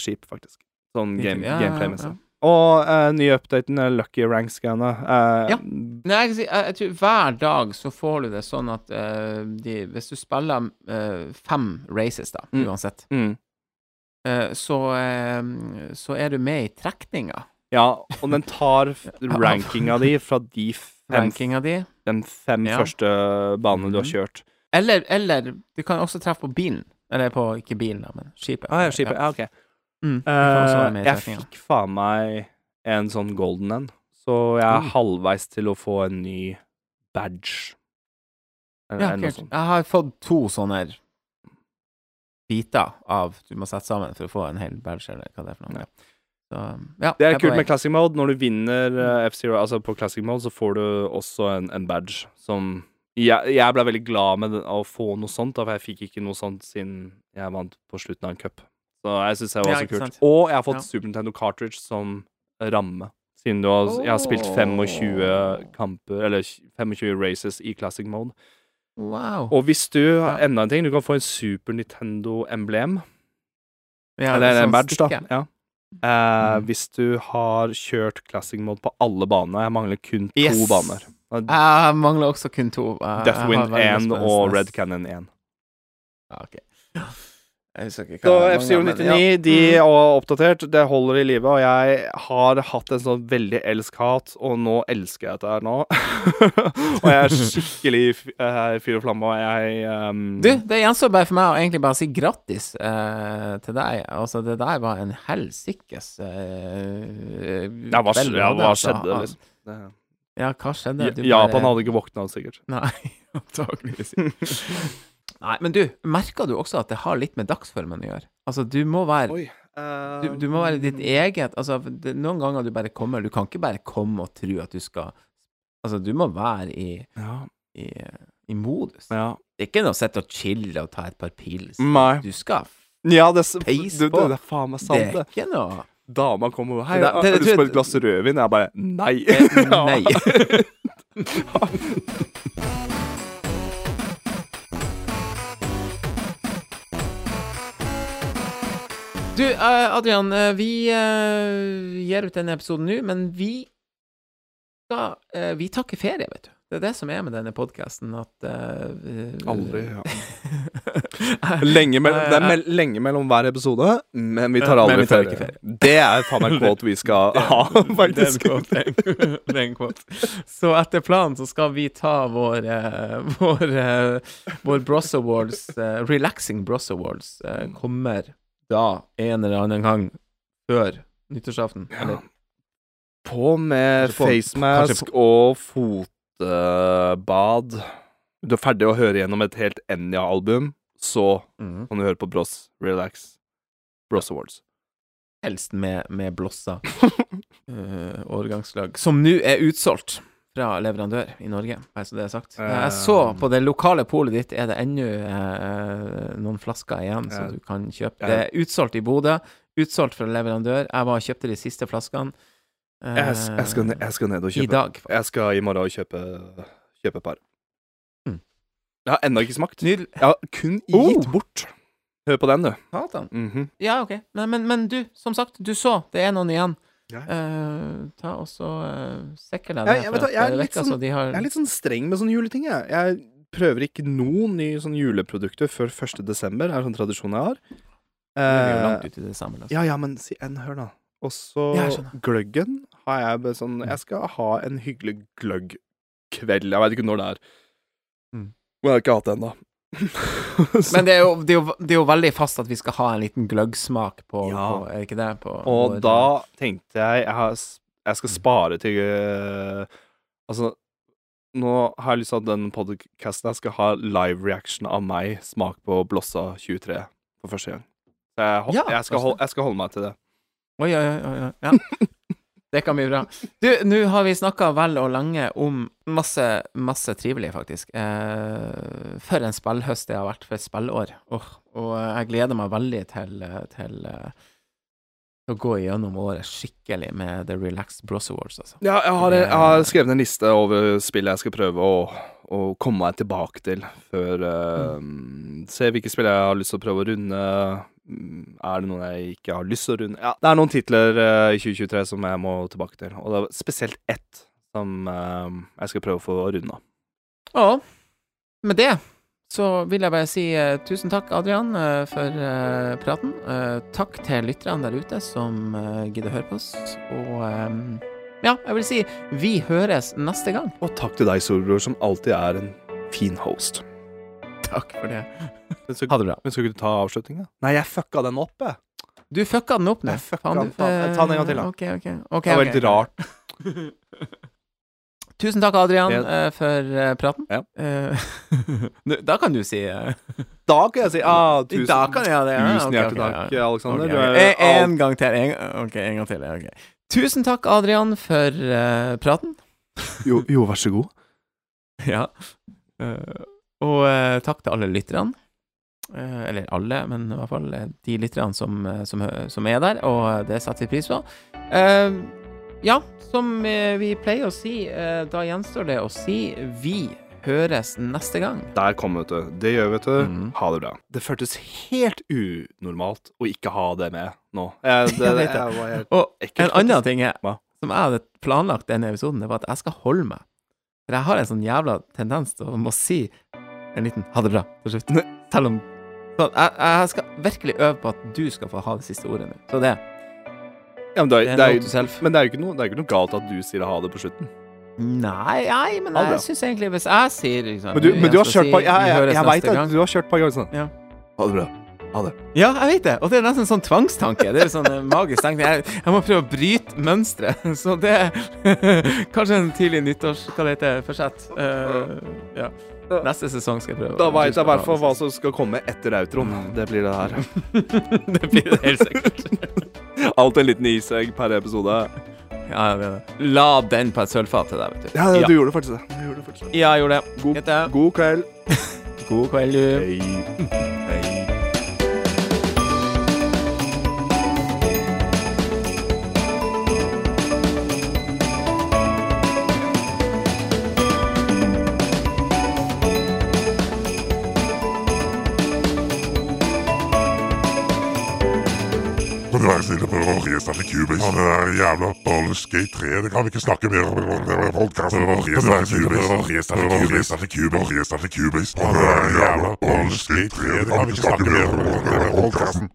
skip, faktisk. Sånn game, Ja, ja, ja, gameplay-messig. ja. Og uh, nye updaten er Lucky Rank Scanner. Uh, Ja. Nei, jeg, si, jeg, jeg tror hver dag så får du det sånn at uh, de, hvis du spiller eh, fem races, da, Mm. uansett, Mm. eh, så, eh, så er du med i trekninga. Ja, og den tar <laughs> rankinga di fra de fem, di. den fem Ja. første banene du har Mhm. kjørt. Eller, eller du kan også treffe på bilen. Eller på ikke bilen, da, men skipet. Ah, ja, skipet. Ja, ok. Mm, Eh, jeg fikk faen meg en sånn golden en, så jeg er mm. halvveis til å få en ny badge. Eller, Ja, noe kult. sånt. Jeg har fått to sånne biter av du må sette sammen for å få en hel badge, eller hva det er for noe. Så, ja, Det er kult med classic mode. Når du vinner uh, F-Zero, altså på classic mode, så får du også en, en badge som Jeg, jeg ble veldig glad med det, å få noe sånt, da, for jeg fikk ikke noe sånt siden jeg vant på slutten av en cup. Så jeg syns det var så kult. Og jeg har fått. Super Nintendo cartridge som ramme. Siden har, jeg har spilt 25 kamper, eller 25 races i classic mode. Wow. Og hvis du har Enda en ting, du kan få en Super Nintendo-emblem. Ja, Eller sånn en badge, da. Ja. Eh, Mm. Hvis du har kjørt classic mode på alle banene Jeg mangler kun to Yes. baner. Jeg mangler også kun to. Jeg Deathwind 1 og Red Cannon 1. Ja, ok. Jeg husker ikke Så hva jeg F-Zero mangler, men 99, ja. de Mm. er oppdatert. Det holder i live. Og jeg har hatt en sånn veldig elsk-hat, og nå elsker jeg dette her nå. <laughs> og jeg er skikkelig eh, fyr og flamme, og jeg um... Du, det gjenstår bare for meg å egentlig bare si grattis uh, til deg. Altså, det der var en helsikes uh, ja, hva, skjedde, ja, hva skjedde, liksom? Ja, hva skjedde? Du Japan bare- hadde ikke våkna, sikkert. Nei, <laughs> antakeligvis ikke. Nei, men du, merker du også at det har litt med dagsformen å gjøre? Altså, du må være Oi. du, du må være ditt eget Altså, det, noen ganger du bare kommer Du kan ikke bare komme og tro at du skal Altså, du må være i, Ja. i, i modus. ja. Det er ikke noe å sitte og chille og ta et par pils. Nei. Du skal Ja, det, s- du, det, på. det er faen meg Det er ikke noe Dama kommer og Hei, har du lyst på et glass rødvin? Jeg bare Nei. Eh, <laughs> Nei. <laughs> Du, eh, Adrian, eh, vi eh, gir ut denne episoden nå, men vi skal Vi takker ferie, vet du. Det er det som er med denne podkasten, at uh, Aldri. Ja. <laughs> Lenge, mellom, det er me lenge mellom hver episode, men vi tar aldri vi tar ferie. ferie. Det er faen meg <laughs> quote vi skal ha, faktisk. Det er en quote. <laughs> Quote. Så etter planen så skal vi ta vår uh, vår, uh, vår Bross Awards Relaxing Bros Awards kommer da en eller annen gang før nyttårsaften. Eller På med facemask og fotbad. Du er ferdig å høre gjennom et helt Enya-album, så Mhm. kan du høre på Bross Relax Bross Awards. helst med, med blossa uh, <laughs> årgangslag, som nå er utsolgt fra leverandør i Norge, bare så det er sagt. Eh, Jeg så på det lokale polet ditt er det ennå eh, noen flasker igjen, som du kan kjøpe. Det er utsolgt i Bodø, utsolgt fra leverandør. Jeg var og kjøpte de siste flaskene. eh, Jeg, jeg, skal ned, jeg skal ned og I kjøpe. dag. Jeg skal i morgen kjøpe, kjøpe par. Mm. Jeg har ennå ikke smakt. Nydel. Jeg har kun Oh! gitt bort. Hør på den, du. Mm -hmm. Ja, OK. Men, men, men du, som sagt, du så, det er noen igjen. Ja. Eh, ta også uh, sikre deg jeg vet er virker sånn- de har Jeg er litt sånn streng med sånne juleting, jeg. Jeg prøver ikke noen nye sånne juleprodukter før 1. desember. Det er sånn tradisjon jeg har. Jo Eh, langt ut i desember. Altså. ja, ja, men si en, hør nå. Og så gløggen har jeg sånn Jeg skal ha en hyggelig gløggkveld. Jeg veit ikke når det er. Mm. Men jeg har ikke hatt det ennå. Men det er, jo, det, er jo, det er jo veldig fast at vi skal ha en liten gløggsmak på, Ja. på Er det ikke det? På Og vår- da tenkte jeg Jeg, har, jeg skal spare til uh, Altså Nå har jeg lyst til at den podcasten jeg skal ha live reaction av meg smak på Blossa 23 for første gang. Så jeg, hold, Ja, jeg, skal, hold, jeg skal holde meg til det. Oi, oi. oi, oi. Ja. <laughs> Det kan bli bra. Du, nå har vi snakka vel og lenge om masse, masse trivelig, faktisk. Eh, for en spillhøst det har vært, for et spillår. Oh, og jeg gleder meg veldig til, eh, til eh, å gå igjennom året skikkelig med The Relaxed Bros Awards, altså. Ja, jeg har, jeg har skrevet en liste over spill jeg skal prøve å, å komme meg tilbake til før øh, Se hvilke spill jeg har lyst til å prøve å runde. Mm, Er det noen jeg ikke har lyst til å runde? Ja, det er noen titler øh, i 2023 som jeg må tilbake til. Og det er spesielt ett som øh, jeg skal prøve å få runda. Ja, med det så vil jeg bare si uh, tusen takk, Adrian, uh, for uh, praten. Eh, takk til lytterne der ute som eh, gidder å høre på oss. Og eh, ja, jeg vil si vi høres neste gang. Og takk til deg, Solbror, som alltid er en fin host. Takk for det. Men skal, Ha det bra. men skal ikke du ta avslutninga? Nei, jeg fucka den opp, jeg. Du fucka den opp nå. Jeg fucka den. du- Ta- den en gang til, da. Okay, okay. Okay, Det var litt rart. <laughs> Tusen takk, Adrian, Ja. eh, for uh, praten. Ja. <laughs> Uh, da kan du si <laughs> Da kan jeg si ah, tusen, Da kan jeg det. ja. tusen hjertelig takk, ja. Alexander. Ok, Du er En, en gang til. En, ok, en gang til. ok. Tusen takk, Adrian, for praten. Jo, jo, vær så god. Ja. Eh, og takk til alle lytterne. Eh, eller alle, men i hvert fall eh, de lytterne som, eh, som, som er der, og det setter vi pris på. Ja, som vi pleier å si, da gjenstår det å si vi høres neste gang. Der kom, vet du. Det gjør, vet du. Mm. Ha det bra. Det føltes helt unormalt å ikke ha det med nå. Jeg, <laughs> det, Jeg det. jeg var helt Og ekkelt, en annen ting er, som jeg hadde planlagt denne episoden, det var at jeg skal holde meg. For jeg har en sånn jævla tendens til å må si en liten 'ha det bra' til slutt. Selv om sånn, jeg, jeg skal virkelig øve på at du skal få ha det siste ordet nå. Så det, ja, men, det det er, er det, er, men det er jo ikke noe, det er ikke noe galt at du sier ha det på slutten. Nei, nei, men det jeg syns egentlig Hvis jeg sier liksom, Men du, men du har kjørt på si, Jeg, vi jeg, jeg veit det. Du har kjørt på gang sånn. Ja. Ha det bra. Ha det. Ja, jeg vet det. Og det er nesten sånn tvangstanke. Det er sånn eh, magisk tenkning. Jeg, jeg må prøve å bryte mønsteret. <laughs> Så det er <laughs> Kanskje en tidlig nyttårs... Hva det heter Forsett. Uh, ja. Neste sesong skal jeg prøve. Da veit jeg i hvert fall hva som skal komme etter outroen. Mm. Det blir det her. <laughs> <laughs> det blir det helt sikkert. <laughs> Alt en liten isegg per episode. Ja, jeg vet det. La den på et sølvfat til deg, vet du. Ja, ja. du gjorde faktisk det. Du gjorde faktisk det. Ja, jeg gjorde det. God, god kveld. God kveld, du. Hei. Hei. Kan du være snill og prøve å restarte Cubase? Det der jævla ballskate 3, det kan vi ikke snakke mer om i podcasten. Kan du være snill og prøve å restarte Cubase? Restarte Cubase, restarte Cubase. Han er jævla ballskate 3, det kan vi ikke snakke mer om.